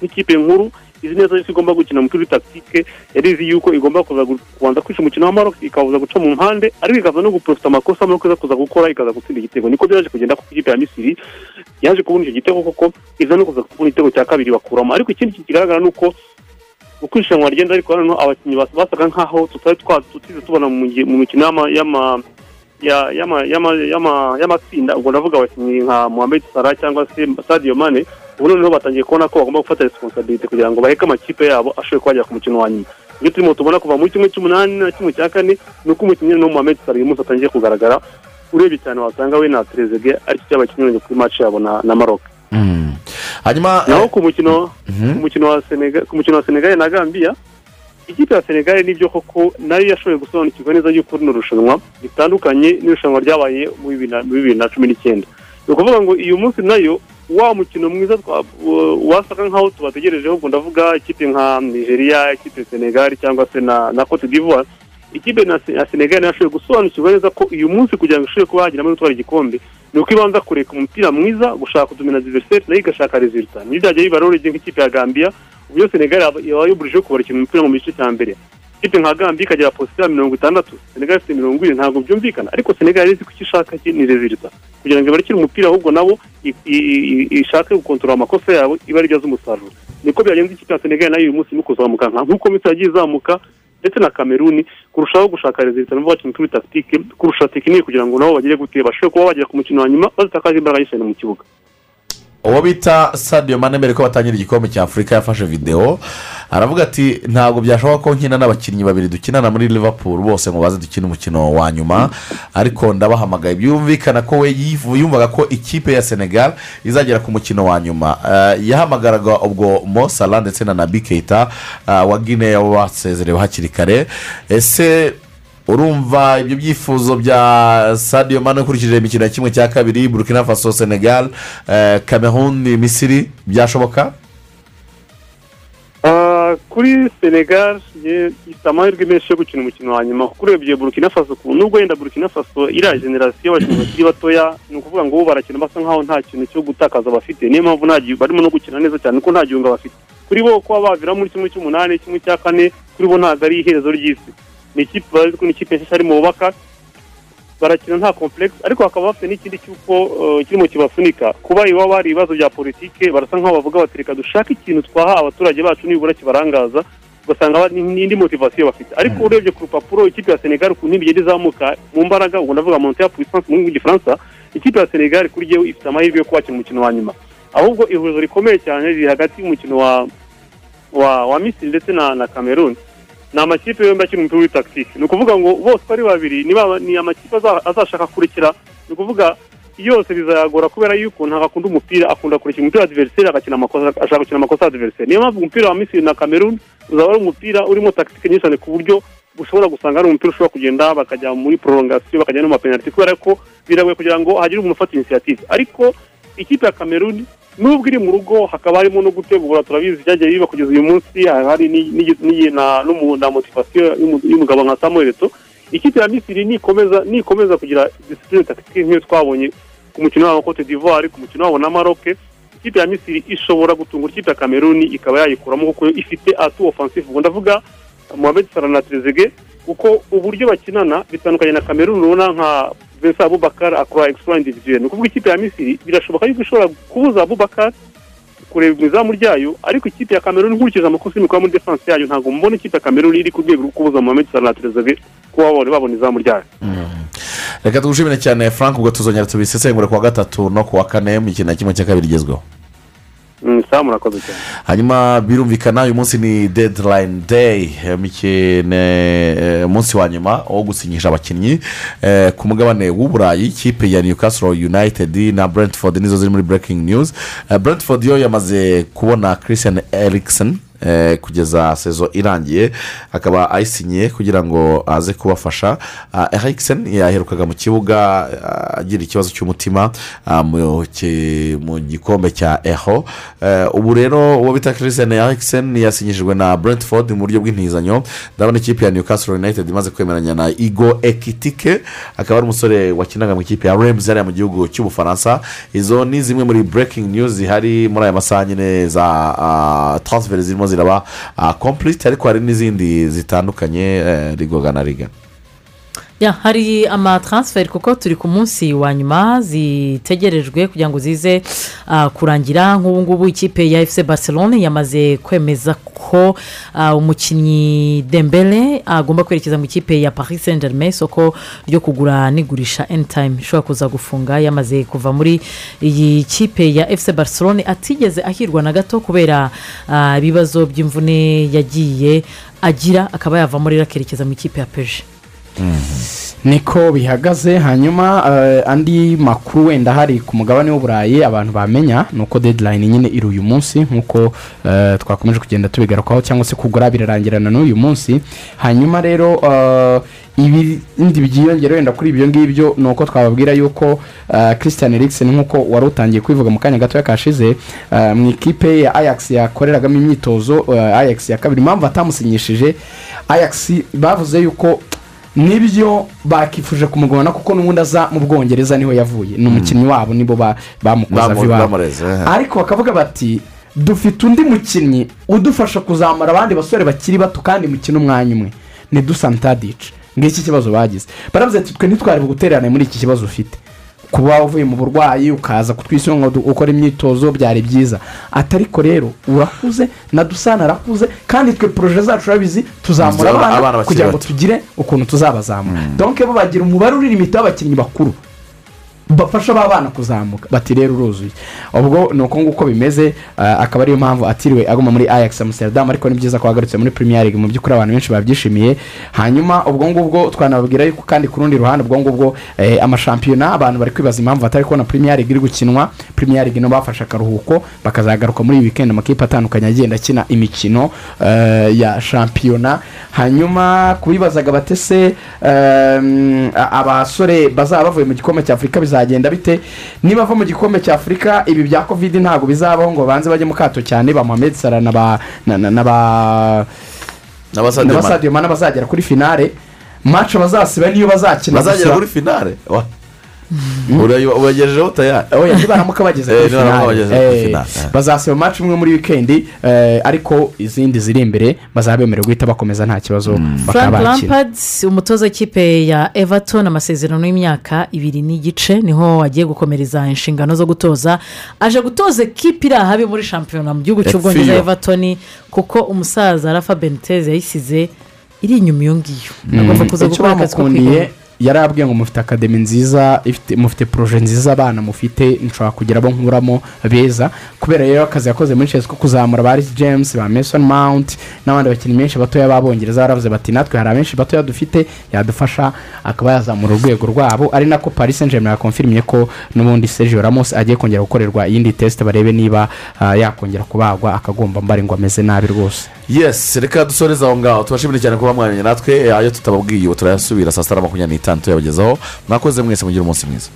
[SPEAKER 22] nk'ikipe nkuru izi neza yuko igomba gukina umupira w'itaktike yari izi yuko igomba kubanza kwica umukino wa maroc ikabuza guca mu mpande ariko ikaza no guprofita amakosa maroc iza kuza gukora ikaza gutsinda igitego. Niko byaje kugenda ku ikipe ya misiri yaje kubona icyo gitego kuko iza no kuza kubona igitego cya kabiri bakuramo. Ariko ikindi kigaragara ni uko uko irushanwa rigenda ariko hano abakinnyi bas- basaga nkaho tutari tutize tubona mu mikino y'ama y'ama ya- y'ama- y'ama- y'ama- y'amatsinda. Ubwo ndavuga abakinnyi nka muhammed salah cyangwa se sadio mane ubu noneho batangiye kubona ko bagomba gufata resiponsabiriti kugira ngo baheke amakipe yabo ashobore kuhagera ku mukino wa nyuma. Ibyo turimo tubona kuva muri kimwe cy'umunani na kimwe cya kane ni uko umukinnyi no muhammed salah uyu munsi atangiye kugaragara urebye cyane wasanga we na terezege ari cyo cyabakinnyi kuri match yabo na maroc.
[SPEAKER 6] Hanyuma
[SPEAKER 22] naho ku mukino ku mukino wa senegal ku mukino wa senegal na gambia ikipe ya senegal ni byo koko na yo yashoboye gusobanukirwa neza yuko rino rushanwa ritandukanye n'irushanwa ryabaye mu bibiri na- mu bibiri na cumi n'icyenda. Ni ukuvuga ngo uyu munsi na yo wa mukino mwiza wasaga nk'aho tubategerejeho ubwo ndavuga ikipe nka nigeria ikipe ya senegal cyangwa se na cote d'ivoire. Ikipe na Se- ya senegal na yo yashoboye gusobanukirwa neza ko uyu munsi kugira ngo ishobore kuba yagira amahirwe yo gutwara igikombe ni uko ibanza kureka umupira mwiza gushaka kudomina diveriseri na yo igashaka resulta niyo byajya biba rero nk'ikipe ya gambia uburyo senegal yaba yaba yuburijeho kubarekera umupira mu gice cya mbere. Ikipe nka gambia ikagera posita ya mirongo itandatu senegal ifite mirongo ine ntabwo byumvikana. Ariko senegal yari izi ko icyo ishaka ni resulta kugira ngo ibarekere umupira ahubwo nabo ishake gukontorora amakosa yabo iba ari aza umusaruro. Niko byagenze ikipe ya senegal na yo uyu munsi ni kuzamuka nk'uko misiri yagiye izamuka ndetse na kameruni kurushaho gushaka resulta n'ubu bakina kuri takitike kurusha tekinike kugira ngo nabo bagere gute bashobore kuba bagera ku mukino wa nyuma bazitakaje imbaraga nyinshi mu kibuga.
[SPEAKER 6] Uwo bita sadio mane mbere ko batangira igikombe cya afurika yafashe videwo aravuga ati ntabwo byashoboka ko nkina n'abakinnyi babiri dukinana muri liverpool bose ngo baze dukine umukino wa nyuma. Ariko ndabahamagaye byumvikana ko we yumvaga ko ikipe ya senegal izagera ku mukino wa nyuma. Eh, yahamagaraga ubwo mo Salah ndetse na nabi keita eh, wa guinea wasezerewe hakiri kare. Ese urumva ibyo byifuzo bya sadio mane ukurikije imikino ya kimwe cya kabiri burkina faso senegal eh, cameroon misiri byashoboka?
[SPEAKER 22] Kuri senegal ifite amahirwe menshi yo gukina umukino wa nyuma. Kuko urebye burkina faso nubwo wenda burkina faso iriya generasiyo y'abakinnyi bakiri batoya ni ukuvuga ngo bo barakina basa nkaho nta kintu cyo gutakaza bafite. Niyo mpamvu barimo no gukina neza cyane kuko nta gihunga bafite. Kuri bo kuba bavira muri kimwe cy'umunani kimwe cya kane kuri bo ntabwo ari iherezo ry'isi. Ni ikipe nshyashya arimo bubaka barakina nta complex ariko hakaba bafite n'ikindi cy'uko eh, kirimo kibafunika. Kuba iwabo hari ibibazo bya politike barasa nk'aho bavuga bati reka dushake ikintu twaha abaturage bacu nibura kibarangaza ugasanga n'indi motivasiyo bafite. Ariko urebye ku rupapuro ikipe ya senegal ukuntu igenda izamuka mu mbaraga ubwo ndavuga monte ya puissance mu rurimi rw'igifaransa ikipe ya senegal kuri jyewe ifite amahirwe yo kubakina umukino wa nyuma. Ahubwo ihurizo rikomeye cyane riri hagati y'umukino wa wa wa misiri ndetse na na cameroon. Ni amakipe yombi akina umupira w'itagitike ni ukuvuga ngo bose ari babiri ni amakipe aza- azashaka kurekera ni ukuvuga yose bizayagora kubera yuko ntabwo akunda umupira akunda kurekera umupira wa diveriseri agakina amakosa ashaka gukina amakosa ya diveriseri niyo mpamvu umupira wa misiri na cameroon uzaba ari umupira urimo tagitike nyinshi cyane ku buryo ushobora gusanga ari umupira ushobora kugenda bakajya muri prolongation bakajya no mu mapenaliti kubera ko biragoye kugira ngo hagire umuntu ufata inisiyative ariko ikipe ya cameroon nubwo iri mu rugo hakaba harimo no gutegura turabizi byagiye biba kugeza uyu munsi hari na motivasiyo y'umu- y'umugabo nka samuel Eto'o. ikipe ya misiri nikomeza kugira disipurine takitike nk'iyo twabonye ku mukino wabo cote d'ivoire ku mukino wabo na maroc ikipe ya misiri ishobora gutungura ikipe ya cameroon ikaba yayikuramo kuko ifite atu offensive ubwo ndavuga mohamed salah na trezege kuko uburyo bakinana bitandukanye na cameroon ubona nka vincent abubakar akora extra individuel ni ukuvuga ikipe ya misiri birashoboka yuko ishobora kubuza abubakar kureba mu izamu ryayo ariko ikipe ya cameroon nkurikije amakosa y'imikora muri defense yayo ntabwo mbona ikipe ya cameroon iri ku rwego rwo kubuza mohamed salah na trezege kuba babona izamu ryayo.
[SPEAKER 6] Reka tugushimire cyane frank ubwo tuzongera tubisesengure ku wa gatatu no ku wa kane mu kintu kimwe cya kabiri igezweho
[SPEAKER 22] Mm, sawa murakoze cyane
[SPEAKER 6] hanyuma birumvikana uyu munsi ni imikino eh, umunsi wa nyuma wo gusinyisha abakinnyi ku mugabane w'uburayi ikipe ya newcastle united na brentford nizo ziri muri breaking news. Eh, brentford yo yamaze kubona christian eriksen. eh, kugeza sezo irangiye akaba ayisinyiye kugira ngo aze kubafasha. Ah, eriksen yaherukaga mu kibuga ah, agira ikibazo cy'umutima ah, mu gikombe cya eho. Eh, ubu rero uwo bita christian eriksen yasinyishijwe na brentford mu buryo bw'intizanyo. Ndabona ikipe ya newcastle united imaze kwemeranya na igo ekitike. Akaba ari umusore wakinaga mu ikipe ya rems hariya mu gihugu cy'ubufaransa. Izo ni zimwe muri breaking news zihari muri aya masaha nyine za transfer zirimo ziraba ah, complete ariko hari n'izindi zitandukanye eh, rigoga na riga.
[SPEAKER 7] Ya, hari amataransiferi kuko turi ku munsi wa nyuma zitegerejwe kugira ngo zize ah, kurangira. Nk'ubu ngubu ikipe ya efuse barcelone yamaze kwemeza ko ah, umukinnyi dembele agomba kwerekeza mu ikipe ya paris saint germain isoko ryo kugura n'igurisha anytime ishobora kuza gufunga. Yamaze kuva muri iyi kipe ya efuse barcelone atigeze ahirwa na gato kubera ah, ibibazo by'imvune yagiye agira. Akaba yava muri akerekeza mu ikipe ya peje
[SPEAKER 8] niko bihagaze hanyuma eh, andi makuru wenda hari ku mugabane w'uburayi abantu bamenya ni uko deadline nyine iri uyu munsi nk'uko eh, twakomeje kugenda tubigarukaho cyangwa se kugura birarangirana n'uyu munsi. Hanyuma rero eh, ibindi byiyongera wenda kuri ibyo ngibyo ni uko twababwira yuko christian eriksen nk'uko wari utangiye kubivuga mu kanya gatoya kashize mu ikipe ya ajax yakoreragamo imyitozo ajax ya kabiri. Impamvu batamusinyishije ajax bavuze yuko ni byo bakifuje kumugabana kuko n'ubundi aza mu bwongereza ni ho yavuye. Ni umukinnyi wabo nibo ba- bamukoze iwabo
[SPEAKER 6] eh.
[SPEAKER 8] ariko bakavuga bati dufite undi mukinnyi udufasha kuzamura abandi basore bakiri bato kandi mukina umwanya umwe. Ni dusantadici ngiki kibazo bagize. Baravuze ati twe ntitwari bugutererane muri iki kibazo ufite. Kuba uvuye mu burwayi ukaza du- ukore imyitozo byari byiza. Ati ariko rero urakuze na dusana arakuze kandi twe poroje zacu urabizi tuzamura
[SPEAKER 6] Abana
[SPEAKER 8] kugira ngo tugire ukuntu tuzabazamura. Donke bo bagira umubare uri limite w'abakinnyi bakuru. Bafasha ba bana kuzamuka. Bati rero uruzuye. Ubwo ni uko nguko bimeze ah, akaba ariyo mpamvu atiriwe aguma muri ajax amsterdam ariko ni byiza ko agarutse muri premier mu by'ukuri abantu benshi babyishimiye. Hanyuma ubwo ngubwo twanababwira yuko kandi ku rundi ruhande ubwo ngubwo eh, amashampiyona abantu bari kwibaza impamvu batari kubona premier iri gukinwa. Premier league no bafashe akaruhuko bakazagaruka muri iyi weekend amakipe atandukanye agenda akina imikino eh, ya shampiyona. Hanyuma kubibazaga batese abasore bazaba bavuye mu gikombe cya afurika bizagenda bite? Niba bava mu gikombe cya afurika ibi bya covid ntabwo bizabaho ngo babanze bajye mu kato cyane ba mohamed salah na ba na- ba
[SPEAKER 6] na ba Sadio
[SPEAKER 8] na ba
[SPEAKER 6] Mane.
[SPEAKER 8] Sadio Mane bazagera kuri finale. Mace bazasiba niyo bazakina
[SPEAKER 6] bazagera kuri finale? Ubagejejeho tayari
[SPEAKER 8] oya nibaramuka bageze kuri Eh,
[SPEAKER 6] finale, eh.
[SPEAKER 8] bazasiba match imwe muri wikendi eh, ariko izindi ziri imbere bazaba bemerewe guhita bakomeza nta kibazo bakaba
[SPEAKER 7] frank
[SPEAKER 8] bakina.
[SPEAKER 7] Lampard umutoza w'ikipe ya everton amasezerano y'imyaka ibiri n'igice ni ho agiye gukomereza inshingano zo gutoza. Aje gutoza ekipi iri ahabi muri shampiyona mu gihugu cy'ubwongereza everton kuko umusaza rafa benitez yayisize iri inyuma iyo ngiyo. Agomba kuza gukora akazi ko
[SPEAKER 8] bamukundiye
[SPEAKER 7] kwiga
[SPEAKER 8] yari abwiye ngo mufite akademi nziza mufite poroje nziza abana mufite nshobora kugira abo nkuramo beza. Kubera rero akazi yakoze muri chelsea ko kuzamura ba Reece james ba mason mount n'abandi bakinnyi benshi batoya b'abongereza baravuze bati natwe hari abenshi batoya dufite yadufasha akaba yazamura urwego rwabo. Ari nako paris saint germain yakonfirimye ko n'ubundi sergio ramos agiye kongera gukorerwa iyindi tesite barebe niba ah, yakongera kubagwa akagomba mbari ngo ameze nabi rwose.
[SPEAKER 6] Yes reka dusoreze aho ngaho. Tubashimire cyane kuba mwanya natwe. Ayo tutababwiye ubu turayasubira saa sita na makumyabiri n'itanu. Tuyabagezaho mwakoze mwese mugire umunsi mwiza.